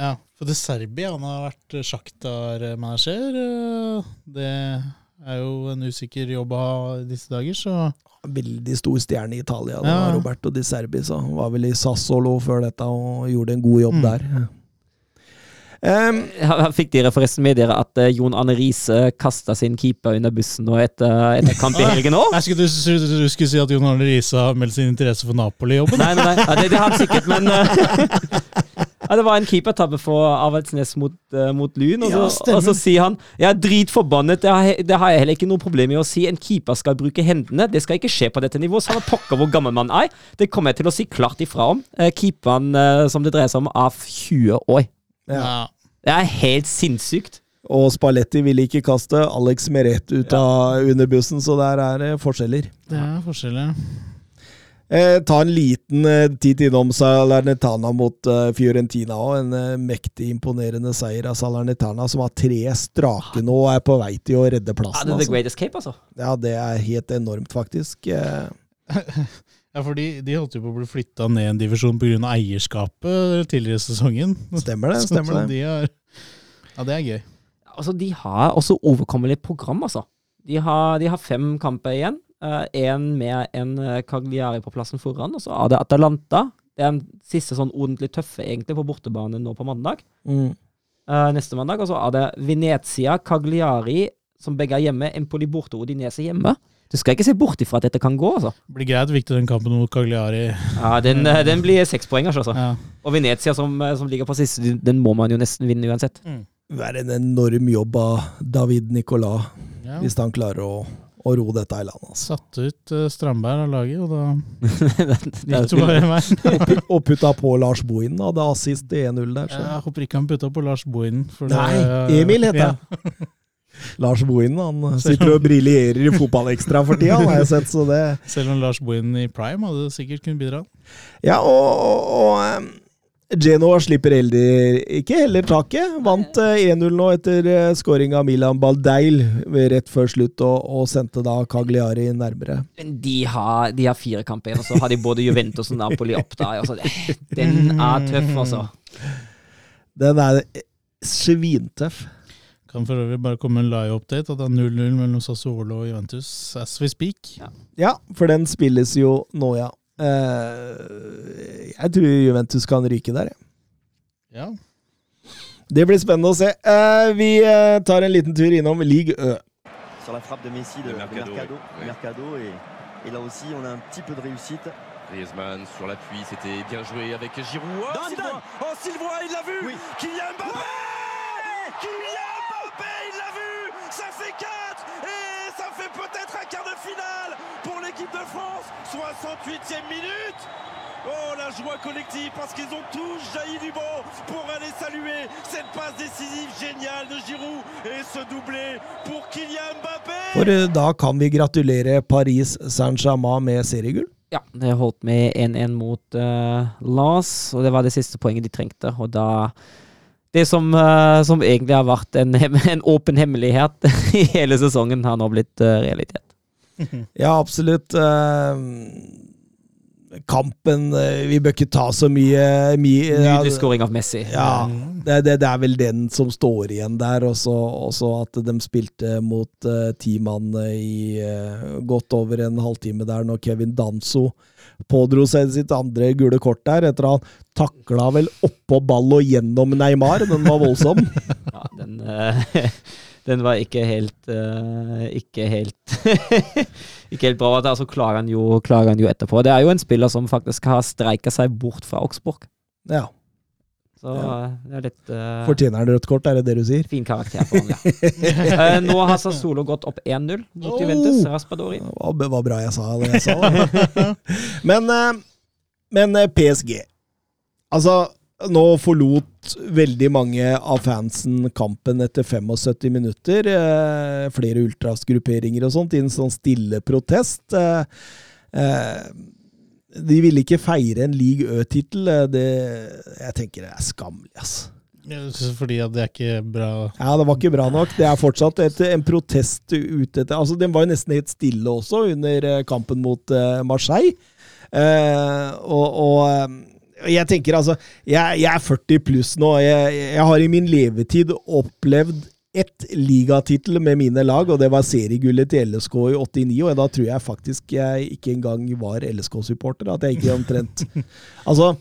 Ja, for det Serbia, han har vært Sjaktar-manager. Det er jo en usikker jobb å ha i disse dager, så Veldig stor stjerne i Italia. Ja. var Roberto Di Serbi, så var vel i Sassolo før dette og gjorde en god jobb Mm. der. Um, Her Fikk dere forresten med dere at uh, Jon Anne Riise kasta sin keeper under bussen nå etter, etter kamp i helgen òg? Jeg skulle, du, du, skulle si at Jon Arne Riise har meldt sin interesse for Napoli-jobben. Nei, nei, nei. Ja, det, det har han sikkert, men eh, ja, Det var en keepertabbe for Avaldsnes mot, uh, mot Lyn, og så, Ja, og så sier han Jeg er dritforbannet, det har, det har jeg heller ikke noe problem med å si. En keeper skal bruke hendene. Det skal ikke skje på dette nivået. Samme pokker hvor gammel man er. Det kommer jeg til å si klart ifra om. Uh, keeperen uh, som det dreier seg om, er 20 år. Ja. Det er helt sinnssykt. Og Spalletti ville ikke kaste Alex Meret ut av under bussen, så der er det forskjeller. Det er forskjeller. Eh, ta en liten eh, titt innom Salernitana mot eh, Fiorentina òg. En eh, mektig imponerende seier av Salernitana, som har tre strake nå og er på vei til å redde Ja, plassen. det er the altså. great escape, altså. Ja, det er helt enormt, faktisk. Eh, Ja, for de, de holdt jo på å bli flytta ned en divisjon pga. eierskapet tidligere i sesongen. Stemmer det, stemmer så det. De har, ja, det er gøy. Altså, de har også overkommelig program, altså. De har, de har fem kamper igjen. Én med en eh, Cagliari på plassen foran, og så er det Atalanta. Det er den siste sånn ordentlig tøffe, egentlig, på bortebane nå på mandag. mm. Eh, neste mandag. Og så er det Venezia, Cagliari, som begge er hjemme. Empoli borte og Udinese hjemme. Du skal ikke se bort ifra at dette kan gå, altså. Det blir greit viktig den kampen mot Cagliari. Ja, Den, eh, den blir sekspoengers, altså. Ja. Og Venezia, som, eh, som ligger på siste, den- må man jo nesten vinne uansett. Det er en enorm jobb av David Nicolas, Ja. hvis han klarer å, å ro dette i land. Altså. Satte ut uh, Strandberg av laget, og da gikk det bare veien. Og putta på Lars Bohin, hadde assist i 1-0 der. Så. Jeg håper ikke han putta på Lars Bohinen. Nei, det- Emil heter Ja. han. Lars Bohinen han sitter og briljerer i Fotballekstra for tida, har jeg sett. Så det Selv om Lars Bohinen i prime hadde sikkert kunnet bidra. Ja, og, og, og Genoa slipper heller ikke heller taket. Vant eh, 1-0 nå etter uh, scoring av Milan Baldeil rett før slutt, og, og sendte da Cagliari nærmere. Men de har, de har fire kamper igjen, og så har de både Juventus og Napoli opp der. Altså, den er tøff, altså. Den er svintøff. Kan for øvrig bare komme en live-update at det er 0-0 mellom Sassuolo og Juventus as we speak. Ja, for den spilles jo nå, ja. Eh, jeg tror Juventus kan ryke der, jeg. Ja. Det blir spennende å se. Eh, vi eh, tar en liten tur innom Ligue Ø. sur la frappe de Messi de, De de Mercado, Mercado, oui. Mercado, et, et là aussi on a un petit peu de réussite. Griezmann sur l'appui, c'était bien joué avec Giroud. Oh, Dan, Sylvain Dan. Oh, Sylvain, il l'a vu Oui. Kylian Mbappé Kylian Mbappé, il l'a vu Ça fait 4 Et ça fait peut-être un quart de finale pour l'équipe de France 68e minute Oh, la joie collective parce qu'ils ont tous jailli du banc pour aller saluer cette passe décisive géniale de Giroud et ce doublé pour Kylian Mbappé For eh, da kan vi gratulere Paris Saint-Germain med seriegull. Ja, det holdt med 1-1 mot uh, Lars, og det var det siste poenget de trengte. Og da Det som, uh, som egentlig har vært en, en åpen hemmelighet i hele sesongen, har nå blitt uh, realitet. Ja, absolutt. Eh, kampen eh, Vi bør ikke ta så mye, mye Nydelig scoring av Messi. Ja, det, det, det er vel den som står igjen der. Og så at de spilte mot uh, ti mann i uh, godt over en halvtime der, når Kevin Danso pådro seg sitt andre gule kort der, etter at han takla vel oppå ball og gjennom Neymar. Den var voldsom. Ja, den, eh, den var ikke helt uh, Ikke helt Ikke helt bra. Altså, klarer, han jo, klarer han jo etterpå. Det er jo en spiller som faktisk har streika seg bort fra Augsburg. Ja. Så Ja. det er litt uh, Fortjener han rødt kort, er det det du sier? fin karakter på han, ja. uh, nå har Sassolo gått opp 1-0 mot Juventus. Raspadori. Det var, bra jeg sa det jeg sa. Men, men PSG Altså, nå forlot veldig mange av fansen kampen etter 75 minutter. Eh, flere ultrasgrupperinger og sånt, i en sånn stille protest. Eh, eh, de ville ikke feire en league Ø-tittel. eh, Jeg tenker det er skammelig, altså. Fordi at det er ikke bra Ja, det var ikke bra nok. Det er fortsatt et, en protest ute etter Altså, Den var jo nesten helt stille også under eh, kampen mot eh, Marseille. Eh, og, og jeg tenker altså Jeg, jeg er 40 pluss nå. Jeg, jeg har i min levetid opplevd ett ligatittel med mine lag, og det var seriegullet til LSK i 89. Og da tror jeg faktisk jeg ikke engang var LSK-supporter. At jeg ikke omtrent Altså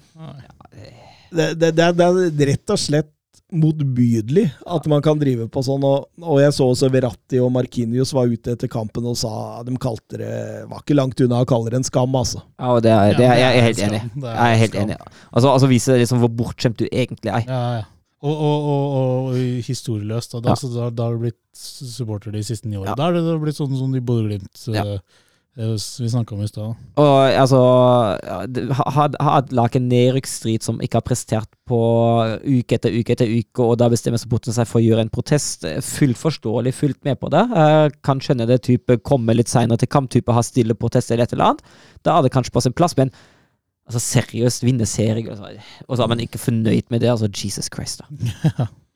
det, det, det, er- det rett og slett motbydelig at man kan drive på sånn. Og, og jeg så også Verratti og Markinius var ute etter kampen og sa De kalte det Var ikke langt unna å kalle det en skam, altså. Ja, og det er, det er, jeg er helt enig. Jeg er helt enig. Altså, altså vise det liksom hvor bortskjemt du egentlig er. Ja, ja. Og, og, og, og historieløst. Da, Ja. altså, da, da har du blitt supporter de siste ni årene. Ja. Da har det blitt sånn som de Bodø-Glimt Ja. eh, eh, vi snakka om i stad. Og altså ha- et lag en nedrykksstrid som ikke har prestert på uke etter uke etter uke, og da bestemmer supporterne seg for å gjøre en protest. Eh, Fullt forståelig, fullt med på det. Jeg kan skjønne det type komme litt seinere til kamp, type ha stille protester eller et eller annet. Da er det kanskje på sin plass, men altså seriøst vinne serie, og så er man ikke fornøyd med det. altså Jesus Christ, da.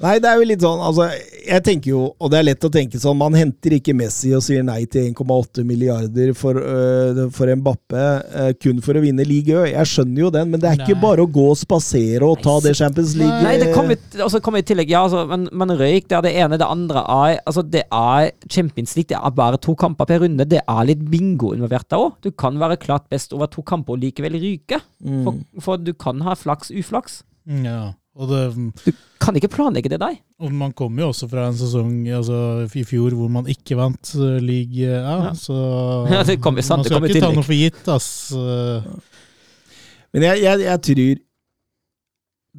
Nei, det er jo litt sånn altså, Jeg tenker jo, og det er lett å tenke sånn Man henter ikke Messi og sier nei til 1,8 milliarder for, øh, for Mbappe øh, kun for å vinne Ligue Ø. Jeg skjønner jo den, men det er ikke Nei. bare å gå og spasere og ta det Champions League Nei, det kommer og så i tillegg Ja, altså, men, men røyk, det er det ene. Det andre er Altså, det er Champions League. Det er bare to kamper per runde. Det er litt bingo involvert der òg. Du kan være klart best over to kamper og likevel ryke. For, for du kan ha flaks, uflaks. Ja. Og, det, Du kan ikke planlegge det deg. og man kommer jo også fra en sesong altså, i fjor hvor man ikke vant uh, league. Ja, Ja. Så Ja, det kommer- sant, man skal ikke ta noe for gitt, ass. Men jeg, jeg, jeg tror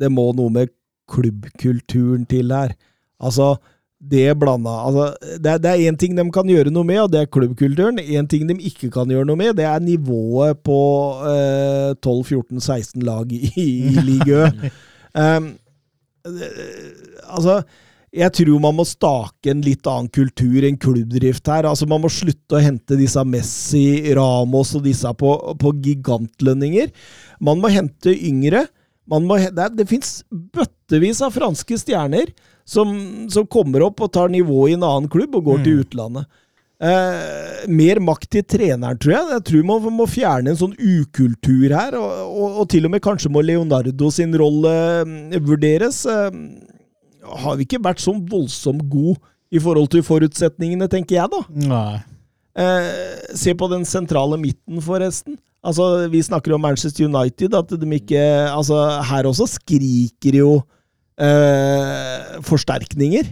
det må noe med klubbkulturen til her. Altså, det blanda altså, Det er- det er én ting de kan gjøre noe med, og det er klubbkulturen. Én ting de ikke kan gjøre noe med, det er nivået på eh, 12-14-16 lag i, i Ligue Ø. Um, altså jeg tror man må stake en litt annen kultur, enn klubbdrift her. Altså Man må slutte å hente disse Messi, Ramos og disse på, på gigantlønninger. Man må hente yngre. Man må, det det fins bøttevis av franske stjerner som, som kommer opp og tar nivået i en annen klubb og går til utlandet. Eh, mer makt til treneren, tror jeg. Jeg tror man må fjerne en sånn ukultur her. Og, og, og til og med kanskje må Leonardo sin rolle mm, vurderes. Eh, har vi ikke vært sånn voldsomt god i forhold til forutsetningene, tenker jeg, da. nei. Eh, se på den sentrale midten, forresten. Altså, Vi snakker om Manchester United, at de ikke Altså, her også skriker jo eh, forsterkninger.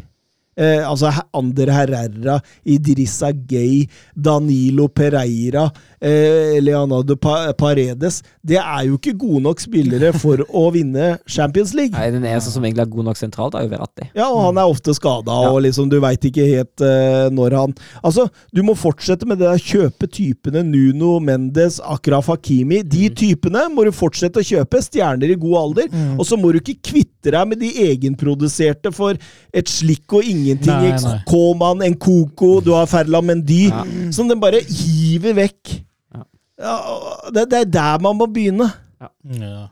Eh, altså Ander Herrera, Idrissa Gay, Danilo Pereira, eh, Leonardo pa Paredes Det er jo ikke gode nok spillere for å vinne Champions League. Nei, Den eneste som egentlig er god nok sentralt, er jo Verratti. Ja, og han er ofte skada, Ja. og liksom du veit ikke helt eh, når han Altså, du må fortsette med det der kjøpe typene Nuno, Mendes, Akraf Hakimi. De typene må du fortsette å kjøpe. Stjerner i god alder. Og så må du ikke kvitte deg med de egenproduserte for et slikk og ingenting. Nei, nei. Koman, Nkoko, du har Ferla Mendy. Ja. Som den bare hiver vekk. Ja. Ja, det, det er der man må begynne. Ja.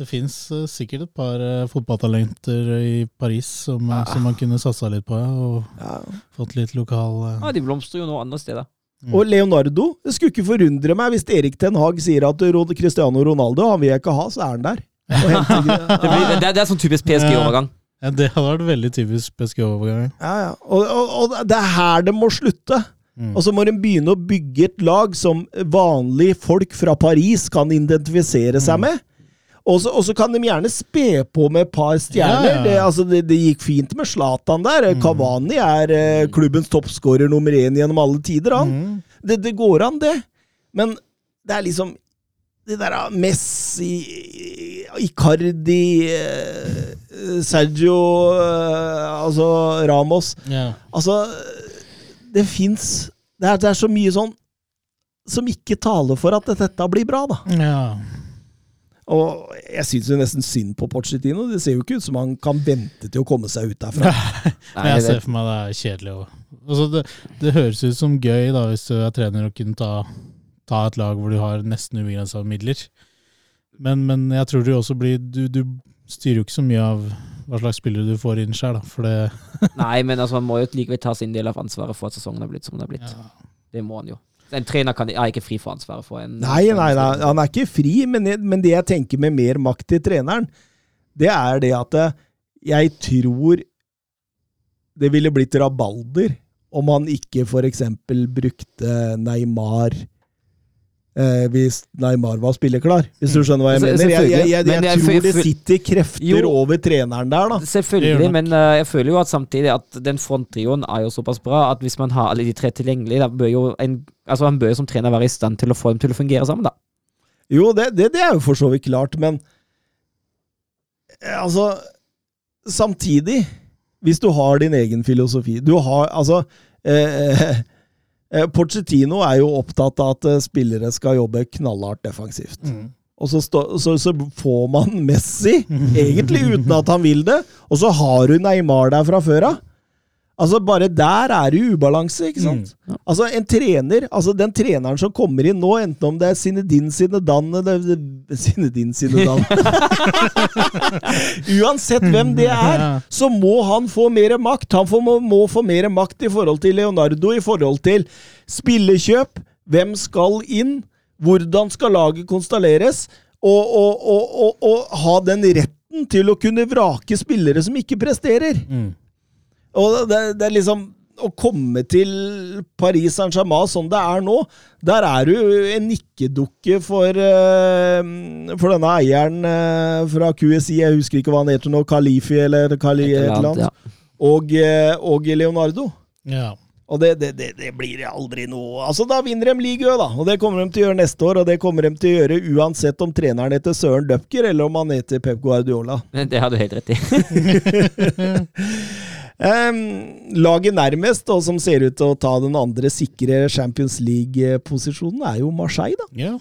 Det fins sikkert et par uh, fotballtalenter i Paris som, ja. som man kunne satsa litt på, ja, og fått litt lokal uh... Ja, De blomstrer jo nå andre steder. Mm. Og Leonardo Det skulle ikke forundre meg hvis Erik Ten Hag sier at Cristiano Ronaldo han vil jeg ikke ha, så er han der. Det, blir, det, det er sånn typisk PSG-overgang. ja, Det hadde vært veldig typisk PSG-overgang. ja, ja. Og, og, og det er her det må slutte. Mm. Og så må de begynne å bygge et lag som vanlige folk fra Paris kan identifisere seg med. Og så, kan de gjerne spe på med et par stjerner. Ja, ja. Det, altså, det, det gikk fint med Zlatan der. Kavani er eh, klubbens toppskårer nummer én gjennom alle tider, han. Mm. Det, det går an, det. Men det er liksom Det der av Messi, Icardi, eh, Sergio eh, Altså Ramos Ja. Altså Det fins det, det er så mye sånn som ikke taler for at dette blir bra, da. ja. Og jeg syns jo nesten synd på Pochettino. Det ser jo ikke ut som han kan vente til å komme seg ut derfra. Nei, jeg ser for meg det er kjedelig. Altså det, det høres ut som gøy da, hvis du er trener og kunne ta, ta et lag hvor du har nesten ubegrensa midler. Men, men jeg tror det også blir du, du styrer jo ikke så mye av hva slags spillere du får inn sjøl. For det Nei, men altså, man må jo likevel ta sin del av ansvaret for at sesongen har blitt som den har blitt. ja. Det må han jo. En trener kan, er ikke fri for ansvaret for en Nei, nei, nei, han er ikke fri, men, jeg, men det jeg tenker med mer makt til treneren, det er det at eh, jeg tror det ville blitt rabalder om han ikke for eksempel brukte Neymar eh, hvis Neymar var spilleklar, hvis du skjønner hva jeg mener. Jeg, jeg, jeg, jeg, jeg- tror det sitter krefter Jo. over treneren der, da. Selvfølgelig, men uh, jeg føler jo at samtidig at den fronttrioen er jo såpass bra at hvis man har alle de tre tilgjengelig, da bør jo en, altså han bør jo som trener være i stand til å få dem til å fungere sammen, da. Jo, det, det, det er jo for så vidt klart, men eh, altså Samtidig, hvis du har din egen filosofi Du har altså eh, eh, Pochettino er jo opptatt av at eh, spillere skal jobbe knallhardt defensivt. Mm. Og så, stå, så, så får man Messi, egentlig uten at han vil det, og så har du Neymar der fra før av. Altså, bare der er det ubalanse, ikke sant? Altså, en trener, altså den treneren som kommer inn nå, enten om det er Sinedin Sinedan eller Sinedin Sinedan Uansett hvem det er, så må han få mer makt. Han får, må, må få mer makt i forhold til Leonardo, i forhold til spillekjøp. Hvem skal inn? Hvordan skal laget konstalleres? Og, og, og, og, og ha den retten til å kunne vrake spillere som ikke presterer. Mm. Og det, det er liksom Å komme til Paris Saint-Germain sånn det er nå, der er du en nikkedukke for, eh, for denne eieren eh, fra QSI, jeg husker ikke hva han heter nå, Kalifi eller Kali et eller annet, Ja. og, eh, og Leonardo. Ja. Og det, det, det, det blir aldri noe Altså, da vinner de ligaen, da. Og det kommer de til å gjøre neste år, og det kommer de til å gjøre uansett om treneren heter Søren Dupker, eller om han heter Pep Guardiola. Det har du helt rett i. Laget nærmest, og som ser ut til å ta den andre sikre Champions League-posisjonen, er jo Marseille, da. ja.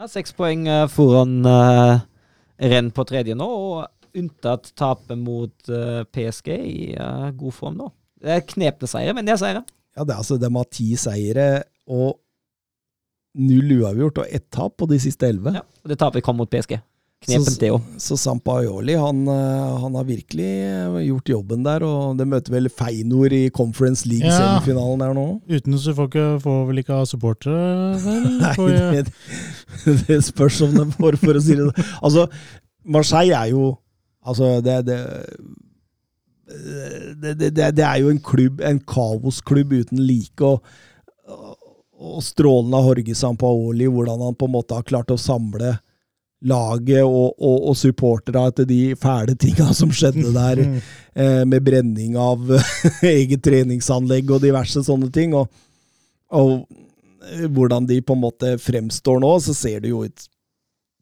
Ja, Seks poeng eh, foran uh, renn på tredje nå, og unntatt tapet mot eh, PSG i eh, god form nå. Det er knepne seire, men det er seire. Ja, det er altså De har ti seire og null uavgjort og ett tap på de siste elleve. Ja. Og det tapet kom mot PSG. Knepent, det òg. Så Sampaioli han, eh, han har virkelig eh, gjort jobben der, og det møter vel Feinor i Conference Ja. League-semifinalen her nå. Uten så får, ikke, får vel ikke ha supportere, vel? Nei, jeg- det, det spørs om de får, for å si det sånn. Altså, Marseille er jo Altså, det, det det, det, det, det er jo en klubb, en kaosklubb uten like. Og, og strålende av Jorge Sampaoli, hvordan han på en måte har klart å samle laget og, og, og supporterne etter de fæle tinga som skjedde der, eh, med brenning av eget treningsanlegg og diverse sånne ting. Og, og eh, hvordan de på en måte fremstår nå, så ser det jo ut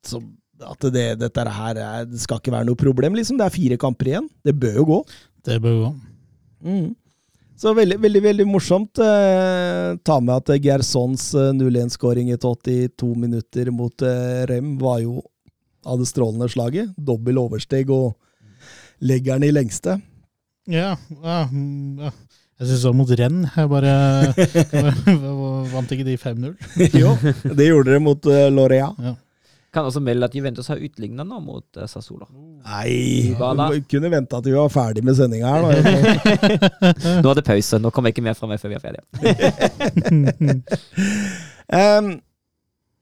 som at det, dette her er, det skal ikke være noe problem. liksom. Det er fire kamper igjen. Det bør jo gå. Det bør gå. Mm. Så veldig, veldig veldig morsomt. Eh, ta med at Gersons eh, 0-1-skåring etter 82 minutter mot eh, Rem var jo av det strålende slaget. Dobbel oversteg og legger den i lengste. Ja, ja, mm, ja. Jeg syns var mot renn. Jeg bare, jeg Vant ikke de 5-0? jo, det gjorde det mot uh, Lorea. Kan også melde at Juventus har utligna nå mot uh, Sassuolo. Nei, vi kunne venta til vi var ferdig med sendinga her. nå. Nå er det pause. Nå kommer jeg ikke mer fra meg før vi er ferdige. um,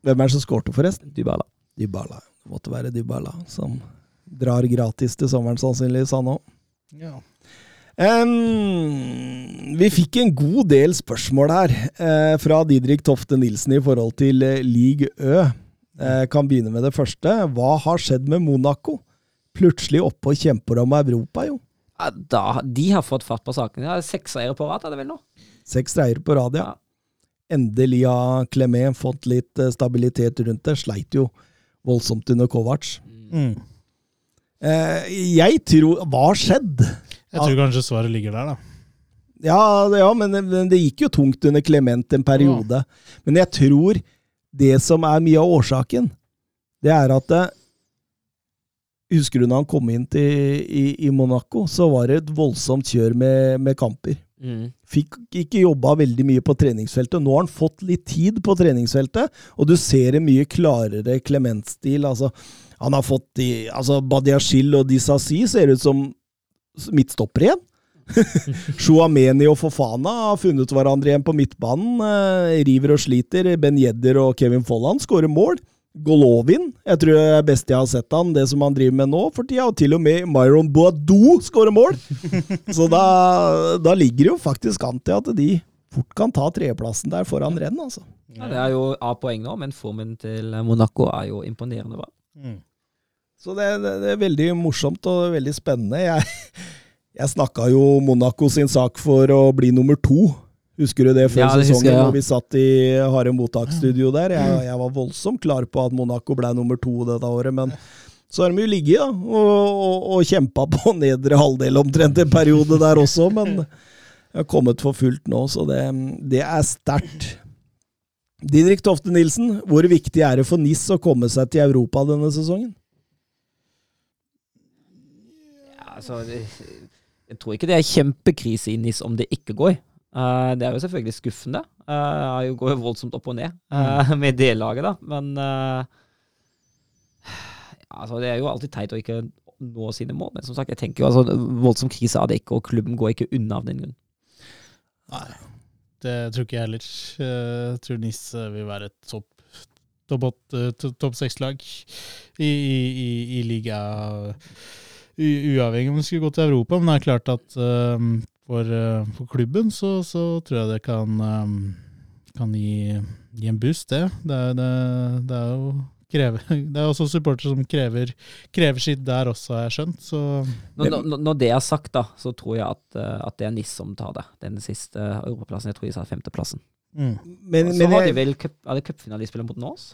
hvem er det som skårte, forresten? Dybala. Dybala. Det måtte være Dybala, som drar gratis til sommeren, sannsynligvis, han òg. Ja. Um, vi fikk en god del spørsmål her uh, fra Didrik Tofte Nilsen i forhold til uh, League Ø. Eh, kan begynne med det første. Hva har skjedd med Monaco? Plutselig oppe og kjemper om Europa, jo. Ja, da, de har fått fart på saken. De har seks seire på rad, er det vel nå? Seks reier på rad, ja. Endelig har Clement fått litt eh, stabilitet rundt det. Sleit jo voldsomt under Kovac. Mm. Eh, jeg tror Hva har skjedd? Jeg tror kanskje svaret ligger der, da. Ja, ja men, men det gikk jo tungt under Clement en periode. Men jeg tror det som er mye av årsaken, det er at det, Husker du når han kom inn til, i, i Monaco, så var det et voldsomt kjør med, med kamper. Mm. Fikk ikke jobba veldig mye på treningsfeltet. Nå har han fått litt tid på treningsfeltet, og du ser en mye klarere Clement-stil. Altså, han har fått de, altså Badiashil og Disasi ser ut som midtstopper igjen. Chouameni og Fofana har funnet hverandre igjen på midtbanen. Eh, river og sliter. Ben Jedder og Kevin Folland skårer mål. Golovin, jeg tror det er best jeg har sett han, det som han driver med nå for tida. Og til og med Myron Boadou skårer mål! Så da, da ligger det jo faktisk an til at de fort kan ta tredjeplassen der foran renn, altså. Ja, det er jo A-poeng nå, men formen til Monaco er jo imponerende bra. Mm. Så det, det, det er veldig morsomt og veldig spennende. Jeg, jeg snakka jo Monaco sin sak for å bli nummer to. Husker du det før Ja, det sesongen, jeg, ja. vi satt i harde mottaksstudio der? Jeg, jeg var voldsomt klar på at Monaco ble nummer to dette året, men så har de jo ligget da, og, og, og kjempa på nedre halvdel omtrent en periode der også, men jeg har kommet for fullt nå, så det, det er sterkt. Didrik Tofte Nilsen, hvor viktig er det for NIS å komme seg til Europa denne sesongen? Ja, altså, det, jeg tror ikke det er kjempekrise i NIS om det ikke går. Uh, det er jo selvfølgelig skuffende. Uh, det går jo voldsomt opp og ned uh, med det laget, da. Men ja, altså, det er jo alltid teit å ikke nå sine mål. Men som sagt, jeg tenker jo altså, voldsom krise er det ikke, og klubben går ikke unna av den grunn. Nei, det tror ikke jeg heller. Jeg tror NIS vil være et topp topp top, top topp seks-lag i, i, i, i liga. Uavhengig om det skulle gå til Europa, men det er klart at eh, for, uh, for klubben så, så tror jeg det kan, um, kan gi, gi en boost, det. Det er, det, det er jo Krever. det er også supportere som krever, krever sitt der også, har jeg skjønt. Så Når, når, når det er sagt, da, så tror jeg at, at det er NIS som tar det. Den siste europaplassen. Jeg tror de sa femteplassen. mm. Men, så men har de vel cup, er det cupfinale de spiller mot Nås?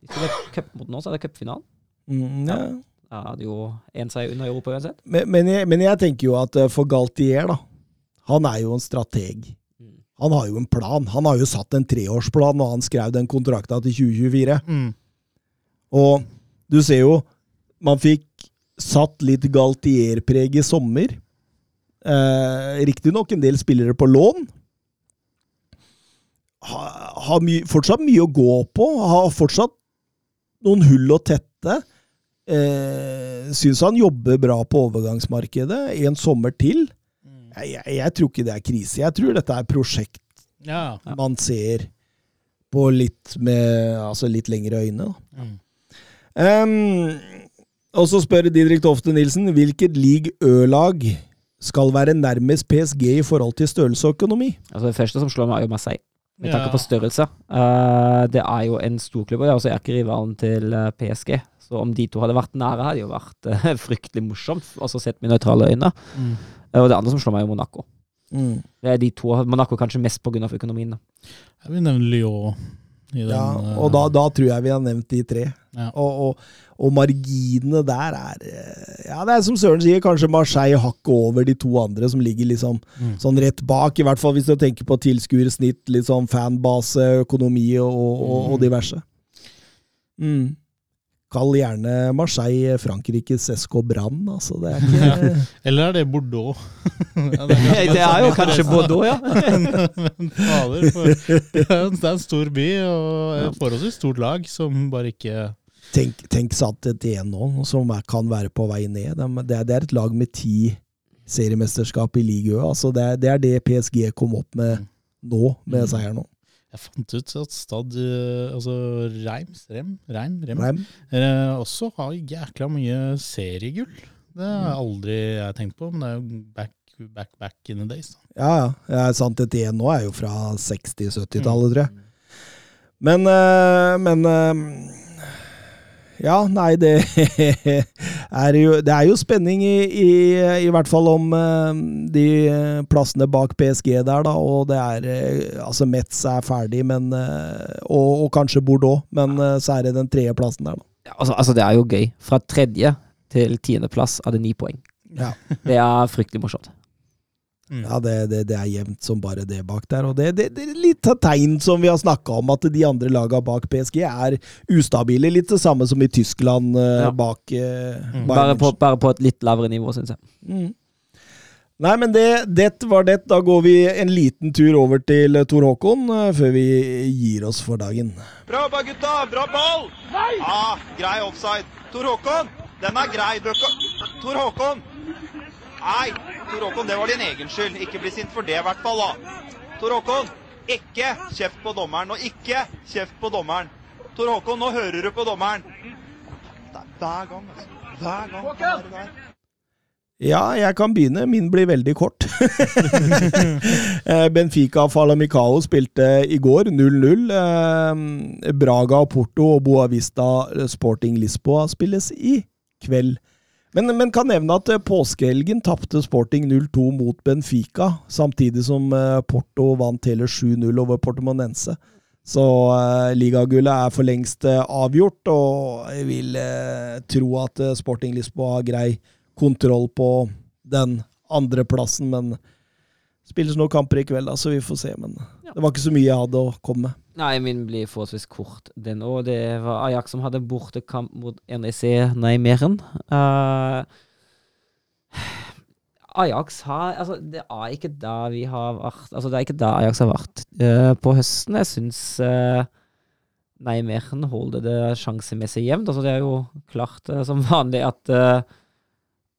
De spiller cup mot Nås, er det cupfinalen? mm, ja. Da er det jo én seier unna Europa uansett. Men, men, jeg, men jeg tenker jo at eh, for Galtier, da Han er jo en strateg. Mm. Han har jo en plan. Han har jo satt en treårsplan når han skrev den kontrakta til 2024. Mm. Og du ser jo Man fikk satt litt Galtier-preg i sommer. Eh, Riktignok en del spillere på lån. Har ha my, fortsatt mye å gå på. Har fortsatt noen hull å tette. Eh, Syns han jobber bra på overgangsmarkedet. En sommer til. Jeg, jeg, jeg tror ikke det er krise. Jeg tror dette er prosjekt Ja. man ser på litt med altså litt lengre øyne. Mm. Um, og så spør Didrik Tofte Nilsen hvilket league Ø-lag skal være nærmest PSG i forhold til størrelse og økonomi. Altså Det første som slår meg, er jo Marseille. Med tanke på størrelse. Uh, det er jo en storklubb, og det er også erkerivalen til eh, PSG. Så om de to hadde vært nære, hadde det jo vært uh, fryktelig morsomt, altså sett med nøytrale øyne. Mm. Eh, og det andre som slår meg, er Monaco. Mm. Det er de to, Monaco kanskje mest pga. økonomien. da. Jeg vil nevne Lyon. I den, Ja, eh, og da, da tror jeg vi har nevnt de tre. Ja. Og, og, og marginene der er Ja, det er som Søren sier, kanskje Marseille hakket over de to andre som ligger liksom Mm. sånn rett bak. I hvert fall hvis du tenker på tilskuersnitt, litt sånn fanbase, økonomi og, og, og diverse. Mm. Kall gjerne Marseille Frankrikes SK Brann, altså. Det er ikke Eller er det Bordeaux? Ja, det det er jo kanskje Bordeaux, ja. Men fader, for, det er en- er stor by og et forholdsvis stort lag som bare ikke Tenk, tenk satt et igjen nå, som er, kan være på vei ned. Det er, det er et lag med ti seriemesterskap i ligaen. Altså det, er- det er det PSG kom opp med nå, med Mm. seier nå. Jeg fant ut at Stad eh, Altså Reims, Rem, Reim, Rem Reim. eh, også har jækla mye seriegull. Det har jeg aldri jeg tenkt på, men det er jo back, back, back in the days. Da. Ja, ja. er sant, et igjen nå er jo fra 60-70-tallet, tror jeg. Men, eh, men eh, Ja, nei, det er jo, det er jo spenning i, i, i hvert fall om eh, de plassene bak PSG der, da. Og det er eh, Altså, Metz er ferdig, men eh, og, og kanskje Bordeaux, men så er det den tredje plassen der, da. Ja, Altså, altså, det er jo gøy. Fra tredje til tiendeplass er det ni poeng. Ja. Det er fryktelig morsomt. Ja, det, det, det er jevnt som bare det bak der. Og det, det, det er litt av tegn som vi har snakka om, at de andre laga bak PSG er ustabile. Litt det samme som i Tyskland eh, Ja. bak eh, Bayern Bare på, bare på et litt lavere nivå, syns jeg. Mm. Nei, men det, det var det. Da går vi en liten tur over til Tor Håkon eh, før vi gir oss for dagen. Bra jobba, gutta! Bra ball! Nei! Ah, grei offside. Tor Håkon, den er grei. Tor Håkon! Nei, Tor Håkon, det var din egen skyld. Ikke bli sint for det, i hvert fall. da. Tor Håkon, ikke kjeft på dommeren. Og ikke kjeft på dommeren. Tor Håkon, nå hører du på dommeren. Er hver gang, altså. Hver gang. der. Ja, jeg kan begynne. Min blir veldig kort. Eh, Benfica Falamicao spilte i går 0-0. Eh, Braga og Porto og Boavista Sporting Lisboa spilles i kveld. Men, men kan nevne at eh, påskehelgen tapte Sporting 0-2 mot Benfica, samtidig som eh, Porto vant hele 7-0 over Portemonense. Så uh, ligagullet er for lengst uh, avgjort, og jeg vil uh, tro at Sporting Lisboa har grei kontroll på den andreplassen, men spilles noen kamper i kveld, da, så vi får se. Men det var ikke så mye jeg hadde å komme med. Nei, min blir forholdsvis kort, den òg. Det var Ajax som hadde bortekamp mot NEC Neimeren. Uh, Ajax har Altså, det er ikke da vi har vært Altså, det er ikke da Ajax har vært uh, på høsten. Jeg syns uh, Neimeren holder det sjansemessig jevnt. Altså, det er jo klart uh, som vanlig at uh,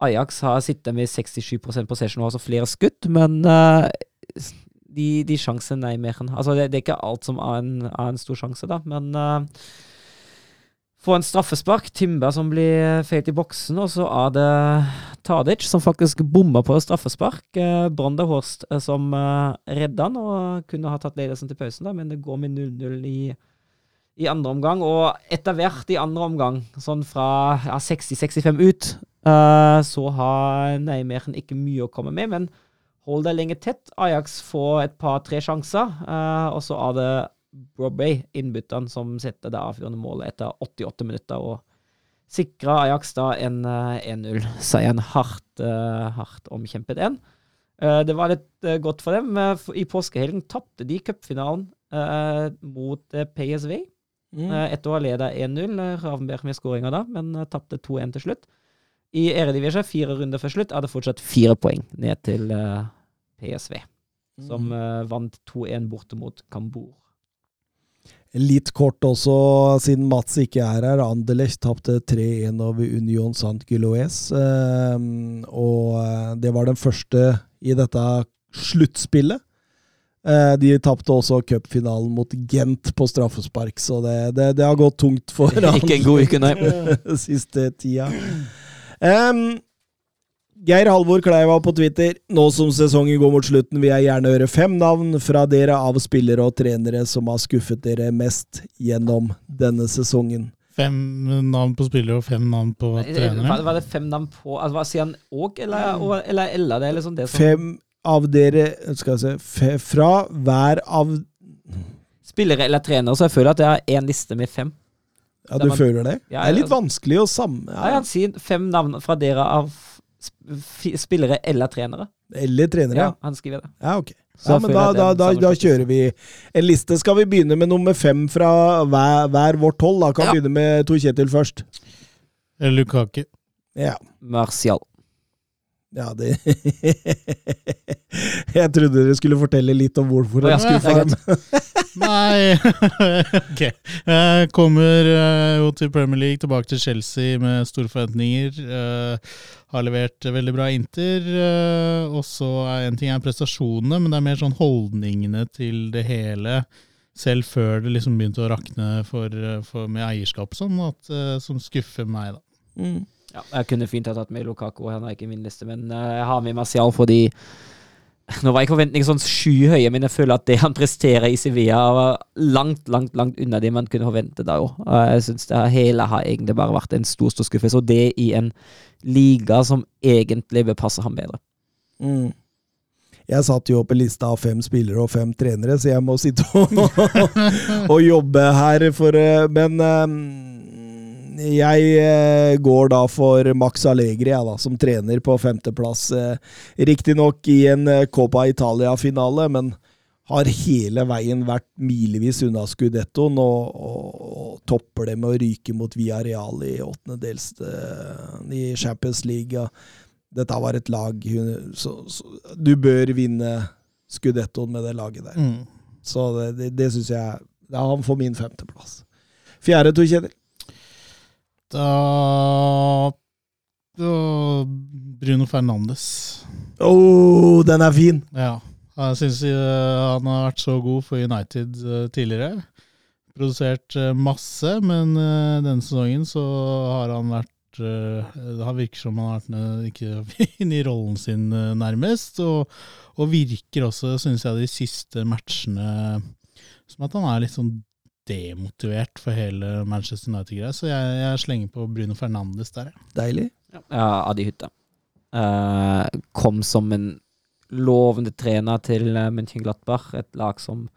Ajax har sittet med 67 possession og har flere skudd, men eh, de, de sjansene Nijmegen Altså, det, det er ikke alt som er en, er en stor sjanse, da, men uh, Få en straffespark. Timber som blir feilt i boksen, og så er det Tadic som faktisk bommer på straffespark. Uh, Brander Horst eh, som uh, redda han og kunne ha tatt ledelsen til pausen, da, men det går med 0-0 i, i andre omgang. Og etter hvert i andre omgang, sånn fra ja, 60-65 ut, så har Nijmegen ikke mye å komme med, men hold deg lenge tett. Ajax får et par-tre sjanser, eh, og så er det Broadway, innbytteren, som setter det avgjørende målet etter 88 minutter. og sikrer Ajax da en eh, 1-0-seieren. Hardt, eh, hardt omkjempet en. Eh, det var litt eh, godt for dem. Eh, for I påskehelgen tapte de cupfinalen eh, mot eh, PSV. Mm. Eh, Etter å ha ledet 1-0, eh, Ravenberg med skåringa da, men eh, tapte 2-1 til slutt. I Eredivisie, fire runder før slutt, er det fortsatt fire poeng ned til eh, PSV, som eh, vant 2-1 borte mot Cambour. Litt kort også, siden Mats ikke er her. Anderlecht tapte 3-1 over Union Sant Guloes. Eh, og eh, det var den første i dette sluttspillet. Eh, de tapte også cupfinalen mot Gent på straffespark, så det, det, det har gått tungt for Ikke en god uke, nei. siste tida. Em, Geir Halvor Kleiva på Twitter. Nå som sesongen går mot slutten, vil jeg gjerne høre fem navn fra dere av spillere og trenere som har skuffet dere mest gjennom denne sesongen. Fem navn på spillere og fem navn på trenere. var det fem navn på altså, hva Sier han òg, eller, og- eller eller? Det er liksom det som Fem av dere skal jeg se, fe, fra hver av Spillere eller trenere, så jeg føler at jeg har én liste med fem. Ja, du man, føler det? Ja, Det er litt vanskelig å samme... Nei, Ja. han sier fem navn fra dere av spillere eller trenere. Eller trenere, Ja, han skriver det. Ja, ok. Ja, men da, da, da, da kjører vi en liste. Skal vi begynne med nummer fem fra hver, hver vårt hold? Da kan vi Ja. begynne med Tor Kjetil først. Lukaku. Ja. Martial. Ja, det Jeg trodde dere skulle fortelle litt om hvorfor jeg skulle dem. Nei Ok. Jeg kommer eh, jo til Premier League, tilbake til Chelsea med store forventninger. Eh, har levert veldig bra Inter. eh, og så er en ting er prestasjonene, men det er mer sånn holdningene til det hele. Selv før det liksom begynte å rakne for, for med eierskap og sånn, at, som skuffer meg, da. Mm. Ja, jeg kunne fint ha tatt med Lukaku, han er ikke i min liste, men eh, jeg har med Marcial fordi Nå var ikke forventningene sånn skyhøye, men jeg føler at det han presterer i Sevilla, var langt, langt langt unna det man kunne forvente da òg. Jeg syns det hele har egentlig bare vært en stor, stor skuffelse, og det i en liga som egentlig bør passe ham bedre. Mm. Jeg satte jo opp en liste av fem spillere og fem trenere, så jeg må sitte og, og jobbe her for eh, Men eh, jeg eh, går da for Max Allegri, jeg da, som trener på femteplass. Eh, Riktignok i en eh, Copa Italia-finale, men har hele veien vært milevis unna Scudettoen, og, og, og topper det med å ryke mot Villarreal i åttendedels eh, i Champions League. Ja. Dette var et lag så, så, Du bør vinne Scudettoen med det laget der. Mm. Så det, det, det syns jeg ja, Han får min femteplass. Fjerde, to, Kjetil. Da, Bruno Fernandes. Oh, den er fin! Ja. Jeg syns han har vært så god for United eh, tidligere. Produsert eh, masse, men eh, denne sesongen så har han vært eh, Det har virket som han har vært ikke inne i rollen sin eh, nærmest. Og, og virker også, syns jeg, de siste matchene som at han er litt sånn demotivert for hele Manchester United-greia. Så jeg, jeg slenger på Bruno Fernandes der, jeg. Deilig. Ja, Adi Hytte. Uh, kom som en lovende trener til uh, München-Glattbach, et lag som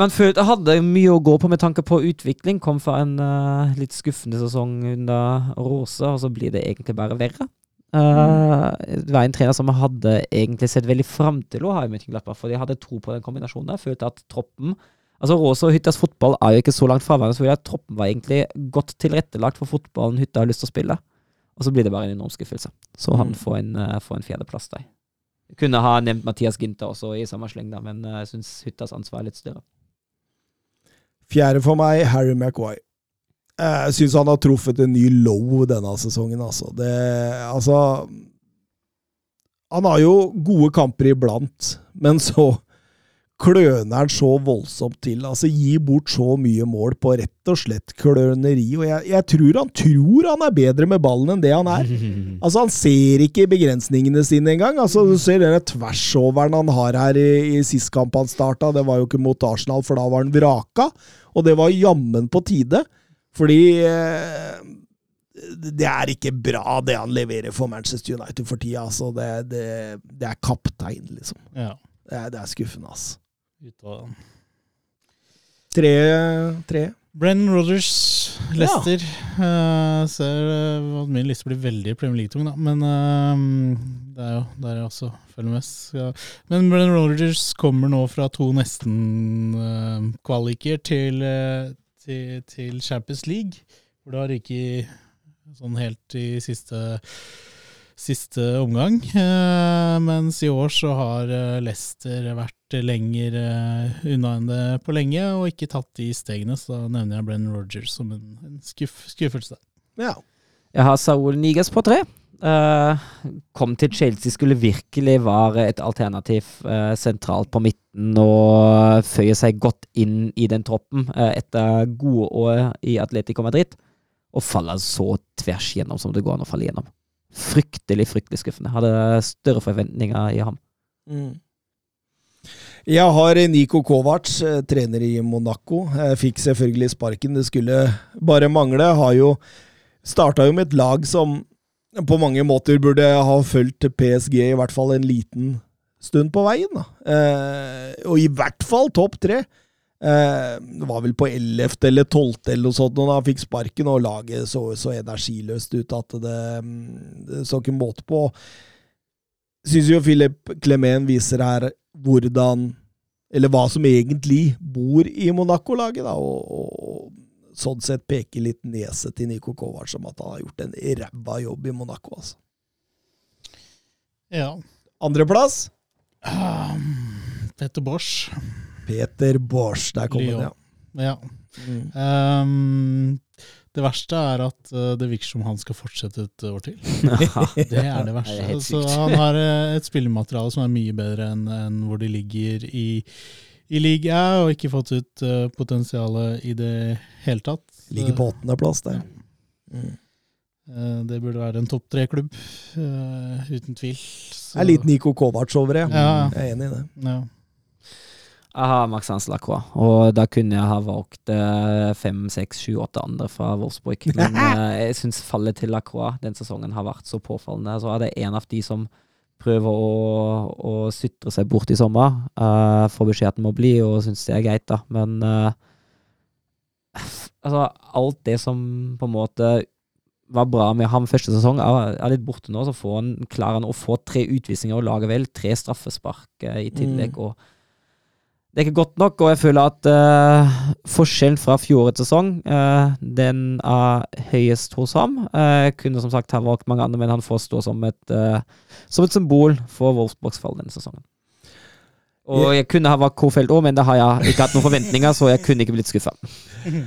man følte hadde mye å gå på med tanke på utvikling. Kom fra en uh, litt skuffende sesong under Rose, og så blir det egentlig bare verre. Uh, det var en trener som jeg hadde egentlig sett veldig fram til å ha i München-Glattbach, for de hadde tro på den kombinasjonen. der. Følte at troppen Altså Rås og Hyttas fotball er jo ikke så langt fra hverandre, så at troppen var egentlig godt tilrettelagt for fotballen Hytta har lyst til å spille. Og så blir det bare en enorm skuffelse. Så han Mm. får en, eh, får en fjerdeplass der. Jeg kunne ha nevnt Mathias Ginter også i samme sleng, da, men eh, jeg syns Hyttas ansvar er litt større. Fjerde for meg, Harry Maguire. Jeg syns han har truffet en ny low denne sesongen, altså. Det, altså Han har jo gode kamper iblant, men så kløner han så voldsomt til. Altså Gir bort så mye mål på rett og slett kløneri. Og jeg, jeg tror han tror han er bedre med ballen enn det han er. Altså Han ser ikke begrensningene sine engang. Altså Du ser den tversoveren han har her i, i sist kamp han starta. Det var jo ikke mot Arsenal, for da var han vraka. Og det var jammen på tide. Fordi eh, det er ikke bra, det han leverer for Manchester United for tida. Altså, det, det, det er kaptein, liksom. Ja. Det er, det er skuffende, ass. Ut av Tre, tre. Brennan Rodgers, Leicester. Eh, ser eh, at min liste blir veldig Premier League-tung, da. Men uh, det er jo der jeg også følger mest. Ja. Men Brennan Rodgers kommer nå fra to nesten-kvaliker til, eh, til, til Champions League, hvor det har ryket sånn helt i siste Siste omgang, eh, mens i år så har Leicester vært lenger eh, unna enn det på lenge, og ikke tatt de stegene, så da nevner jeg Brennan Rogers som en, en skuff, skuffelse. Ja. Jeg har Saul Nigas på tre. Uh, kom til Chelsea, skulle virkelig være et alternativ uh, sentralt på midten og føye seg godt inn i den troppen uh, etter gode år i Atletico Madrid, og faller så tvers gjennom som det går an å falle gjennom. Fryktelig, fryktelig skuffende. Hadde større forventninger i ham. Mm. Jeg har Niko Kovac, eh, trener i Monaco. Jeg fikk selvfølgelig sparken, det skulle bare mangle. Har jo starta jo med et lag som på mange måter burde ha fulgt PSG i hvert fall en liten stund på veien. da. Eh, og i hvert fall topp tre. Eh, det var vel på 11. eller 12. eller noe sånt når han fikk sparken, og laget så så energiløst ut at det, det så ikke måte på. Syns jo Philip Clemen viser her hvordan Eller hva som egentlig bor i Monaco-laget, da, og, og sånn sett peker litt nese til Niko Kovac som at han har gjort en ræva jobb i Monaco, altså. Ja. Andreplass? Um, Petter Bosch. Peter Bosch. Der kom Lyon. han, ja. Ja. Mm. Um, det verste er at uh, det virker som han skal fortsette et år til. Det er det verste. Det er så han har uh, et spillemateriale som er mye bedre enn en hvor de ligger i, i liga, og ikke fått ut uh, potensialet i det hele tatt. Ligger på åttendeplass der. Mm. Det burde være en topp tre-klubb, uten tvil. Så- Det er litt Niko Kovac over det. Ja. Jeg er enig i det. Ja. Jeg har Hans-Lacroix, og da kunne jeg ha valgt eh, fem, seks, sju, åtte andre fra Wolfsburg. Men eh, jeg syns fallet til Lacroix den sesongen har vært så påfallende. Så er det en av de som prøver å, å sutre seg bort i sommer. Uh, får beskjed at den må bli, og syns det er greit, da. Men uh, Altså, alt det som på en måte var bra med ham første sesong, er, er litt borte nå. Så får han, klarer han å få tre utvisninger og lage vel tre straffespark uh, i tillegg. og det er ikke godt nok, og jeg føler at uh, forskjellen fra fjorårets sesong, uh, den er høyest hos ham. Jeg kunne som sagt ha valgt mange andre, men han får stå som et, som et symbol for Wolfsburgs fall denne sesongen. Og jeg kunne ha valgt Kofeld òg, men det har jeg ikke hatt noen forventninger, så jeg kunne ikke blitt skuffa.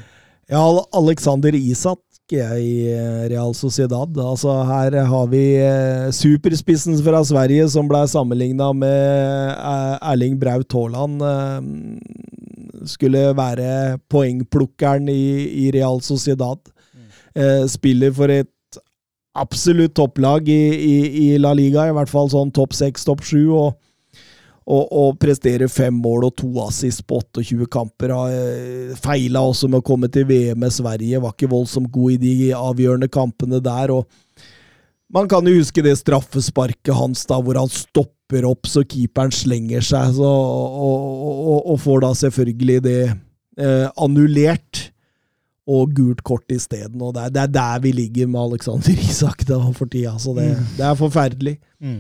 Ja, Alexander Isak er i eh, Real Sociedad. Altså, her har vi eh, superspissen fra Sverige som ble sammenligna med eh, Erling Braut Haaland. Skulle være poengplukkeren i, i Real Sociedad. Eh, spiller for et absolutt topplag i, i, i La Liga, i hvert fall sånn topp seks, topp sju. og og, og presterer fem mål og to assist på 28 kamper. Eh, Feila også med å komme til VM med Sverige, var ikke voldsomt god i de avgjørende kampene der. og Man kan jo huske det straffesparket hans da, hvor han stopper opp så keeperen slenger seg, så, og, og, og, får da selvfølgelig det eh, annullert. Og gult kort isteden. Det er, det er der vi ligger med Alexander Isak da, for tida. Så det, det er forferdelig. Mm.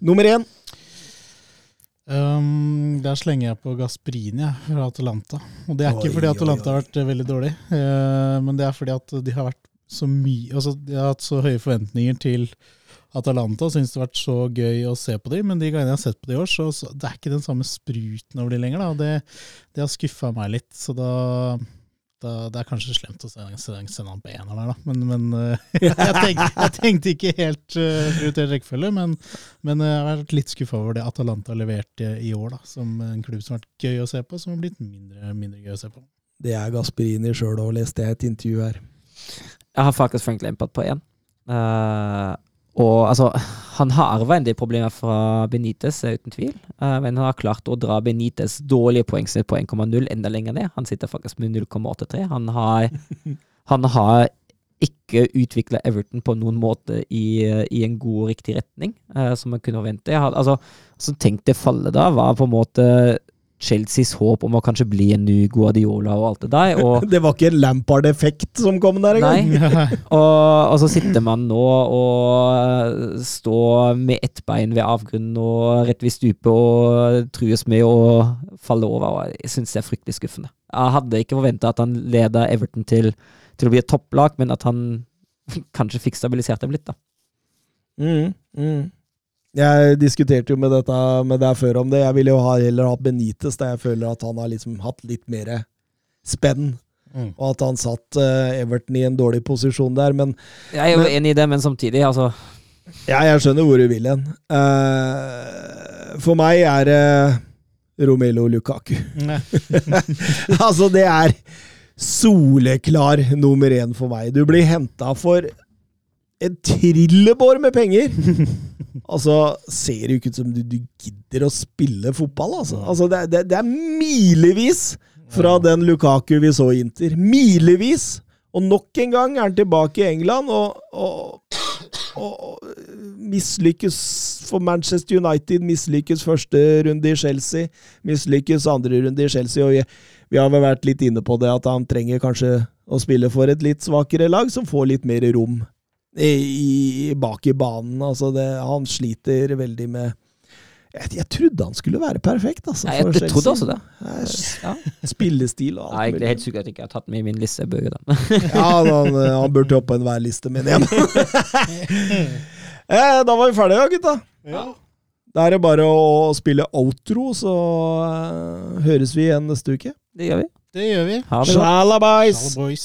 Nummer én. Um, der slenger jeg på Gasperini fra Atalanta. Og det er ikke Oi, fordi Atalanta oi. har vært eh, veldig dårlig, uh, men det er fordi at de har vært så mye Altså, de har hatt så høye forventninger til Atalanta og syns det har vært så gøy å se på dem, men de gangene jeg har sett på dem i år, så, så det er ikke den samme spruten over dem lenger. da, Det, det har skuffa meg litt, så da Det er kanskje slemt å sende, han på ener der, da, men, men eh, jeg, tenkte, jeg tenkte ikke helt uh, prioritert rekkefølge, men, men jeg har vært litt skuffa over det Atalanta har levert i, år, da, som en klubb som har vært gøy å se på, som har blitt mindre, mindre gøy å se på. Det er Gasperini sjøl òg, leste jeg et intervju her. Jeg har faktisk Frank Lampard på én. Eh, og altså, han har arva en del problemer fra Benitez, uten tvil. Uh, men han har klart å dra Benitez dårlige poengsnitt på 1,0 enda lenger ned. Han sitter faktisk med 0,83. Han har, han har ikke utvikla Everton på noen måte i, i en god og riktig retning, uh, som man kunne forvente. Jeg altså, så tenk det fallet da var på en måte Chelseas håp om å kanskje bli en ny Guardiola og alt det der. Og Det var ikke en Lampard-effekt som kom der engang. Og, og så sitter man nå og står med ett bein ved avgrunnen og rett ved stupet og trues med å falle over. Og jeg syns det er fryktelig skuffende. Jeg hadde ikke forventa at han leda Everton til, til å bli et topplag, men at han kanskje fikk stabilisert dem litt, da. Mm, mm. Jeg diskuterte jo med dette med deg før om det. Jeg ville jo ha, heller hatt Benitez, der jeg føler at han har liksom hatt litt mer spenn. Mm. Og at han satt uh, Everton i en dårlig posisjon der. Men Jeg er jo Men- enig i det, men samtidig, altså ja, jeg skjønner hvor du vil hen. Uh, for meg er det Romelo Lukaku. Altså, det er soleklar nummer én for meg. Du blir henta for en trillebår med penger! Altså, ser det jo ikke ut som du, du gidder å spille fotball, altså. altså det, det, det er milevis fra den Lukaku vi så i Inter. Milevis! Og nok en gang er han tilbake i England og, og, og, og mislykkes for Manchester United. Mislykkes første runde i Chelsea. Mislykkes andre runde i Chelsea. Og vi, vi har vel vært litt inne på det at han trenger kanskje å spille for et litt svakere lag, som får litt mer rom i, i, bak i banen. Altså det, han sliter veldig med jeg, jeg trodde han skulle være perfekt, altså. Nei, jeg, for jeg trodde også det. Eh, Ja. Spillestil og Jeg er Det er helt sikker at jeg ikke har tatt med i min liste. Jeg da. Ja, han, han burde hoppe enhver liste, mener jeg. eh, da var vi ferdige, gutta. Ja. Da er det bare å spille outro, så eh, høres vi igjen neste uke. Det gjør vi. Det gjør vi. Ha det Shalabais. Shalabais!